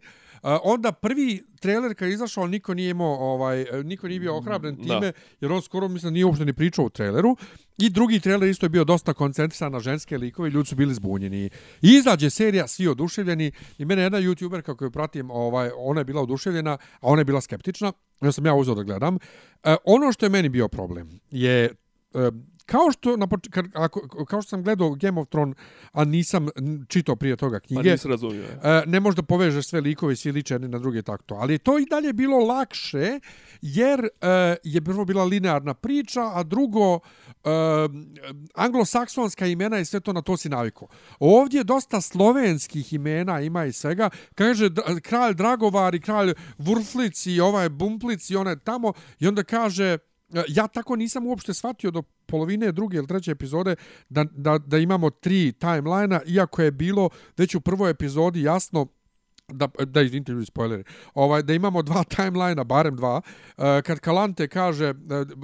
onda prvi trailer kad je izašao, niko nije imao, ovaj, niko nije bio ohrabren Da. time, jer on skoro, mislim, nije uopšte ni pričao u traileru. I drugi trailer isto je bio dosta koncentrisan na ženske likove, ljudi su bili zbunjeni. I izađe serija, svi oduševljeni, i mene jedna youtuber kako ju pratim, ovaj, ona je bila oduševljena, a ona je bila skeptična, ja sam ja uzeo da gledam. E, ono što je meni bio problem je, e, kao što, na, ako, kao što sam gledao Game of Thrones, a nisam čitao prije toga Pa knjige, nisi razumio. E, ne možda povežeš sve likove svi liče jedni na druge tako to. Ali to i dalje bilo lakše jer e, je prvo bila linearna priča, a drugo e, anglosaksonska imena i sve to na to si naviko. Ovdje dosta slovenskih imena ima i svega. Kaže kralj Dragovar i kralj Vurflic i ovaj Bumplic i onaj tamo i onda kaže E, ja tako nisam uopšte shvatio do polovine druge ili treće epizode da, da, da imamo tri timelina, iako je bilo već u prvoj epizodi jasno da da izvinite ljudi spoileri. Ovaj da imamo dva timelina, barem dva. E, kad Kalante kaže e,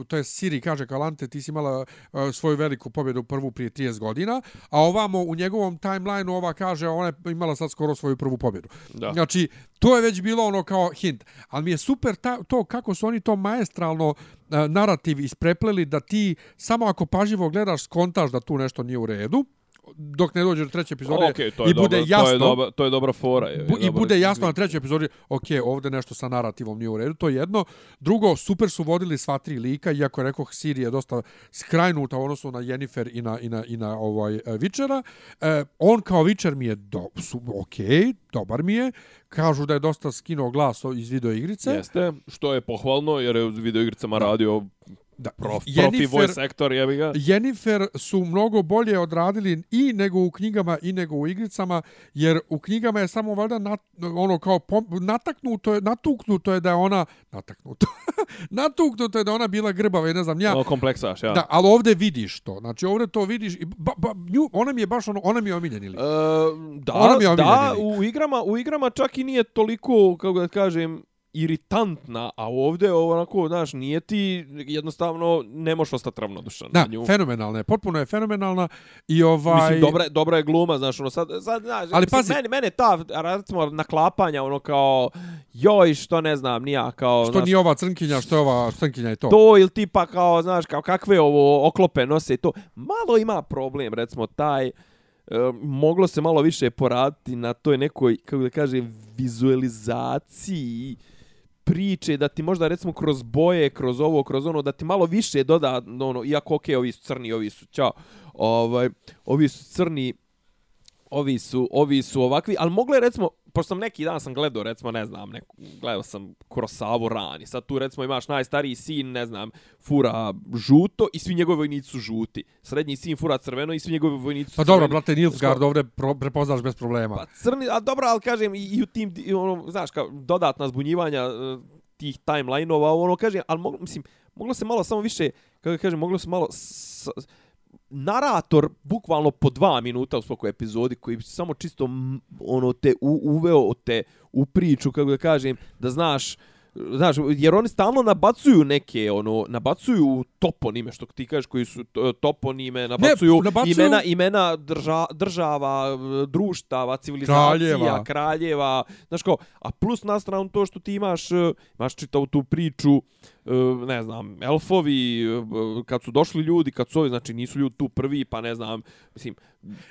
to je Siri kaže Kalante ti si imala e, svoju veliku pobjedu prvu prije 30 godina, a ovamo u njegovom timelineu ova kaže ona je imala sad skoro svoju prvu pobjedu. Da. Znači, to je već bilo ono kao hint. Ali mi je super ta, to kako su oni to maestralno narativ isprepleli da ti samo ako pažljivo gledaš skontaš da tu nešto nije u redu dok ne dođe do treće epizode Okej, to je i bude dobro, jasno To je, dobra, to je dobra fora. Je, Bu, I dobra- bude jasno na trećoj epizodi, ok, ovdje nešto sa narativom nije u redu, to je jedno. Drugo, super su vodili sva tri lika, iako rekao Siri je dosta skrajnuta u odnosu na Jennifer i na, i na, i na ovaj, e, Witchera. E, on kao Witcher mi je do, su, ok, dobar mi je. Kažu da je dosta skinuo glas iz video igrice. Jeste, što je pohvalno, jer je u videoigricama radio Da. prof, profi Jennifer- voice actor, jebi ga. Jennifer su mnogo bolje odradili i nego u knjigama i nego u igricama, jer u knjigama je samo valjda nat, ono kao pom, nataknuto je, natuknuto je da je ona nataknuto. natuknuto je da je ona bila grbava i ne znam ja. Ja. kompleksaš, ja. Da, ali ovdje vidiš to. Znači ovdje to vidiš i ba, ba, nju, ona mi je baš ono, ona mi je omiljeni lik. E, da, Ona mi je da, u igrama, u igrama čak i nije toliko, kako da kažem, iritantna, a ovdje onako, znaš, nije ti jednostavno ne možeš ostati ravnodušan Da, na nju. fenomenalna je, potpuno je fenomenalna i ovaj... Mislim, dobra, dobra je gluma, znaš, ono, sad, sad znaš, Ali mislim, pazi- mene, mene ta, recimo, naklapanja, ono, kao, joj, što ne znam, nija, kao, Što znaš, nije ova crnkinja, što je ova crnkinja i to. to ili tipa kao, znaš, kao kakve ovo oklope nose i to. Malo ima problem, recimo, taj, e, moglo se malo više poraditi na toj nekoj, kako da kažem, vizualizaciji priče, da ti možda recimo kroz boje, kroz ovo, kroz ono, da ti malo više doda, ono, iako okej, ovi su crni, ovi su, čao, ovaj, ovi su crni, ovi su, ovi su ovakvi, ali mogle recimo, pošto sam neki dan sam gledao, recimo, ne znam, neku, gledao sam Kurosavu rani, sad tu recimo imaš najstariji sin, ne znam, fura žuto i svi njegovi vojnici su žuti. Srednji sin fura crveno i svi njegovi vojnici su Pa dobro, crveni. brate, Nilfgaard ovdje pro, prepoznaš bez problema. Pa crni, a dobro, ali kažem, i, i u tim, i ono, znaš, kao dodatna zbunjivanja e, tih timeline-ova, ono, kažem, ali mislim, moglo se malo samo više, kako kažem, moglo se malo, s, narator, bukvalno po dva minuta u svakoj epizodi, koji bi samo čisto, ono, te u, uveo te u priču, kako da kažem, da znaš, Znaš, jer oni stalno nabacuju neke, ono, nabacuju toponime, što ti kažeš, koji su to- toponime, nabacuju, nabacuju- imena, imena drža, država, društava, civilizacija, kraljeva. Kraljeva. znaš kao, a plus na stranu to što ti imaš, eh, imaš čitavu tu priču, eh, ne znam, elfovi, eh, kad su došli ljudi, kad su ovi, znači nisu ljudi tu prvi, pa ne znam, mislim,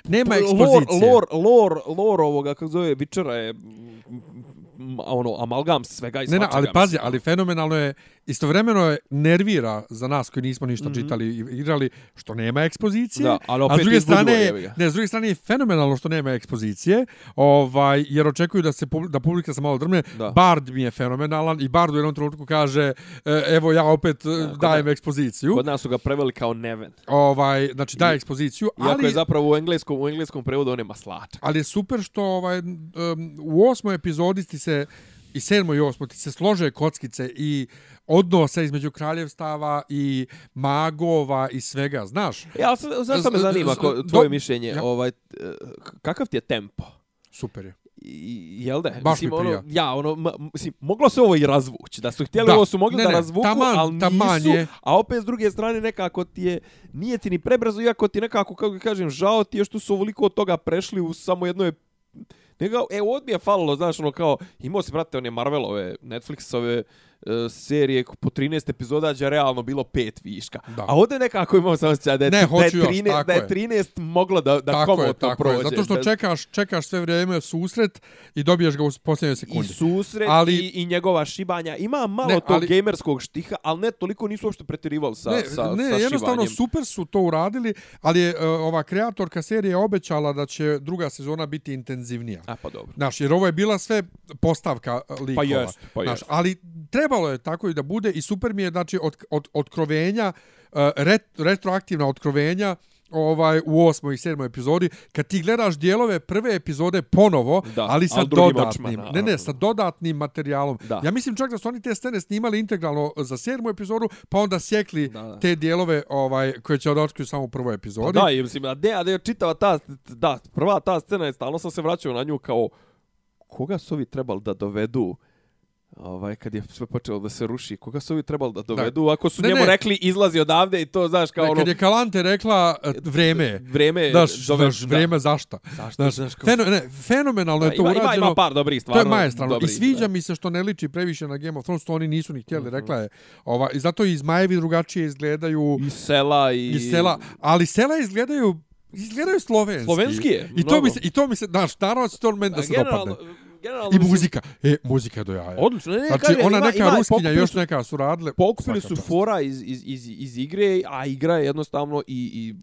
Nema ekspozicije. lore, lore, lore ovoga, kako zove, Witchera je, ono, amalgam svega i Ne, ne, svačega. ali pazi, ali fenomenalno je, istovremeno je nervira za nas koji nismo ništa Mhm. čitali i igrali, što nema ekspozicije. Da, ali a opet s druge strane, je, ne, s druge strane je fenomenalno što nema ekspozicije, ovaj, jer očekuju da se da publika se malo drmne. Da. Bard mi je fenomenalan i Bard u jednom trenutku kaže, e, evo ja opet e, kod dajem nas- ekspoziciju. Kod nas su ga preveli kao Neven. Ovaj, znači daje ekspoziciju, Iako ali je zapravo u engleskom, u engleskom prevodu on je maslačak. ali je super što ovaj um, u osmoj epizodi ti se i sedmoj i osmoj ti se slože kockice i odnosa između kraljevstava i magova i svega, znaš? Ja, ali sad, sad to me zanima, ko, do- tvoje mišljenje. ja. Ovaj, kakav ti je tempo? Super je. I, jel da? Baš mislim, mi prija. ono, ja, ono, ma, mislim, moglo se ovo i razvući. Da su htjeli Da. ovo su mogli Ne, da ne, razvuku, taman- ali taman nisu. je. A opet s druge strane nekako ti je, nije ti ni prebrzo, iako ti nekako, kako kažem, žao ti je što su ovoliko od toga prešli u samo jedno Nego, e, ovdje mi je falilo, znaš, ono kao, imao si, brate, one Marvelove, Netflixove serije po 13 epizoda, je realno bilo pet viška. Da. A ovdje nekako imao sam osjećaj da je, Ne, da je, hoću još, 13, tako da je je. 13 moglo da, da tako je, komotno tako prođe. je. Zato što bez- čekaš, čekaš sve vrijeme susret i dobiješ ga u posljednjoj i sekundi. susret Ali- i, i njegova šibanja. Ima malo Ne, tog ali- gamerskog štiha, ali ne toliko nisu uopšte pretirivali sa, ne, sa, ne, sa jednostavno super su to uradili, ali je e, ova kreatorka serije obećala da će druga sezona biti intenzivnija. A pa dobro. Znaš, jer ovo je bila sve postavka e, likova. Pa jest, pa Znaš, jest. ali trebalo je tako i da bude i super mi je, znači, od, od, otkrovenja, e, ret, retroaktivna otkrovenja, ovaj u osmoj i sedmoj epizodi kad ti gledaš dijelove prve epizode ponovo Da, ali sa ali dodatnim ne ne sa dodatnim materijalom Da. ja mislim čak da su oni te scene snimali integralno za sedmu epizodu pa onda sjekli Da, da. te dijelove ovaj koje će da otkriju samo u prvoj Pa epizodi da, i mislim, a de, a de, čitava ta, da, prva ta scena je, stalno sam se vraćao na nju kao, koga su ovi trebali da dovedu ovaj kad je sve počelo da se ruši koga su ovi trebali da dovedu ako su Ne, njemu ne. rekli izlazi odavde i to znaš kao Ne, ono kad je Kalante rekla e, vreme vreme Daš, dove- daš vreme zašta. Zašto? Znaš, Znaš, kao- feno, ne, fenomenalno Da, je to ima, urađeno. ima, ima par dobrih To je stvarno majestralno. I sviđa da. mi se što ne liči previše na Game of Thrones, to oni nisu ni htjeli, Mhm. rekla je. Ova, I zato i Zmajevi drugačije izgledaju i sela i, i sela, ali sela izgledaju izgledaju slovenski. Slovenski je, I to mnogo. mi se, i to mi se, znaš, naravno će to meni da se dopadne. Generalno I muzika. E, muzika je do jaja. Odlično, ne, ne, Znači, kažem, ona ima- neka ima- ruskinja, još su- neka su radile. Pokupili su čast. fora iz, iz, iz, iz igre, a igra je jednostavno i, i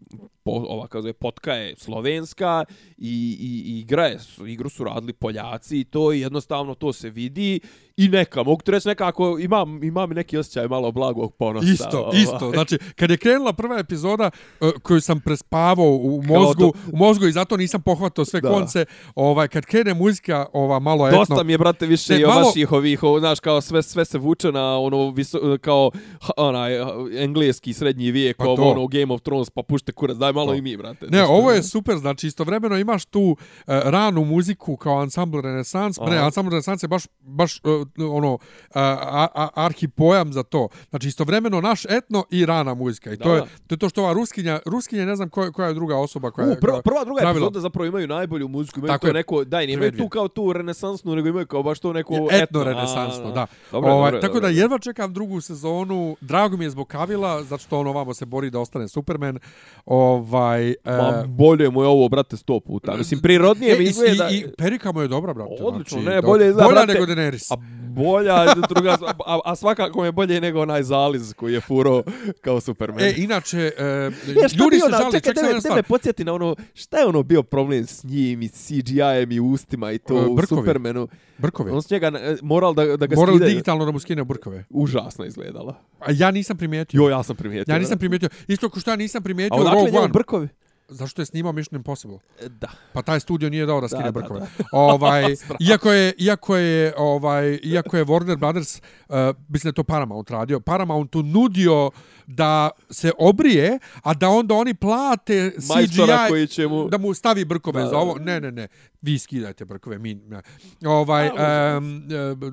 po, ova kao zove, potka je slovenska i, i, i igra je, igru su radili Poljaci i to i jednostavno to se vidi i neka, mogu ti reći nekako, imam, imam neki osjećaj malo blagog ponosa. Isto, ovaj. isto. Znači, kad je krenula prva epizoda uh, koju sam prespavao u mozgu, to- u mozgu i zato nisam pohvatao sve Da. konce, ovaj, kad krene muzika, ova malo etno... Dosta mi je, brate, više Ne, i malo- vaših ovih, znaš, kao sve, sve se vuče na ono, viso, kao, onaj, engleski srednji vijek, Pa ovo, ono, Game of Thrones, pa pušte kurac, daj malo To. i mi, brate. Ne, ovo je super, znači istovremeno imaš tu uh, ranu muziku kao ansambl Renesans, ne, Aha. ansambl Renesans je baš, baš uh, ono, a, a, arhipojam za to. Znači istovremeno naš etno i rana muzika. I Da, to, je, to je to što ova ruskinja, ruskinja ne znam koja, koja je druga osoba koja je... Prva, prva, druga pravila. epizoda zapravo imaju najbolju muziku, imaju Tako to je. neko, daj, Medvjed. tu kao tu renesansnu, nego imaju kao baš to neko Je etno renesansno, da. Dobro, ovaj, dobro, tako dobro. da jedva čekam drugu sezonu. Drago mi je zbog Kavila, zato što on ovamo se bori da ostane Superman. Ovaj, e, Ma, bolje mu je ovo, brate, sto puta. Mislim, prirodnije mi i- izgleda... I, i perika mu je dobra, brate. Odlično, znači, ne, bolje izgleda, Bolja brate. nego Daenerys. A bolja, druga, a, a svakako je bolje nego onaj zaliz koji je furo kao Superman. E, inače, e, ljudi se na- žali, čekaj, me, da stvar. me podsjeti na ono, šta je ono bio problem s njim i CGI-em i ustima i to E, u brkovi. Supermanu? Brkove. On s njega e, moral da, da ga Morali skidaju. digitalno da mu skine brkove. Užasno izgledalo. A ja nisam primijetio. Jo, ja sam primijetio. Ja nisam primijetio. Isto ko što ja nisam A primijetio odakle Rogue njemu One. brkovi? Zašto je snimao Mission Impossible? E, Da. Pa taj studio nije dao da skine Da, da, brkove. da. Ovaj iako je iako je ovaj iako je Warner Brothers uh, mislim da to Paramount radio. Paramountu nudio da se obrije, a da onda oni plate Majstora CGI koji će mu... da mu stavi brkove Da, za da. ovo. Ne, ne, ne. Vi skidajte brkove, mi. Ne. Ovaj um,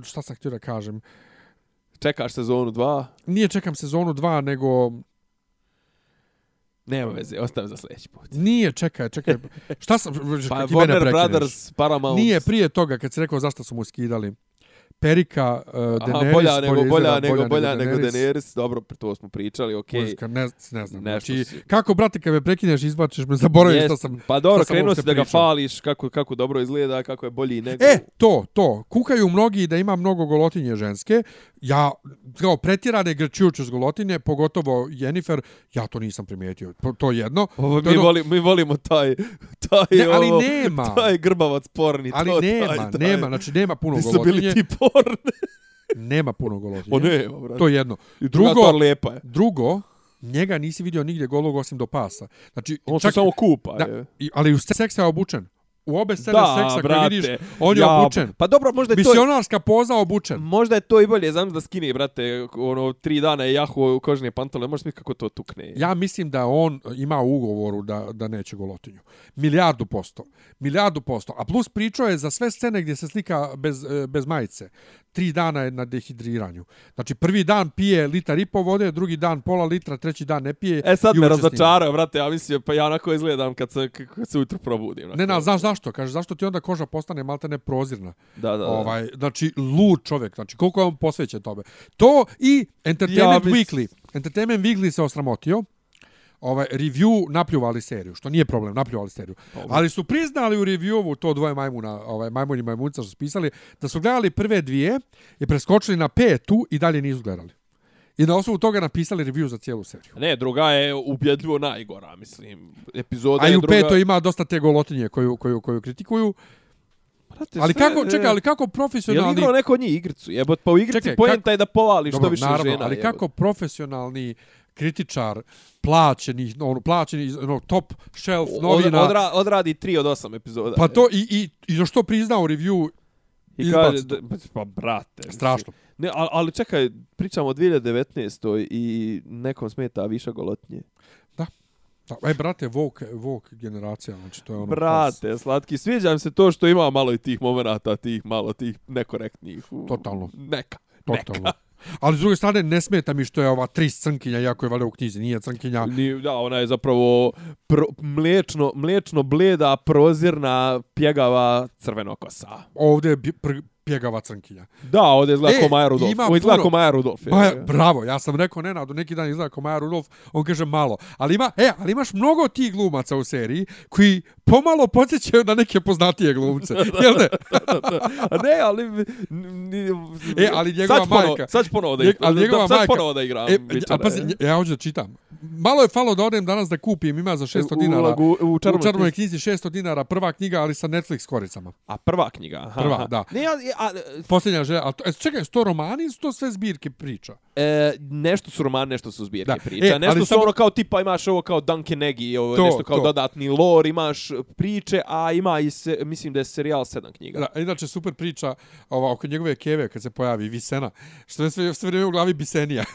šta sam htio da kažem? Čekaš sezonu 2? Nije čekam sezonu 2, nego Nema veze, ostav za sljedeći put. nije, čekaj, čekaj. Šta sam Pa Warner? Brothers, Paramount. Nije prije toga kad si rekao zašto su mu skidali. Perika, uh, Aha, Daenerys, bolja nego bolja izgleda nego bolja nego Daenerys. Daenerys. Dobro, to smo pričali, okej. Muzika, ne, ne znam. Nešto Znači, si- kako, brate, kad me prekineš, izbačiš me, zaboraviš Jest, šta sam... pa dobro, krenuo si da ga fališ, kako, kako dobro izgleda, kako je bolji nego... E, to, to. Kukaju mnogi da ima mnogo golotinje ženske. Ja, kao pretjerane grčujuće s golotinje, pogotovo Jennifer, ja to nisam primijetio. To, je jedno. Ovo, To mi, ono- voli, mi volimo taj, taj, Ne, ali ovo, nema. taj grbavac porni. Ali to, nema, taj, taj, nema, znači nema puno golotinje. Porn. Nema puno golotinje. O nema, brate. To je jedno. I druga Drugo, stvar lijepa je. drugo, njega nisi vidio nigdje golog osim do pasa. Znači, On se samo kupa. Da, je. ali u seksa je obučen. U obe scene Da, seksa koje brate. vidiš, on je Ja, obučen. Pa dobro, možda je to... Misionarska poza obučen. Možda je to i bolje, znam da skine, brate, ono, tri dana je jahu u kožne pantole, možeš mi kako to tukne. Ja mislim da on ima u ugovoru da, da neće golotinju. Milijardu posto. Milijardu posto. A plus pričao je za sve scene gdje se slika bez, e, bez majice. Tri dana je na dehidriranju. Znači, prvi dan pije litar i po vode, drugi dan pola litra, treći dan ne pije. E sad me razočarao, brate, ja mislim, pa ja onako izgledam kad se, kad se ujutro probudim. onako. Ne, ne, znaš zašto? Kaže, zašto ti onda koža postane malte ne prozirna? Da, da, da. Ovaj, znači, lud čovjek. Znači, koliko je on posvećen tome. To i Entertainment ja, mis- Weekly. Entertainment Weekly se osramotio. Ovaj, review napljuvali seriju, što nije problem, napljuvali seriju. Ali su priznali u reviewu to dvoje majmuna, ovaj, majmun i majmunca su spisali, da su gledali prve dvije i preskočili na petu i dalje nisu gledali. I na osnovu toga napisali review za cijelu seriju. Ne, druga je ubjedljivo najgora, mislim. Epizoda A i u druga... petoj ima dosta te golotinje koju, koju, koju kritikuju. Brate, Ali sve- kako, čekaj, ali kako Je li profesionalni... igrao neko od njih igricu? Jebot, pa u igrici Čekaj, poenta je da povališ što više naravno, žena. ali jebote. kako profesionalni kritičar plaćeni, ono, plaćeni, ono, top shelf Od, novina, odra, odradi 3 od 8 epizoda. pa to i, i, i za što priznao review, I kaže, da, pa brate. strašno. Ne, ali, ali čekaj, pričamo o 2019. i nekom smeta više golotnje. Da, e, brate, Vogue, Vogue generacija, znači to je ono... Brate, slatki, sviđa mi se to što ima malo i tih momenata, tih malo tih nekorektnih. u- Totalno. Neka. Totalno. Neka. Ali s druge strane, ne smeta mi što je ova tris crnkinja, iako je valjda u knjizi, nije crnkinja. Ni, da, ona je zapravo pro, mlečno, mlečno bleda, prozirna, pjegava crvenokosa. Ovdje je pr- pjegava crnkinja. Da, ovdje izgleda E, ko Maja Rudolf. Ovo izgleda puno- ko Maja Rudolf. je. Pa, bravo, ja sam rekao Nenadu, neki dan izgleda kao Maja Rudolf, on kaže malo. Ali ima, e, ali imaš mnogo tih glumaca u seriji koji pomalo podsjećaju na neke poznatije glumce. Jel ne? A ne, ali... E, ali njegova sad ponovo- majka- Sad ću ponovo da, igram. ali njegova sad majka- ponovo da igram. E, a pazi, ja hoću da čitam. Malo je falo da odem danas da kupim, ima za 600 U dinara. ulogu- u U čarobnoj čarobnoj knjizi 600 dinara, prva knjiga, ali sa Netflix koricama. A prva knjiga. Aha, Prva, da. Ne, ja, a, Posljednja želja, a to, e, čekaj, su to romani ili su to sve zbirke priča? e, nešto su romani, nešto su zbirke Da. priča. E, nešto ali su samo- ono kao tipa imaš ovo kao Duncan Eggy, ovo To, nešto kao to. dodatni lore, imaš priče, a ima i se, mislim da je serijal sedam knjiga. Da, a inače super priča ova, oko njegove keve kad se pojavi Visena, što je sve, sve vrijeme u glavi Bisenija.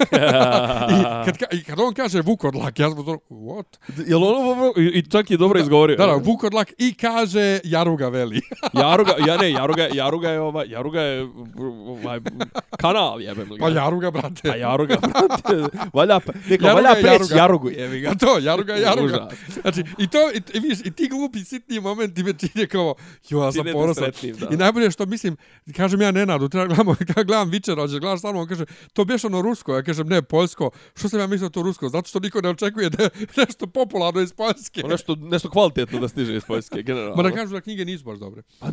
I, kad, ka- I kad on kaže Vukodlak, ja sam what? Jel ono, i, i čak je dobro izgovorio. Da, da, Vukodlak i kaže Jaruga Veli. Jaruga, ja ne, Jaruga, Jaruga je ovaj, Jaruga je ovaj, kanal, jebem li ga. pa Jaruga, brate. Pa Jaruga, brate. Valja, pa- neko, Jaruga valja preći Jaruga. Jarugu, jebi ga. To, Jaruga, Jaruga. Užas. Znači, i to, i, i, vidiš, i ti glupi sitni momenti me čine kao, jo, ja sam ponosan. I najbolje što mislim, kažem ja Nenadu, treba gledamo, gledam Vičera, hoćeš gledaš stalno, on kaže, to beš ono rusko, ja kažem, ne, poljsko, što sam ja mislio to rusko, zato što niko ne očekuje da nešto popularno iz Poljske. Ono nešto, nešto kvalitetno da stiže iz Poljske, generalno. Ma da kažu da knjige nisu baš dobre. Pa,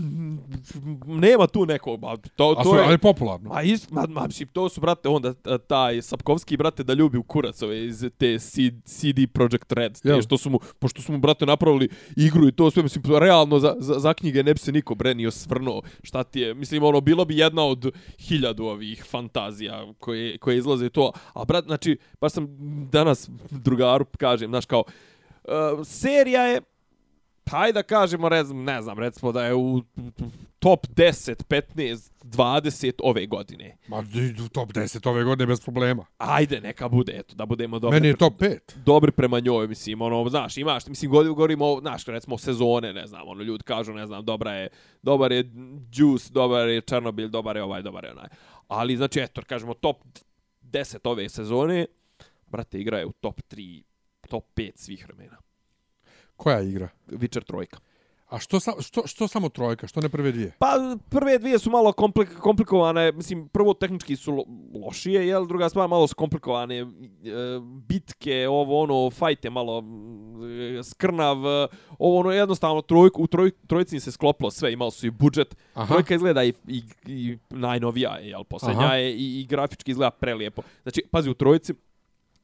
nema tu nekog, ba, to, A to su, je... ali popularno. Ma, ist, ma, ma, mislim, to su, brate, onda a, taj Sapkovski, brate, da ljubi u kurac ove iz te C, CD Projekt Red. Te, Jel? što su mu, pošto su mu, brate, napravili igru i to sve, mislim, realno za, za, za knjige ne bi se niko brenio svrnuo. Šta ti je, mislim, ono, bilo bi jedna od hiljadu ovih fantazija koje, koje izlaze to. A, brat, znači, baš sam danas drugaru kažem, znaš, kao, uh, serija je ajde da kažemo, ne znam, ne znam, recimo da je u top 10, 15, 20 ove godine. Ma idu top 10 ove godine bez problema. Ajde, neka bude, eto, da budemo dobri. Meni je top 5. Dobri prema njoj, mislim, ono, znaš, imaš, mislim, god- govorimo, znaš, recimo, sezone, ne znam, ono, ljudi kažu, ne znam, dobra je, dobar je Juice, dobar je Černobil, dobar je ovaj, dobar je onaj. Ali, znači, eto, kažemo, top 10 ove sezone, brate, igra je u top 3, top 5 svih vremena. Koja igra? Witcher trojka. A što, sa, što, što samo trojka? Što ne prve dvije? Pa prve dvije su malo komplik, komplikovane, mislim prvo tehnički su lo, lošije, jel, druga stvar malo su komplikovane, e, bitke, ovo ono, fajt je malo e, skrnav, e, ovo ono jednostavno trojku, u troj, trojici im se sklopilo sve, imali su i budžet, Aha. trojka izgleda i, i, i najnovija je, jel, posljednja Aha. je i, i grafički izgleda prelijepo. Znači, pazi, u trojici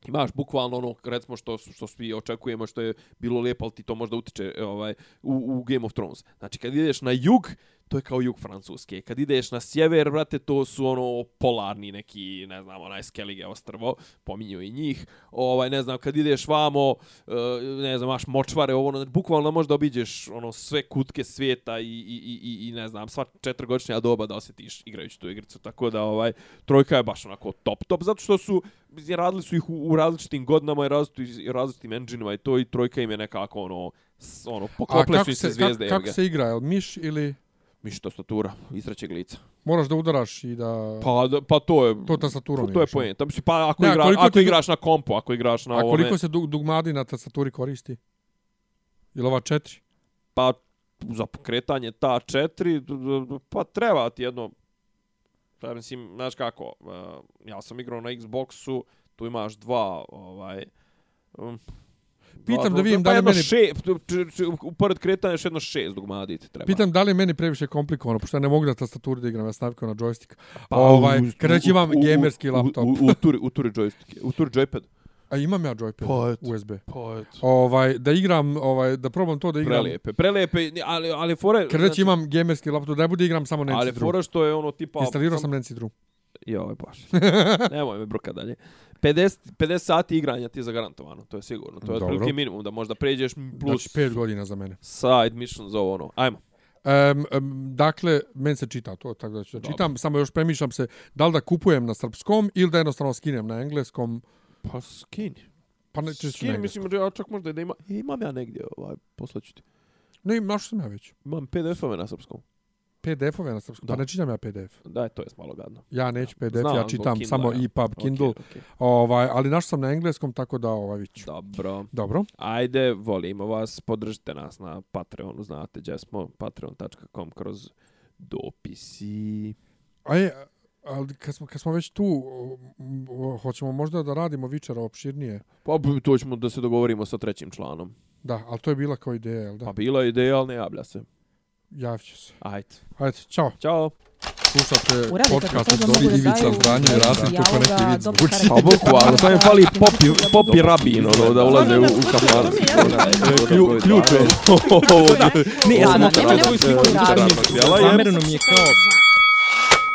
imaš bukvalno ono recimo što što svi očekujemo što je bilo lijepo ali ti to možda utiče e, ovaj u, u Game of Thrones. Znači kad ideš na jug to je kao jug Francuske. Kad ideš na sjever, brate, to su ono polarni neki, ne znam, onaj Skellige ostrvo, pominju i njih. Ovaj, ne znam, kad ideš vamo, e, ne znam, baš močvare, ovo, ono, bukvalno možda obiđeš ono sve kutke svijeta i, i, i, i, ne znam, sva četvrgodišnja doba da osjetiš igrajući tu igricu. Tako da, ovaj, trojka je baš onako top, top, zato što su, radili su ih u, u različitim godinama i različitim, i različitim engine i to i trojka im je nekako ono, s, ono, A poklople su se zvijezde. kako, kako se igra? Je miš ili Miš tastatura, izraćeg lica. moraš da udaraš i da... Pa, da- pa to je... To tastaturom To je imaš, poenta. Mislim, pa ako, Ne, a igra, ako ti- igraš na kompu, ako igraš na A ovome... koliko se dug, dugmadi na tastaturi koristi? Ili ova četiri? Pa za pokretanje ta četiri, pa treba ti jedno... Pa mislim, znaš kako, uh, ja sam igrao na Xboxu, tu imaš dva, ovaj... Um, Pitam dva- da vidim pa da li meni- Še, č, upored kretanja još jedno šest dugmadi ti treba. Pitam da li je meni previše komplikovano, pošto ja ne mogu na tastaturi da igram, ja sam navikao na joystick. Pa, ovaj, u- kad već u- imam u- u- gamerski u- laptop. U, u, turi, u joystick, u turi joypad. A imam ja joypad, Pa, eto. USB. Pa eto. Ovaj, da igram, ovaj, da probam to da igram. Prelijepe, prelijepe, ali, ali fore... Kad već imam gamerski laptop, da ne bude igram samo Nancy Ali Drew. fora što je ono tipa... Instalirao sam Nancy Drew. Joj, baš. Nemoj me bruka dalje. 50, 50 sati igranja ti je zagarantovano, to je sigurno. To je otprilike minimum, da možda pređeš plus Znači, pet godina za mene. side missions ovo ono. Ajmo. Um, um, dakle, meni se čita to, tako da ću da Dobro. čitam, samo još premišljam se da li da kupujem na srpskom ili da jednostavno skinem na engleskom. Pa skini. Pa ne, na Skini, mislim, ja čak možda i da ima... E, imam ja negdje, ovaj, poslaću ti. Ne, našao sam ja već. Imam PDF-ove na srpskom. PDF-ove na srpskom, Da. pa ne čitam ja PDF. Daj, to je malo gadno. Ja neću PDF, Znam, ja čitam Kindla, samo ja. EPUB, Kindle, Okej, okej. ovaj, ali našao sam na engleskom, tako da ovaj viću. Dobro. Dobro. Ajde, volimo vas, podržite nas na Patreonu, znate gdje smo, patreon.com kroz dopisi. A je, ali kad smo, kad smo već tu, um, um, hoćemo možda da radimo Vičara opširnije. Pa to ćemo da se dogovorimo sa trećim članom. Da, ali to je bila kao ideja, jel da? Pa bila je ideja, ali ne javlja se. Javit ću se. Ajde. Ajde, čao. Ćao. Slušate Uradite podcast od da Dori mogu da Ivica daju Zdanje i Rasim kako neki dobro zvuči. Pa bukvalno, samo im fali popi, popi rabin, ono, da ulaze u, u kafanu. Klju- Ključ je. Ne, ja sam nemoj sliku sliku radnog radnog. djela, je. Zamereno mi je kao